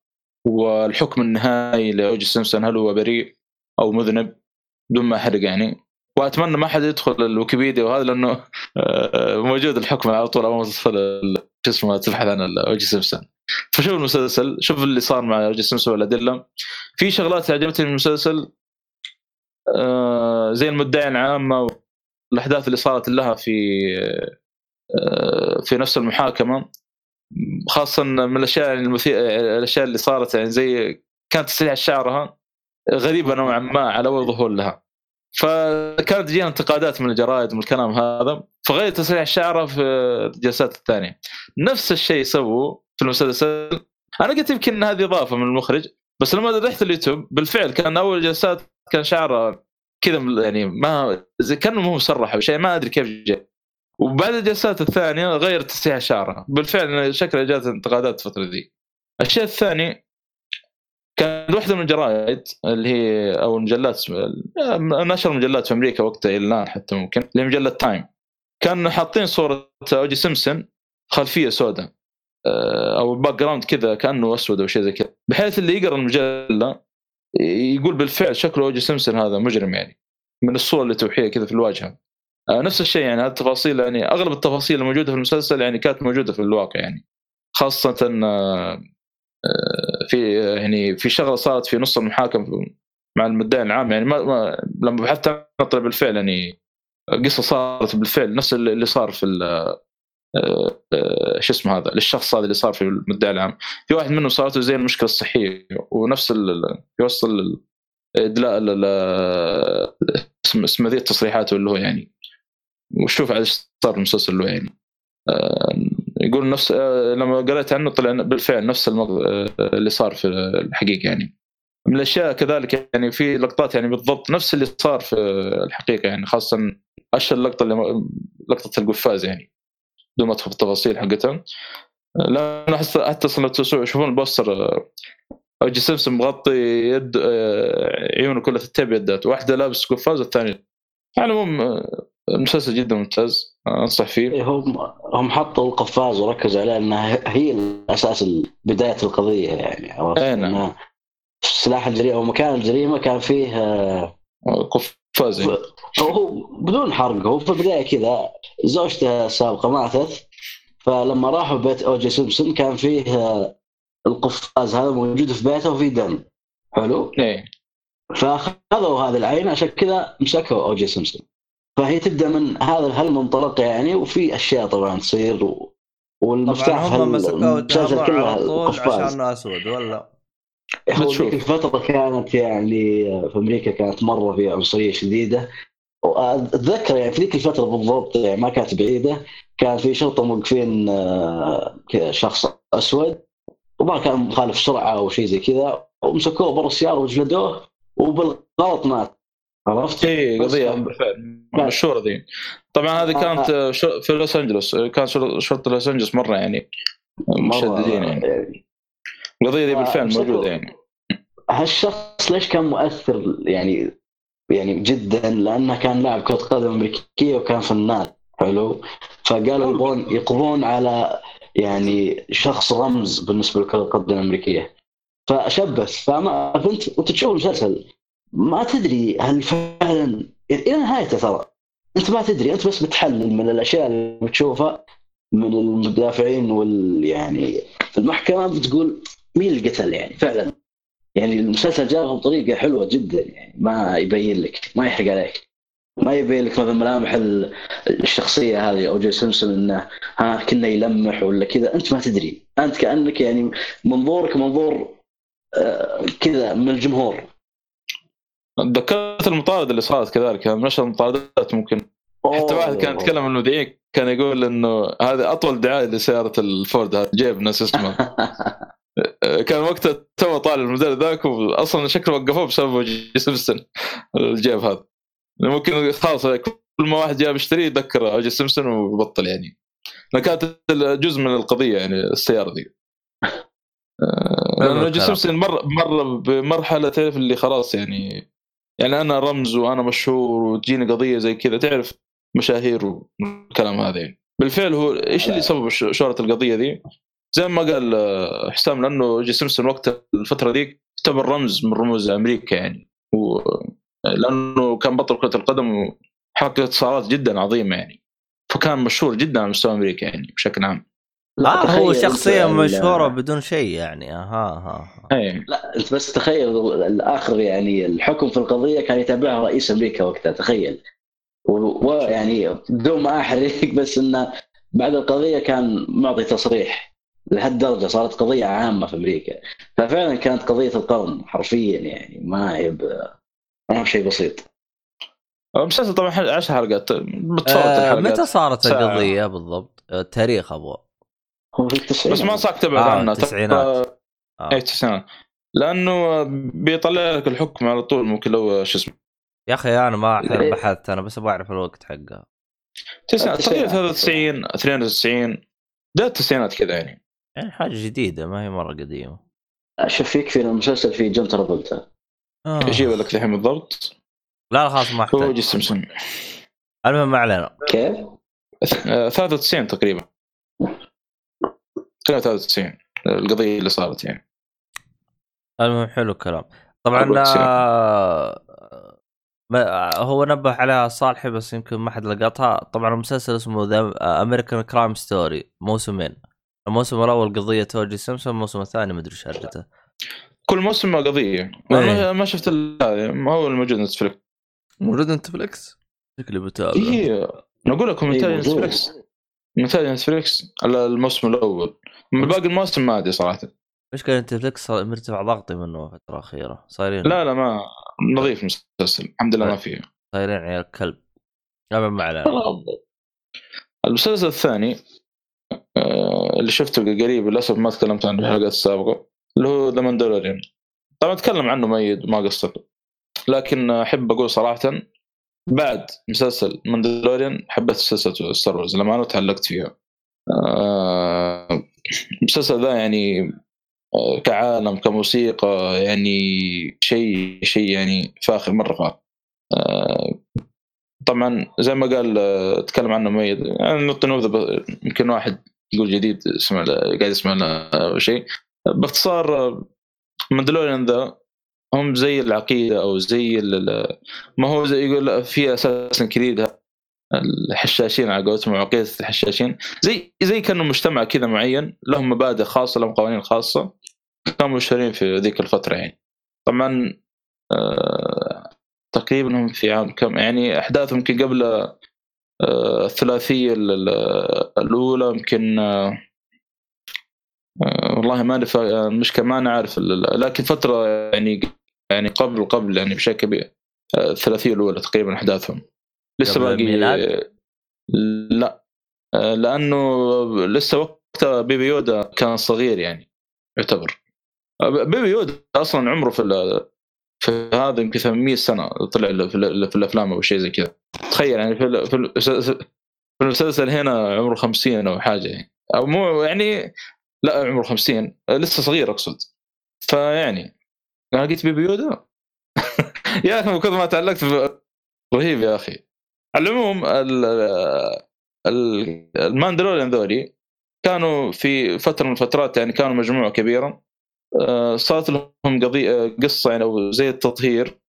والحكم النهائي لأوجي سيمسون هل هو بريء أو مذنب؟ بدون ما احرق يعني. وأتمنى ما حد يدخل الويكيبيديا وهذا لأنه آه، موجود الحكم على طول اول ما تدخل شو اسمه تبحث عن أوجي سيمسون فشوف المسلسل شوف اللي صار مع أوجي سيمسون والأدلة. في شغلات عجبتني من المسلسل آه، زي المدعي العامة والأحداث اللي صارت لها في آه، في نفس المحاكمة. خاصة من الأشياء يعني المثير الأشياء اللي صارت يعني زي كانت تسريع شعرها. غريبة نوعا ما على اول ظهور لها. فكانت تجينا انتقادات من الجرائد من الكلام هذا فغير تسريع شعرها في الجلسات الثانية. نفس الشيء سووا في المسلسل. أنا قلت يمكن هذه إضافة من المخرج بس لما رحت اليوتيوب بالفعل كان أول جلسات كان شعره كذا يعني ما كانه مو مسرح أو شيء ما أدري كيف جاء. وبعد الجلسات الثانية غير تسريع شعرها بالفعل شكلها جات انتقادات الفترة ذي. الشيء الثاني كان واحدة من الجرائد اللي هي أو المجلات نشر مجلات في أمريكا وقتها إلى الآن حتى ممكن اللي هي مجله تايم كانوا حاطين صورة أوجي سيمسون خلفية سوداء آه، أو background كذا كأنه أسود أو شيء زي كذا بحيث اللي يقرأ المجلة يقول بالفعل شكله أوجي سيمسون هذا مجرم يعني من الصور اللي توحيها كذا في الواجهة. آه، نفس الشيء يعني هذه التفاصيل يعني أغلب التفاصيل الموجودة في المسلسل يعني كانت موجودة في الواقع يعني خاصة آه، آه، في يعني في شغله صارت في نص المحاكم مع المدعي العام يعني ما, ما لما بحثت طلع بالفعل يعني قصة صارت بالفعل نفس اللي صار في آه، شو اسمه هذا للشخص هذا اللي صار في المدعي العام. في واحد منهم صارت له زي المشكلة الصحية ونفس يوصل إدلاء اسم ذي التصريحات اللي هو يعني وشوف على إيش صار المسلسل هو يعني. يقول نفس آه، لما قريت عنه طلع بالفعل نفس. آه، اللي صار في الحقيقة يعني من الأشياء كذلك يعني في لقطات يعني بالضبط نفس اللي صار في الحقيقة يعني خاصة أشهر لقطه اللي لقطة القفاز يعني بدون ما أدخل في التفاصيل حقتها أحس حتى أصلا تشوفون البوستر آه، أوجي سيمسون مغطي يد عيونه كلها تتبع يدات واحدة لابس قفاز والثانية على العموم المسلسل جدا ممتاز آه، أنصح فيه إيه، هم هم حطوا القفاز وركزوا عليها انها هي الأساس بداية القضية يعني عرفت؟ إيه، نعم. سلاح الجريمة ومكان الجريمة كان فيه آه، قفاز يعني. هو بدون حرق هو في البداية كذا زوجته السابقه ماتت فلما راحوا بيت او جي سيمبسون كان فيه آه، القفاز هذا موجود في بيته وفيه دم حلو إيه فأخذوا هذه العين عشان كذا مسكوا او جي سيمبسون فهي تبدأ من هذا هالمنطلق يعني وفي أشياء طبعا تصير و... والمفتاح طبعا هم في مسكوه المسلسل واتهموه كله على طول عشانه أسود ولا؟ هو بتشوف. ذيك الفترة كانت يعني في أمريكا كانت مرة في عنصرية شديدة. اتذكر يعني في ذيك الفترة بالضبط يعني ما كانت بعيدة كان في شرطة موقفين آه، كذا شخص أسود وما كان مخالف سرعة أو شيء زي كذا ومسكوه برا السيارة وجلدوه وبالغلط مات. عرفت؟ اي قضيه مشهورة ذي. طبعا هذه كانت آه، في لوس أنجلوس. آه، كان شر- شرطة لوس أنجلوس مرة يعني مشددين يعني. يعني. القضية ذي آه، بالفعل. موجودة يعني. هالشخص ليش كان مؤثر يعني يعني جدا؟ لأنه كان لاعب كرة قدم أمريكية وكان فنان. حلو. فقالوا يبغون يقضون على يعني شخص رمز بالنسبة لكرة القدم الأمريكية. فشبث فما فانت وانت تشوف المسلسل. ما تدري هل فعلا إلى نهايته ترى. أنت ما تدري أنت بس بتحلل من الأشياء اللي بتشوفها من المدافعين وال يعني في المحكمة بتقول مين اللي قتل يعني فعلا. يعني المسلسل جابها بطريقه حلوة جدا يعني ما يبين لك ما يحرق عليك. ما يبين لك مثلا ملامح ال- الشخصية هذه أو جي سيمسون إنه ها كنا يلمح ولا كذا. أنت ما تدري. أنت كأنك يعني منظورك منظور آه، كذا من الجمهور. تذكرت المطارده اللي صارت كذلك من اشهر المطاردات ممكن. حتى واحد كان يتكلم عن المذيعين كان يقول إنه هذه أطول دعاية لسيارة الفورد هذا جيب إيش اسمه كان وقتها تو طالع الموديل ذاك واصلا شكله وقفوه بسبب سيمسون الجيب هذا. ممكن خلاص كل ما واحد جا بيشتري يذكر او جي سيمسون ويبطل يعني. كانت جزء من القضية يعني السيارة ذي لأن حلو او جي. سيمسون مر مر بمرحلة تعرف اللي خلاص يعني يعني أنا رمز وأنا مشهور وتجيني قضية زي كذا تعرف مشاهير والكلام هذا يعني. بالفعل هو إيش اللي سبب ش- شهرة القضية ذي؟ زي ما قال حسام لأن او جي سيمسون وقت الفترة ذيك يعتبر رمز من رموز أمريكا يعني. و... لأنه كان بطل كرة القدم وحقق انتصارات جدا عظيمة يعني. فكان مشهور جدا على مستوى أمريكا يعني بشكل عام. لا، آه هو شخصية مشهورة بدون شيء يعني. أها ها اي لا انت بس تخيل الآخر يعني الحكم في القضية كان يتابعها رئيس أمريكا وقتها تخيل. ويعني بدون ما أحرق بس انه بعد القضية كان معطي تصريح لهالدرجة صارت قضية عامة في أمريكا. ففعلا كانت قضية القرن حرفيا يعني ما هي ب- ما هو شيء بسيط. المسلسل طبعا 10 حلقات. بتصورت آه الحلقات. متى صارت ساعة. القضية بالضبط؟ آه، التاريخ أبغى هو في التسعينات. بس ما صار تبعد آه، عنها. التسعينات. آه. اي التسعينات لأنه بيطلع لك الحكم على طول ممكن لو شو اسمه. يا أخي أنا ما أحب إيه. بحثت أنا بس أبغى أعرف الوقت حقها تسعينات تقريبا التسعينات. 93 92 ده التسعينات كذا يعني. يعني حاجة جديدة ما هي مرة قديمة. شوف يكفي المسلسل في جون ترافولتا آه. إيش لك الحين بالضبط. لا لا خلاص ما هو أحتاج. جي سيمسون المهم ما علينا. كيف؟ آه، 93 تقريبا. تقريبا 93 القضية اللي صارت يعني. المهم حلو الكلام. طبعا ما هو نبه عليها صالحي بس يمكن ما حد لقطها. طبعا المسلسل اسمه The American Crime Story موسمين. الموسم الأول قضية اوجي سيمسون الموسم الثاني ما أدري إيش كل موسم قضية. إيه. ما, ما شفت هذا ما هو الموجود نتفلكس موجود نتفلكس شكلي بتابع. أنا أقول لكم إيه، مثال موجود. نتفلكس مثال نتفلكس على الموسم الأول. من باقي المواسم ما أدري صراحة. مشكلة نتفلكس مرتفع ضغطي منه الفترة الأخيرة. صايرين لا لا ما نظيف مسلسل. الحمد لله ما فيه. صايرين عيال كلب. ابدا ما علينا. المسلسل الثاني آه، اللي شفته قريب للأسف ما تكلمت عنه في الحلقات السابقة اللي هو The Mandalorian طبعا أتكلم عنه مؤيد ما قصر لكن أحب أقول صراحة بعد مسلسل Mandalorian حبيت سلسله Star Wars لما أنا تعلقت فيها. آه، المسلسل ذا يعني آه، كعالم كموسيقى يعني شيء شيء يعني فاخر مرة فاخر آه، طبعا زي ما قال آه، تكلم عنه مؤيد يعني نبذة يمكن واحد يقول جديد اسمع قاعد يسمع شيء. باختصار آه، Mandalorian ذا هم زي العقيدة أو زي ما هو زي يقول في Assassin's Creed الحشاشين على قولتهم عقيدة الحشاشين زي زي كأنه مجتمع كذا معين لهم مبادئ خاصة لهم قوانين خاصة. كانوا مشهورين في ذيك الفترة يعني. طبعا آه تقريبا هم في عام كم يعني أحداثهم يمكن قبل آه الثلاثية ال- ال- الأولى يمكن آه والله ما نف- المشكلة ما نعرف لكن فترة يعني يعني قبل قبل يعني بشكل كبير الثلاثية الأولى تقريبا أحداثهم. لسه باقي؟ لا لأنه لسه وقتها بيبي يودا كان صغير يعني يعتبر. بيبي يودا أصلا عمره في في هذا يمكن 800 سنة طلع في, ال- في الأفلام أو شيء زي كذا. تخيل يعني في ال- في ال- في المسلسل هنا عمره 50 أو حاجة يعني. أو مو يعني لا عمره 50 آه، لسه صغير أقصد. فيعني أنا قلت بيبي يودا يا أخي من كثر ما تعلقت رهيب يا أخي. على العموم ال- ال- ال Mandalorian ذولي كانوا في فترة من الفترات يعني كانوا مجموعة كبيرة. آه، صارت لهم قضيه قصة يعني أو زي التطهير.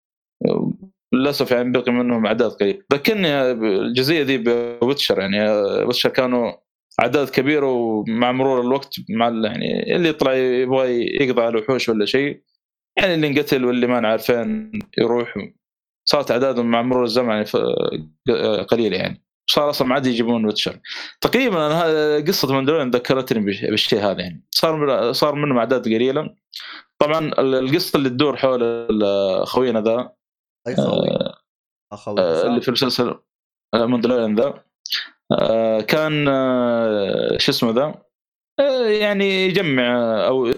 آه، للأسف يعني بقي منهم أعداد قليل ذكرني الجزئية ذي ب Witcher يعني آه، Witcher كانوا أعداد كبيرة ومع مرور الوقت مع يعني اللي يطلع يبغى يقضي على الوحوش ولا شيء. يعني اللي انقتل واللي ما عارفين يروح. صارت أعدادهم مع مرور الزمن يعني قليلة يعني. صار أصلا ما عاد يجيبون Witcher. تقريبا قصة Mandalorian ذكرتني بالش- بالشيء هذا يعني. صار صار منهم أعداد قليلة. طبعا ال- القصة اللي تدور حول خوينا ذا أي خوي آه، آه،. اللي في المسلسل آه، Mandalorian ذا. آه، كان آه، شو اسمه ذا؟ يعني يجمع أو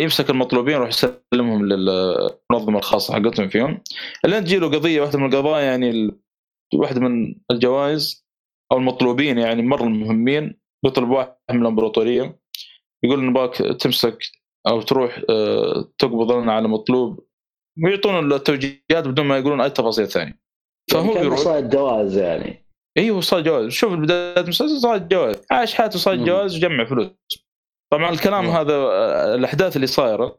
يمسك المطلوبين يروح يسلمهم للمنظمه الخاصة حقتهم فيهم. لين تجي له قضية واحدة من القضايا يعني واحدة من الجوائز أو المطلوبين يعني مرة مهمين بيطلب واحد من الأمبراطورية يقول نباك تمسك أو تروح آه، تقبض لنا على مطلوب ويعطون التوجيهات بدون ما يقولون أي تفاصيل ثانية. فهو يعني كان بيروح صايد جواز يعني. أيوه صار جواز شوف بداية المسلسل صار جواز عاش حياته صار. جواز وجمع فلوس. طبعا الكلام مم. هذا آه، الأحداث اللي صايرة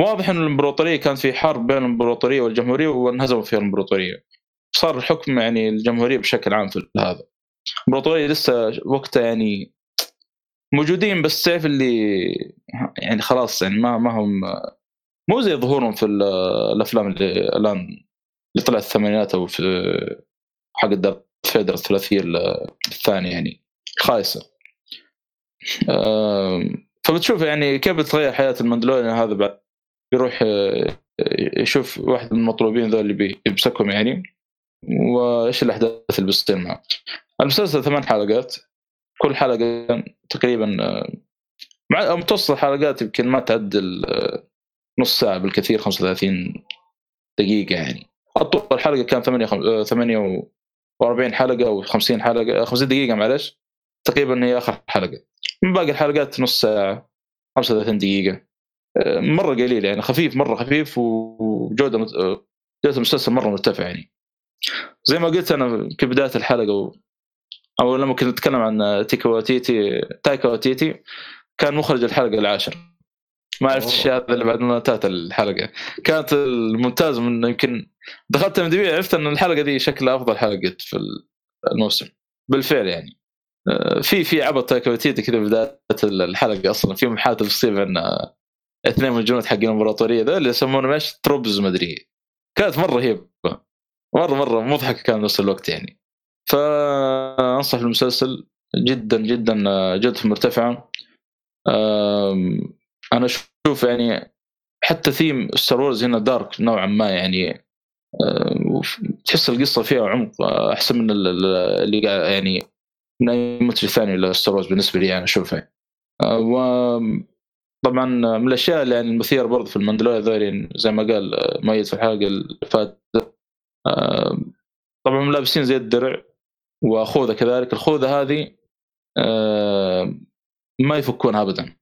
واضح إن الإمبراطورية كانت في حرب بين الإمبراطورية والجمهورية وانهزموا فيها الإمبراطورية. صار الحكم يعني الجمهورية بشكل عام في هذا. الامبراطوريه لسه وقتها يعني موجودين بس تعرف اللي يعني خلاص يعني ما ما هم مو زي ظهورهم في ال- الأفلام اللي الآن اللي طلعت الثمانينات أو في حق فيدر الثلاثية الثانية يعني خايسة. فبتشوف يعني كيف بتغير حياة المندلوريان هذا بعد؟ يروح آه، يشوف واحد من المطلوبين ذول اللي بيمسكهم يعني. وإيش الأحداث اللي بتصير معه المسلسل ثمان حلقات كل حلقة تقريبا آه، مع متوسط الحلقات يمكن ما تعدل آه، نص ساعة بالكثير 35 دقيقة يعني. أطول حلقة كان 8 48 حلقة أو 50 حلقة آه، 50 دقيقة معلش. تقريبا هي آخر حلقة. من باقي الحلقات نص ساعة 35 دقيقة. آه، مرة قليل يعني خفيف مرة خفيف وجودة. آه، جودة المسلسل مرة مرتفعة يعني. زي ما قلت أنا في بداية الحلقة و... أو لما كنت اتكلم عن تيكا واتيتي تايكا واتيتي كان مخرج الحلقة العاشر. ما عرفت. الشيء هذا اللي بعد ما انتهت الحلقة. كانت الممتاز من يمكن دخلت IMDb عرفت إن الحلقة دي شكلها أفضل حلقة في الموسم. بالفعل يعني. آه، في في عبط تايكا ويتيتي كذا في بداية الحلقة أصلا. في محادثة تفصيل بين اثنين من الجنود حقين الامبراطوريه ذا اللي يسمونهم إيش troops مدري. كانت مرة رهيبه مرة مرة مضحكه كان نفس الوقت يعني. فأنصح المسلسل جدا جدا جودته مرتفعه أنا أشوف يعني حتى theme Star Wars هنا dark نوعا ما يعني تحس القصة فيها عمق أحسن من ال- ال- اللي يعني من أي منتج ثاني ل Star Wars بالنسبة لي أنا أشوفه. وطبعا من الأشياء اللي يعني المثيره برضه في ال Mandalorian ذولي زي ما قال مؤيد في الحلقة اللي فاتت طبعا لابسين زي الدرع وخوذة كذلك. الخوذة هذه ما يفكونها ابدا.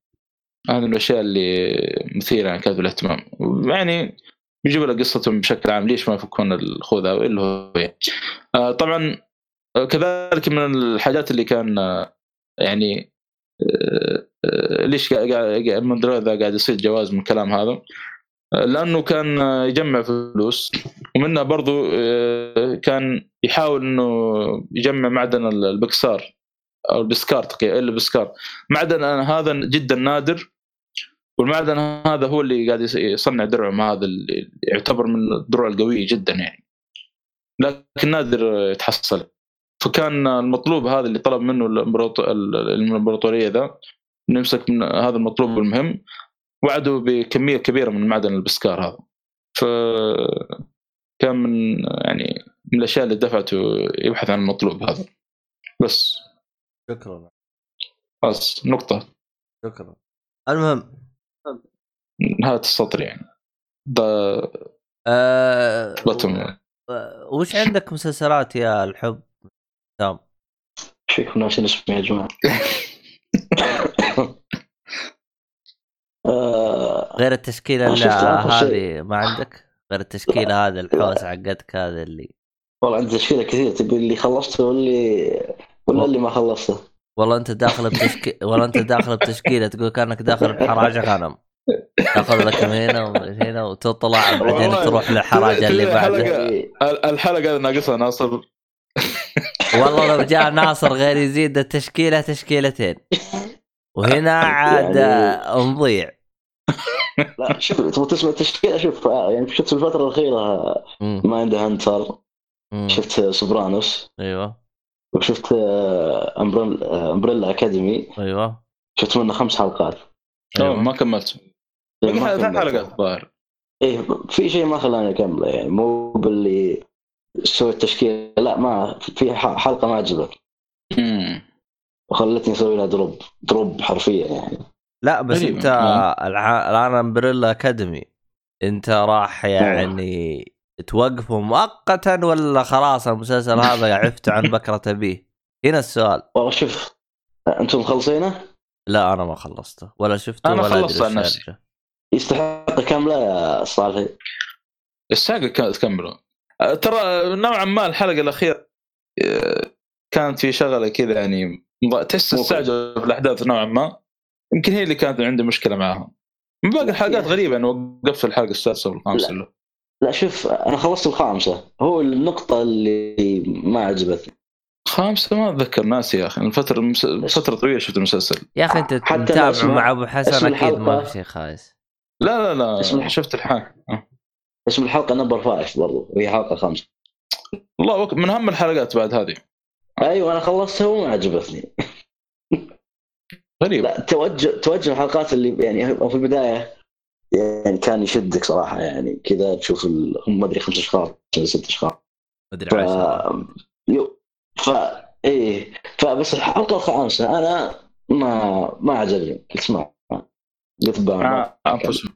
هذه من الأشياء اللي مثيرة يعني كانت بالاهتمام يعني يجيبوا لك قصتهم بشكل عام. ليش ما يفكون الخوذة اللي هو. آه، طبعا آه، كذلك من الحاجات اللي كان آه، يعني ليش قاعد ذا قاعد يصير جواز من الكلام هذا؟ لأنه كان يجمع فلوس ومنها برضو آه، كان يحاول إنه يجمع معدن البكسار أو البسكار تقريبا البسكار. معدن هذا جدا نادر والمعدن هذا هو اللي قاعد يص- يصنع درعهم هذا اللي يعتبر من الدروع القويه جدا يعني. لكن نادر يتحصل. فكان المطلوب هذا اللي طلب منه الامبراطوريه ذا إنه يمسك من هذا المطلوب المهم وعدوا بكمية كبيرة من معدن البسكار هذا. ف كان من يعني من الأشياء اللي دفعته يبحث عن المطلوب هذا. بس. شكرا. بس نقطة. شكرا. المهم. نهاية السطر يعني. ده آه بطم آه، وش عندك مسلسلات يا الحب؟ تام إيش فيكم ناسين اسمي يا جماعة؟ آه، غير التشكيلة. هذه ما عندك؟ غير التشكيلة هذه الحوسه حقتك هذا اللي والله عندي تشكيلة كثير تبي اللي خلصته واللي ولا اللي ما خلصته؟ والله أنت داخل بتشكيل والله أنت داخل بتشكيلة تقول كأنك داخل بحراجة غنم. تأخذ لك من هنا ومن هنا وتطلع بعدين تروح للحراجة اللي تبي بعده. حلقة. إيه، الحلقة هذه ناقصها ناصر. والله لو جاء ناصر غير يزيد التشكيلة تشكيلتين. وهنا عاد يعني- نضيع لا شوف تبغى تسمع التشكيلة شوف آه، يعني شفت في الفترة الأخيرة مم. Mindhunter. شفت Sopranos أيوه وشفت آه، آه، Umbrella Academy أيوه شفت منه خمس حلقات أوه، أيوه ما كملت إيه، ثلاث. حلقات الظاهر إيه في شيء ما خلاني أكمله يعني مو باللي سوي التشكيله لا ما في ح- حلقة ما عجبت. وخلتني أسوي لها drop drop حرفيا يعني. لا بس. أنت. الع- الآن Umbrella Academy أنت راح يعني توقفه مؤقتا ولا خلاص المسلسل هذا عفت عن بكرة أبيه؟ هنا السؤال. والله شوف أنتم مخلصينه؟ لا أنا ما خلصته. ولا شفته أنا ولا خلصت عن نفسي. يستحق كامله يا الساقه كانت تكمله أه، ترى نوعا ما الحلقة الأخيرة أه، كانت في شغلة كذا يعني تحس. استعجل في الاحداث نوعا ما. يمكن هي اللي كانت عندي مشكلة معاها من باقي الحلقات غريبة أنا وقفت الحلقة السادسة والخامسه له لا. شوف أنا خلصت الخامسة. هو النقطة اللي ما عجبتني. خامسة ما أتذكر ناسي يا أخي. الفترة المس... فترة طويلة شفت المسلسل. يا أخي أنت اسمع- مع أبو حسن اسم أكيد ما. في شيء خايس. لا لا اسم لا الح- شفت الحلقة. أه. اسم الحلقة Number Five برضو. وهي حلقة خامسة. والله من أهم الحلقات بعد هذه. أيوه أنا خلصتها وما عجبتني. غريب. لا توجه توجه الحلقات اللي يعني في البداية يعني كان يشدك صراحة يعني. كذا تشوف ال... هم ما أدري خمس أشخاص ولا ست أشخاص. مدري ف... عشرة يو... ف إيه. فبس الحلقة الخامسه أنا ما ما عجبني. قلت ما قلت بقى مع انفسهم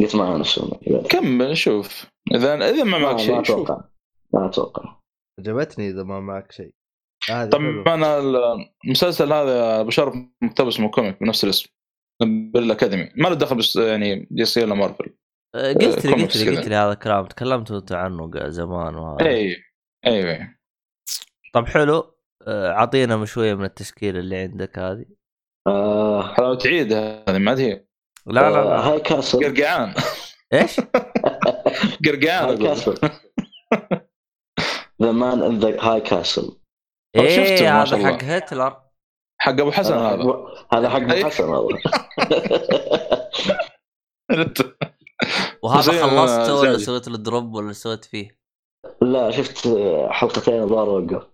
قلت ما نفسهم كمل شوف. اذا إذا ما ما معك ما شيء شوف. أتوقع ما أتوقع. عجبتني إذا ما معك شيء. هذا طبعا أنا المسلسل هذا أبو شرف مقتبس من comic بنفس الاسم. بال Academy ما له دخل بس يعني DC ولا مارفل قلت لي قلت لي. قلت لي هذا الكلام تكلمت انت عنه زمان وهذا اي أيوه طب حلو. أه، اعطينا شوية من التشكيلة اللي عندك هذه. آه حلاوة تعيد هذه ما هي لا لا آه، لا. High Castle. قرقعان. إيش؟ قرقعان High Castle. The Man in the High Castle شفته إيه ما هذا شاء الله. حق هتلر حق أبو حسن هذا هذا. حق أي. حسن هذا وهذا خلصته ولا سويت له drop ولا سويت فيه؟ لا شفت حلقتين الظاهر وقف.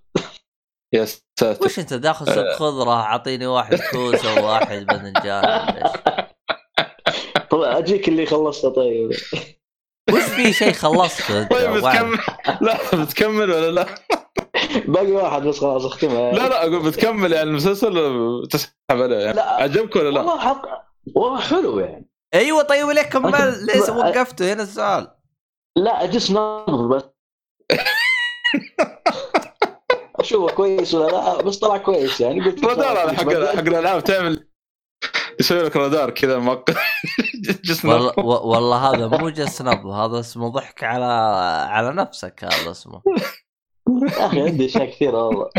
يا ساتر. وش أنت داخل سوق خضرة أعطيني واحد كوسه وواحد باذنجان؟ طب أجيك اللي خلصته طيب. وش في شيء خلصته أنت؟ طيب. بتكمل لا بتكمل ولا لا؟ باقي واحد بس خلاص اختمها لا لا أقول بتكمل يعني المسلسل ولا تسحب عليه يعني لا. عجبك ولا لا؟ والله حق والله حلو يعني أيوه طيب ليه كمل ليش وقفته هنا السؤال لا اجلس ناظر بس أشوفه كويس ولا لا بس طلع كويس يعني قلت رادار هذا حق حق الألعاب تعمل يسوي لك رادار كذا مؤقت والله والله هذا مو جس نبض هذا اسمه ضحك على على نفسك هذا اسمه. يا أخي عندي أشياء كثيرة والله.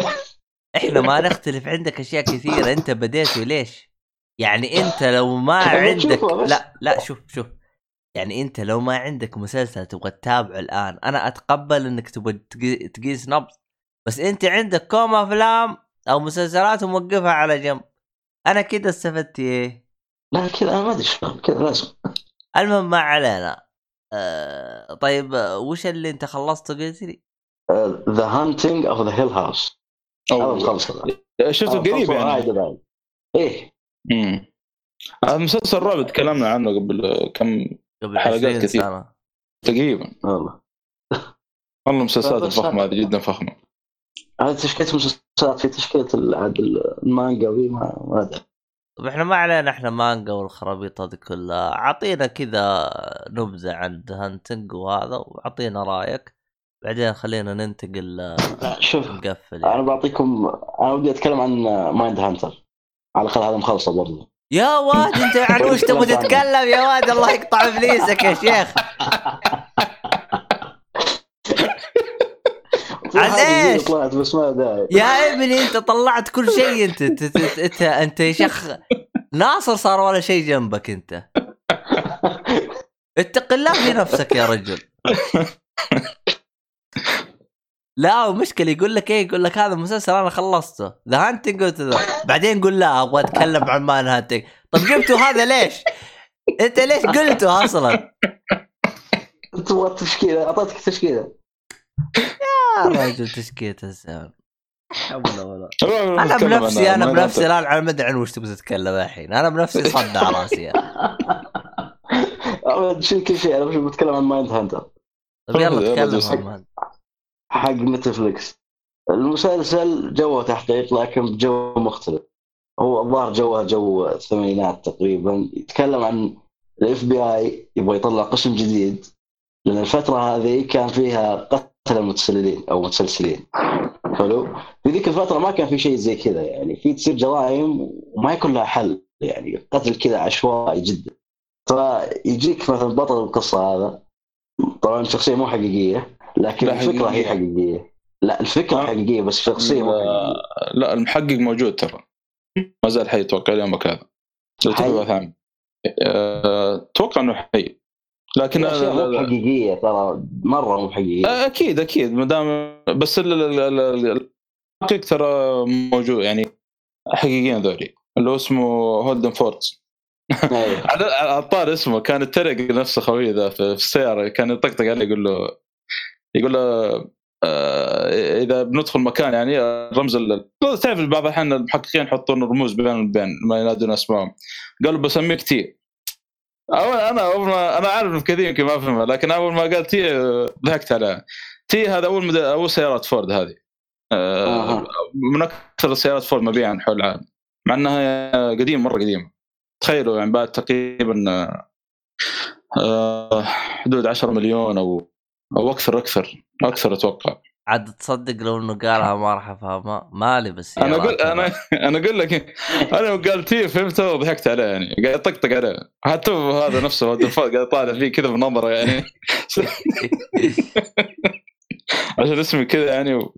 إحنا ما نختلف عندك أشياء كثيرة. أنت بديت وليش؟ يعني أنت لو ما عندك. لا لا شوف شوف. يعني أنت لو ما عندك مسلسل تبغى تتابعه الآن أنا أتقبل إنك تبغى تقي- تقيس نبض. بس أنت عندك كوم أفلام أو مسلسلات وموقفها على جنب. أنا كده استفدت إيه؟ لا كذا أنا ما أدري شلون كذا لازم المهم ما علينا آه طيب آه، وش اللي أنت خلصته قلت لي؟ The Haunting of the Hill House هذا مخلص هذا. شفته هذا قريب يعني. إيه مم. هذا مسلسل رعب تكلمنا عنه قبل كم قبل حلقات 20 كثير. سنة تقريبا والله والله مسلسلات بس الفخمه هذا- هذه جدا فخمة هذه تشكيله مسلسلات في تشكيلة عاد المانجا وي ما أدري. طب إحنا ما علينا إحنا مانجا والخرابيط هذه كلها. أعطينا كذا نبذة عن Haunting وهذا وأعطينا رأيك. بعدين خلينا ننتقل لا، شوف نقفل أنا يعني. بعطيكم أنا ودي أتكلم عن Mindhunter على الأقل هذا مخلصة برضه يا واد أنت عن وش تبغى تتكلم يا واد؟ الله يقطع إبليسك يا شيخ. جديدة إيش؟ طلعت بس ما داعي يا ابني انت طلعت كل شيء انت انت انت, يا شيخ ناصر صار ولا شيء جنبك انت. اتق الله في نفسك يا رجل. لا ومشكلة يقول لك إيه؟ يقول لك هذا مسلسل أنا خلصته. The Haunting بعدين يقول لا أبغى أتكلم عن Man Hunting طب جبتوا هذا ليش؟ أنت ليش قلته أصلا؟ تبغى تشكيله أعطيتك تشكيلة. يا رجل تشكيلة الزمن. حول ولا أنا أنا بنفسي أنا بنفسي الآن على مدري عن وش تبغى تتكلم الحين. أنا بنفسي صدع راسي شيل كل شيء. أنا مش بتكلم عن Mindhunter طيب يلا تكلم. عن Mind. حق Netflix المسلسل جوه تحقيق لكن بجو مختلف. هو الظاهر جوه جو الثمانينات تقريبا. يتكلم عن ال FBI يبغى يطلع قسم جديد. لأن الفترة هذه كان فيها قتل متسللين أو متسلسلين. حلو؟ في ذيك الفترة ما كان في شيء زي كذا يعني. في تصير جرائم وما يكون لها حل يعني. قتل كذا عشوائي جدا. فيجيك مثلا بطل القصة هذا. طبعا شخصيه مو حقيقية لكن الفكرة هي. حقيقية. لا الفكرة آه. حقيقية بس الشخصيه مو حقيقية. لا, المحقق موجود ترى. ما زال حي أتوقع اليوم هذا. أه، أتوقع إنه حي. لكن الاشياء لا- مو حقيقية ترى مرة مو حقيقية. أكيد أكيد. ما دام بس ال- ال- ال- ال- الحقيقة ترى موجود يعني حقيقيين ذولي. اللي هو اسمه هولدن فورتس أيوه. على الطار اسمه. كان يتريق نفسه خوي ذا في السيارة. كان يطقطق عليه يقول له يقول له آه إذا بندخل مكان يعني ال- تعرف بعض الاحيان المحققين يحطون رموز بين وبين ما ينادون اسمائهم قالوا بسميك T أول أنا أول ما أنا عارف إن كثير يمكن ما أفهمها لكن أول ما قال T ضحكت عليها. T هذا أول مد... أول سيارات فورد هذه. آه. من أكثر السيارات فورد مبيعا حول العالم. مع إنها قديمة مرة قديمة. تخيلوا يعني بعد تقريبا آه، حدود 10 مليون أو أو أكثر أكثر. أكثر أتوقع. عاد تصدق لو انه قالها ما راح افهمها. مالي بس أنا أقول أنا أنا أقول لك أنا قال تي فهمته وضحكت عليه يعني. قاعد يطقطق عليه. حتى هذا نفسه قاعد يطالع فيه كذا بنظره يعني. عشان اسمي كذا يعني. و...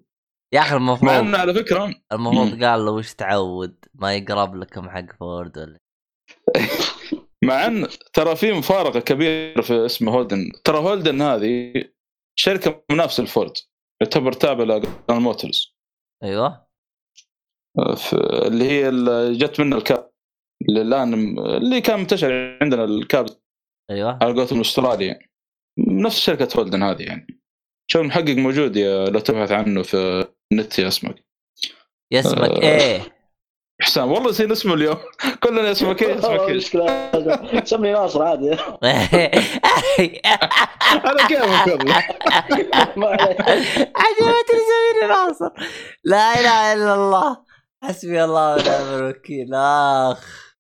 يا أخي مع المفروض إنه على فكره المفروض قال له وش تعود؟ ما يقرب لكم حق فورد ولا مع مع إن ترى في مفارقة كبيرة في اسم هولدن. ترى هولدن هذه شركة منافسه لفورد يعتبر تابع لجنرال موتورز أيوه. ف- اللي هي اللي جت منها الكاب اللي الان اللي كان منتشر عندنا الكاب أيوه. على قولتهم الاسترالي نفس شركه هولدن هذه يعني. شو المحقق موجود يا لو تبحث عنه في النت يا اسمك. اسمك. آه. إيه. حسام والله نسينا اسمه اليوم. كلنا اسمك إيه اسمك إيش مشكلة. سمي ناصر عادي. أنا كيف والله ما ناصر. لا إله إلا الله. حسبي الله ونعم الوكيل. آخ.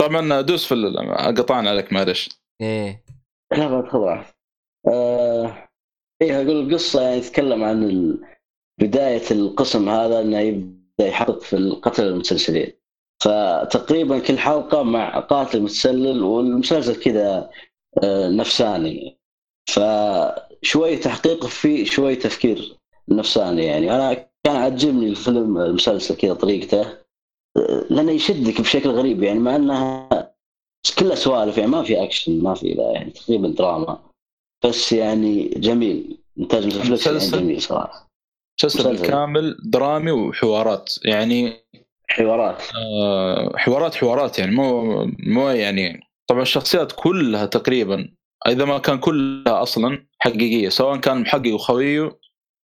طبعا دوس في قطعنا عليك معلش إيه. لا ما تخضع. آه إيه أقول القصة يعني تتكلم عن ال- بداية القسم هذا إنه يبدأ يحقق في القتل المتسلسلين فتقريبا كل حلقة مع قاتل متسلل والمسلسل كذا آه نفساني. فشوي تحقيق في شوي تفكير نفساني يعني. أنا كان عجبني الفيلم المسلسل كذا طريقته آه، لأنه يشدك بشكل غريب يعني مع إنها كلها سوالف يعني ما في أكشن ما في لا يعني تقريبا دراما. بس يعني جميل إنتاج نتفلكس يعني مسلسل؟ جميل صراحة. مسلسل. كامل درامي وحوارات يعني حوارات. آه، حوارات حوارات يعني مو مو يعني طبعا الشخصيات كلها تقريبا إذا ما كان كلها أصلا حقيقية سواء كان محقق وخويه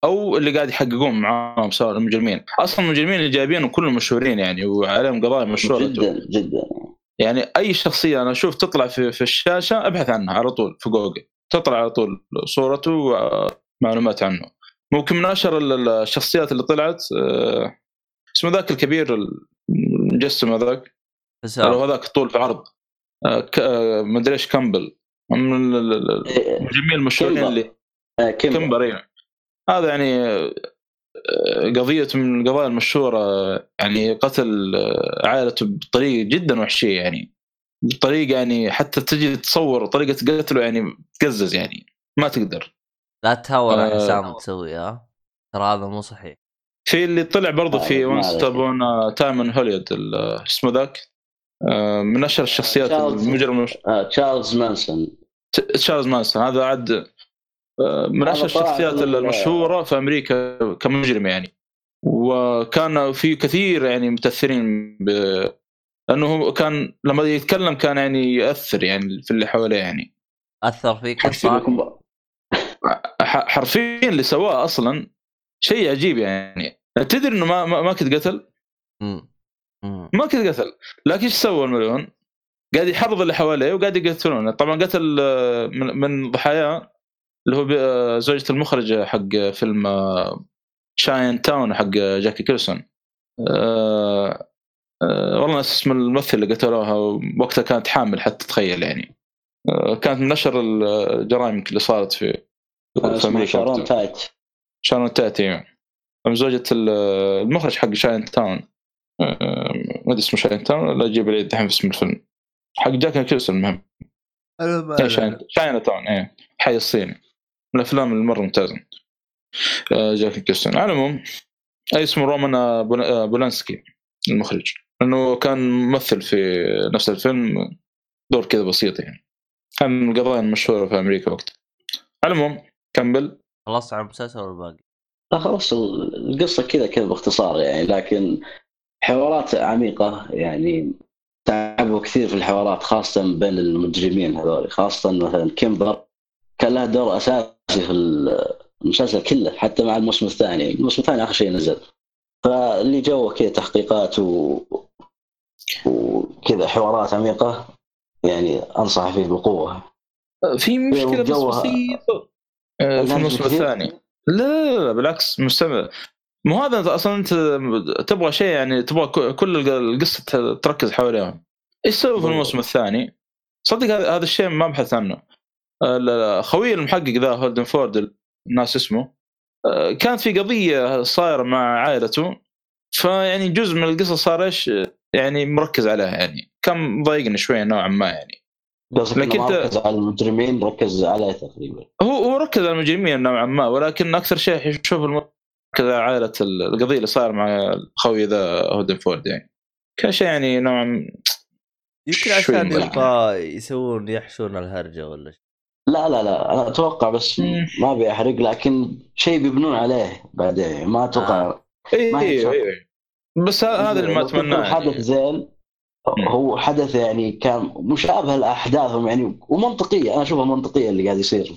أو اللي قاعد يحققون معاهم سواء المجرمين. أصلا المجرمين اللي جايبينهم كلهم مشهورين يعني وعليهم قضايا مشهورة جدا جدا. يعني أي شخصية أنا أشوف تطلع في, في الشاشة أبحث عنها على طول في جوجل. تطلع على طول صورته ومعلومات عنه. ممكن من اشهر ال- ال- الشخصيات اللي طلعت آه، اسمه ذاك الكبير المجسم هذاك. هو ذاك طول في عرض. آه، آه، مدري إيش كامبل. من إيه، المجرمين المشهورين. اللي كمبر أيوه هذا يعني قضية من القضايا المشهورة يعني قتل عائلته بطريقة جدا وحشية يعني. بطريقة يعني حتى تجي تصور طريقة قتله يعني تقزز يعني. ما تقدر. لا تهور يا آه. حسام تسوي ها ترى هذا مو صحيح في اللي طلع برضه ما في عليك، ما Once Upon a Time in Hollywood ال- آه، اسمه ذاك آه، من أشهر الشخصيات. المجرم آه، تشارلز مانسون تشارلز مانسون هذا عاد آه، من أشهر الشخصيات المشهورة في أمريكا كمجرم يعني وكان في كثير يعني متأثرين ب لأنه هو كان لما يتكلم كان يعني يأثر يعني في اللي حواليه يعني أثر فيك حرفيا اللي سواه أصلا شيء عجيب يعني. تدري إنه ما ما, كنت قتل. ما كنت قتل. لكن إيش سوى المليون؟ قاعد يحرض اللي حواليه وقاعد يقتلونه. طبعا قتل آه، من, من ضحاياه اللي هو آه، زوجة المخرج حق فيلم آه، شاين تاون حق جاكي كيلسون آه، والله ناس اسم الممثل اللي قتلوها وقتها كانت حامل حتى تخيل يعني. كانت من أشهر الجرائم اللي صارت في شارون. تايت شارون تأتي؟ من زوجة ال- المخرج حق شاين تاون ما أدري اسمه شاين تاون ولا أجيب لي دحين في اسم الفيلم. حق جاك كيلسون المهم. إيه، شاين تاون إيه. حي الصيني. من الأفلام اللي مره ممتازة. آه، جاك نيكلسون على العموم أي اسمه؟ رومان آه، آه، بولانسكي المخرج. لأنه كان ممثل في نفس الفيلم دور كذا بسيط يعني. كان من القضايا المشهورة في أمريكا وقتها. على العموم كمل. خلصت على المسلسل ولا باقي؟ لا خلاص ال- القصة كذا كذا باختصار يعني لكن حوارات عميقة يعني تعبوا كثير في الحوارات خاصة بين المجرمين هذول خاصة مثلا كيمبر كان له دور أساسي في المسلسل كله حتى مع الموسم الثاني. الموسم الثاني آخر شيء نزل. فاللي جوه كذا تحقيقات و... وكذا حوارات عميقة يعني أنصح فيه بقوة. في مشكلة بس بسيطة. في الناس الموسم؟ الثاني لا لا لا بالعكس مستمع مو هذا أصلا أنت تبغى شيء يعني تبغى كل الق- القصة تركز حواليهم إيش سووا في الموسم الثاني؟ صدق هذا الشيء ما بحث عنه. ال- خوي المحقق ذا هولدن فورد ناسي اسمه آه، كانت في قضية صايرة مع عائلته. فيعني جزء من القصة صار إيش؟ يعني مركز عليها يعني. كان مضايقني شوية نوعا ما يعني. قصدك لكن أنت- ركز على المجرمين ركز عليه تقريبا هو هو ركز على المجرمين نوعا ما ولكن أكثر شيء يشوف على عائلة ال- القضية اللي صار مع خوي ذا هولدن فورد يعني كان شيء يعني نوعا يمكن عشان. يبغى يسوون يحشون الهرجة ولا شيء لا لا لا أنا أتوقع بس. ما أبي أحرق لكن شيء بيبنون عليه بعدين ما أتوقع اي ما اي يحصل. اي بس هذا اللي ما أتمناه حدث يعني. زين مم. هو حدث يعني كان مشابه لأحداثهم يعني ومنطقية أنا أشوفها منطقية اللي قاعد يصير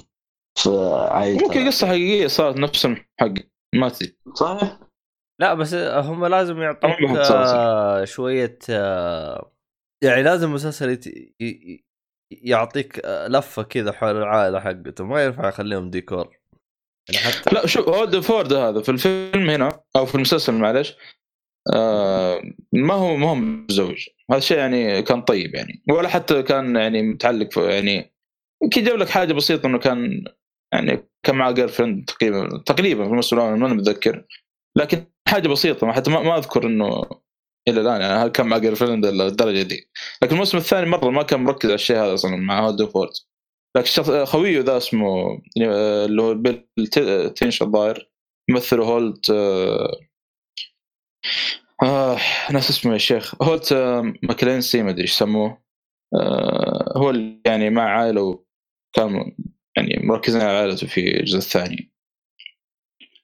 في عائلة ممكن قصة حقيقية صارت نفس الحق ما تدري صحيح؟ لا بس هم لازم يعطوك صراحة. آه، شوية آه، يعني لازم المسلسل يت- ي- ي- يعطيك آه، لفة كذا حول العائلة حقته ما ينفع يخليهم ديكور. يعني حتى لا شوف هو فورد هذا في الفيلم هنا أو في المسلسل معلش آه ما هو ما هو متزوج. هذا الشيء يعني كان طيب يعني. ولا حتى كان يعني متعلق في يعني يمكن جاب لك حاجة بسيطة إنه كان يعني كان معاه girlfriend تقريبا تقريبا في المسلسل أنا ماني متذكر. لكن حاجة بسيطة ما حتى ما, ما أذكر إنه إلى الآن يعني هل كان مع girlfriend للدرجه دي. لكن الموسم الثاني مرة ما كان مركز على الشيء هذا أصلا مع هولدن فورد لكن الشخص خويه ذا اسمه آه، اللي هو بيل ت- تينش الظاهر يمثله هولت آه ناسي اسمه يا شيخ؟ هولت آه ماكالاني ما أدري إيش يسموه. آه هو اللي يعني مع عائلة وكان يعني مركزين على عائلته في الجزء الثاني.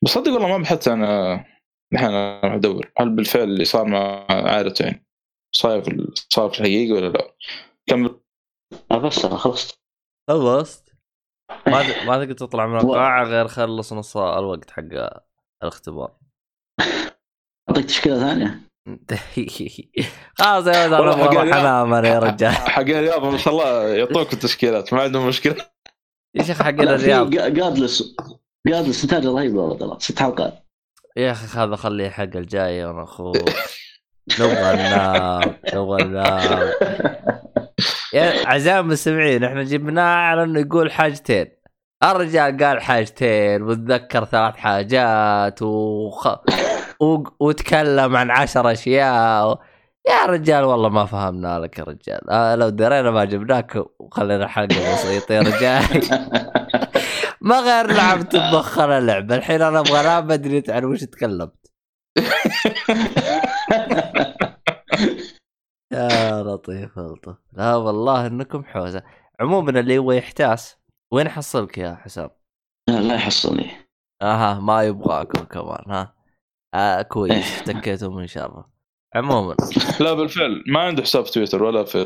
بس صدق والله ما بحثت أنا راح ادور هل بالفعل اللي صار مع عائلته يعني صار في صار في الحقيقة ولا لا؟ كمل. آه بس أنا خلصت. خلصت؟ ما ت- ما تقدر تطلع من القاعة غير خلص نص الوقت حق الاختبار. أعطيك تشكيلة ثانية. خلاص يا ولد أنا يا رجال. حق الرياض ما شاء الله يعطوك التشكيلات ما عندهم مشكلة. يا شيخ حق الرياض جادلس جادلس انتاج رهيب والله ترى ست حلقات. يا أخي هذا خليه حق الجاي أنا أخوك نبغى ننام نبغى ننام يا اعزائي المستمعين إحنا جبناه على إنه يقول حاجتين. الرجال قال حاجتين وتذكر ثلاث حاجات وخ... وتكلم عن عشر أشياء و... يا رجال والله ما فهمنا لك يا رجال. آه لو درينا ما جبناك وخلينا حلقة بسيطة يا رجال. ما غير لعبت تبخر اللعبة. الحين أنا أبغى ما أدري عن وش تكلمت. يا لطيف لطيف. لا والله إنكم حوسة. عموما اللي هو يحتاس وين حصلك يا حسام؟ لا لا يحصلني. أها ما يبغاكم كمان ها. آه كويس. افتكيتوا من شره عموما. لا بالفعل. ما عنده حساب في تويتر ولا في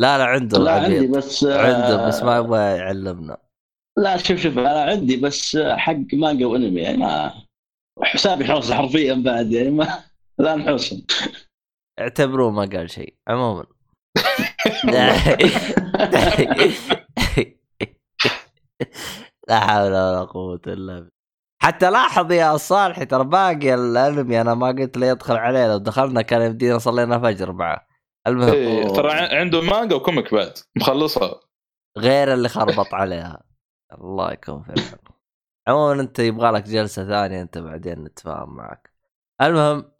لا لا عنده لا. عندي بس آه، عنده بس ما يبغى يعلمنا. لا شوف شوف أنا عندي بس حق مانجا وانمي يعني ما حسابي حوسه حرفيا بعد يعني ما لا نحوسهم اعتبروه ما قال شيء. عموما. لا حول ولا قوة إلا بالله. حتى لاحظ يا صالح ترى باقي الانمي أنا ما قلت له يدخل عليه. لو دخلنا كان يمدينا صلينا فجر معه. المهم. إيه ترى عنده مانجا وكوميك بعد. مخلصها. غير اللي خربط عليها. الله يكون في العون. عموما أنت يبغى لك جلسة ثانية أنت بعدين نتفاهم معك. المهم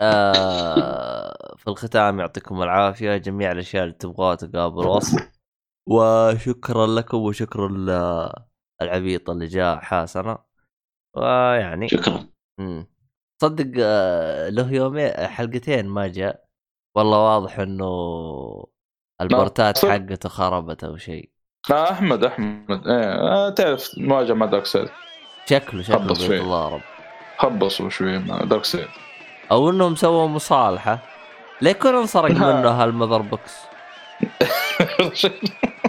آه في الختام يعطيكم العافية. جميع الأشياء اللي تبغوها تقابل وصف. وشكرا لكم وشكرا للعبيط اللي جاء حاسنا. ويعني شكرا. مم. صدق آه، له يومين حلقتين ما جاء. والله واضح إنه البورتات. حقته خربت أو شيء. لا أحمد أحمد. إيه آه تعرف مواجهه مع دارك سيد. شكله شكله خبص شوي. بيتضارب خبصوا شوي مع دارك سيد. أو إنهم سووا مصالحة. ليه يكون انسرق. منه هال Mother Box؟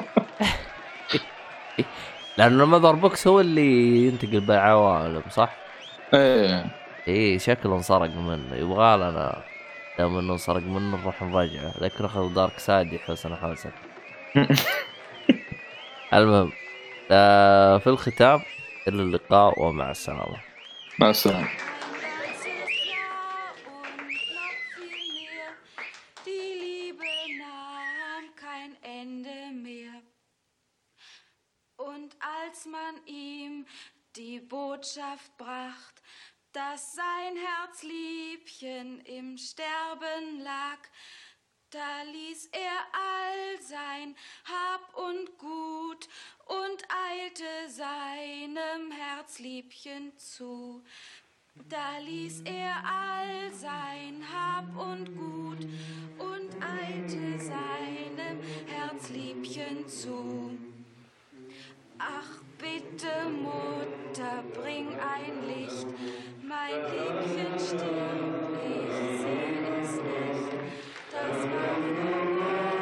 لأنه ال Mother Box هو اللي ينتقل بالعوالم صح؟ إيه. اي شكله انسرق منه. يبغى لنا دام إنه انسرق منه نروح نراجعه. لكن أخذ دارك سايد يحوسنا حوسك المهم آه في الختام إلى اللقاء ومع السلامة. مع السلامة. Man ihm die Botschaft bracht, dass sein Herzliebchen im Sterben lag, da ließ er all sein Hab und Gut und eilte seinem Herzliebchen zu. Da ließ er all sein Hab und Gut und eilte seinem Herzliebchen zu. Ach bitte, Mutter, bring ein Licht, mein Liebchen stirbt, ich seh es nicht. Das war